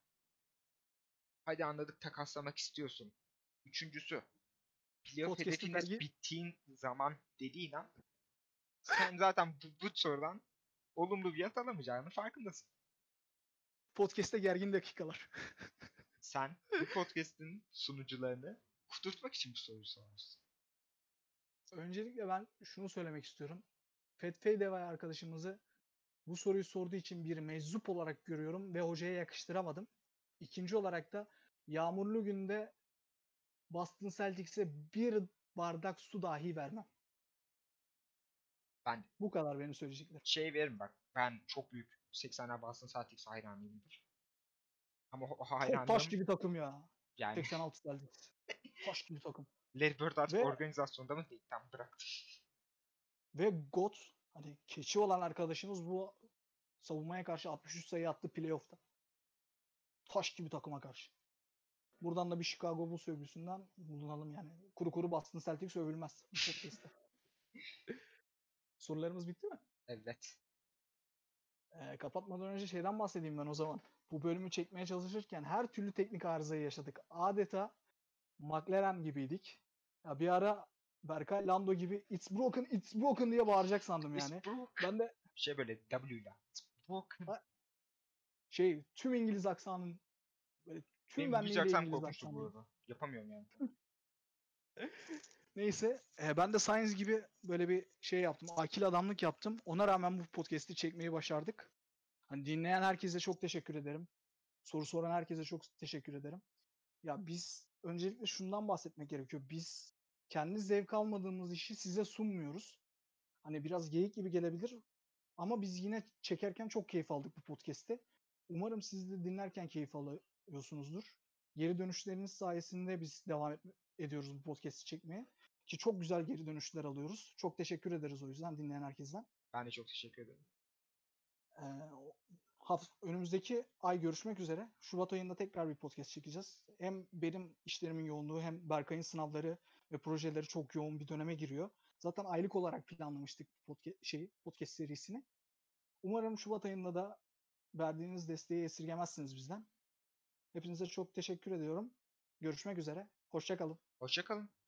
Hadi anladık takaslamak istiyorsun. Üçüncüsü. Playoff hedefiniz dergi- bittiğin zaman dediğin an sen zaten bu, bu sorudan olumlu bir yanıt alamayacağını farkındasın. Podcast'te gergin dakikalar. Sen bu podcast'in sunucularını kudurtmak için bu soruyu soruyorsun. Öncelikle ben şunu söylemek istiyorum. Fetfey Devay arkadaşımızı bu soruyu sorduğu için bir meczup olarak görüyorum ve hocaya yakıştıramadım. İkinci olarak da yağmurlu günde Boston Celtics'e bir bardak su dahi vermem. Ben Bu kadar benim söyleyeceklerim. şey veririm bak. Ben çok büyük 80'ler Boston Celtics hayranıyımdır. Ama hayranlığım taş gibi takım ya. yani 86 Celtics. Taş gibi takım. Larry Bird artık Ve- organizasyonda mı değil tam bıraktı. Ve GOAT hani keçi olan arkadaşımız bu savunmaya karşı 63 sayı attı playoff'ta. Taş gibi takıma karşı. Buradan da bir Chicago Bulls övgüsünden bulunalım yani. Kuru kuru Boston Celtics övülmez. Sorularımız bitti mi? Evet. Ee, kapatmadan önce şeyden bahsedeyim ben o zaman. Bu bölümü çekmeye çalışırken her türlü teknik arızayı yaşadık. Adeta McLaren gibiydik. Ya bir ara Berkay Lando gibi it's broken it's broken diye bağıracak sandım yani. Ben de Şey böyle W ile. Broken. Şey tüm İngiliz aksanın böyle tüm aksan İngiliz korkunçtu bu arada. Yapamıyorum yani. Neyse e, ben de Science gibi böyle bir şey yaptım. Akil adamlık yaptım. Ona rağmen bu podcast'i çekmeyi başardık. Hani dinleyen herkese çok teşekkür ederim. Soru soran herkese çok teşekkür ederim. Ya biz öncelikle şundan bahsetmek gerekiyor. Biz kendi zevk almadığımız işi size sunmuyoruz. Hani biraz geyik gibi gelebilir ama biz yine çekerken çok keyif aldık bu podcast'te. Umarım siz de dinlerken keyif alıyorsunuzdur. Geri dönüşleriniz sayesinde biz devam ediyoruz bu podcast'i çekmeye. Ki çok güzel geri dönüşler alıyoruz. Çok teşekkür ederiz o yüzden dinleyen herkesten. Ben de çok teşekkür ederim. O- haft- önümüzdeki ay görüşmek üzere. Şubat ayında tekrar bir podcast çekeceğiz. Hem benim işlerimin yoğunluğu hem Berkay'ın sınavları ve projeleri çok yoğun bir döneme giriyor. Zaten aylık olarak planlamıştık podcast, şeyi, podcast serisini. Umarım Şubat ayında da verdiğiniz desteği esirgemezsiniz bizden. Hepinize çok teşekkür ediyorum. Görüşmek üzere. Hoşçakalın. Hoşçakalın.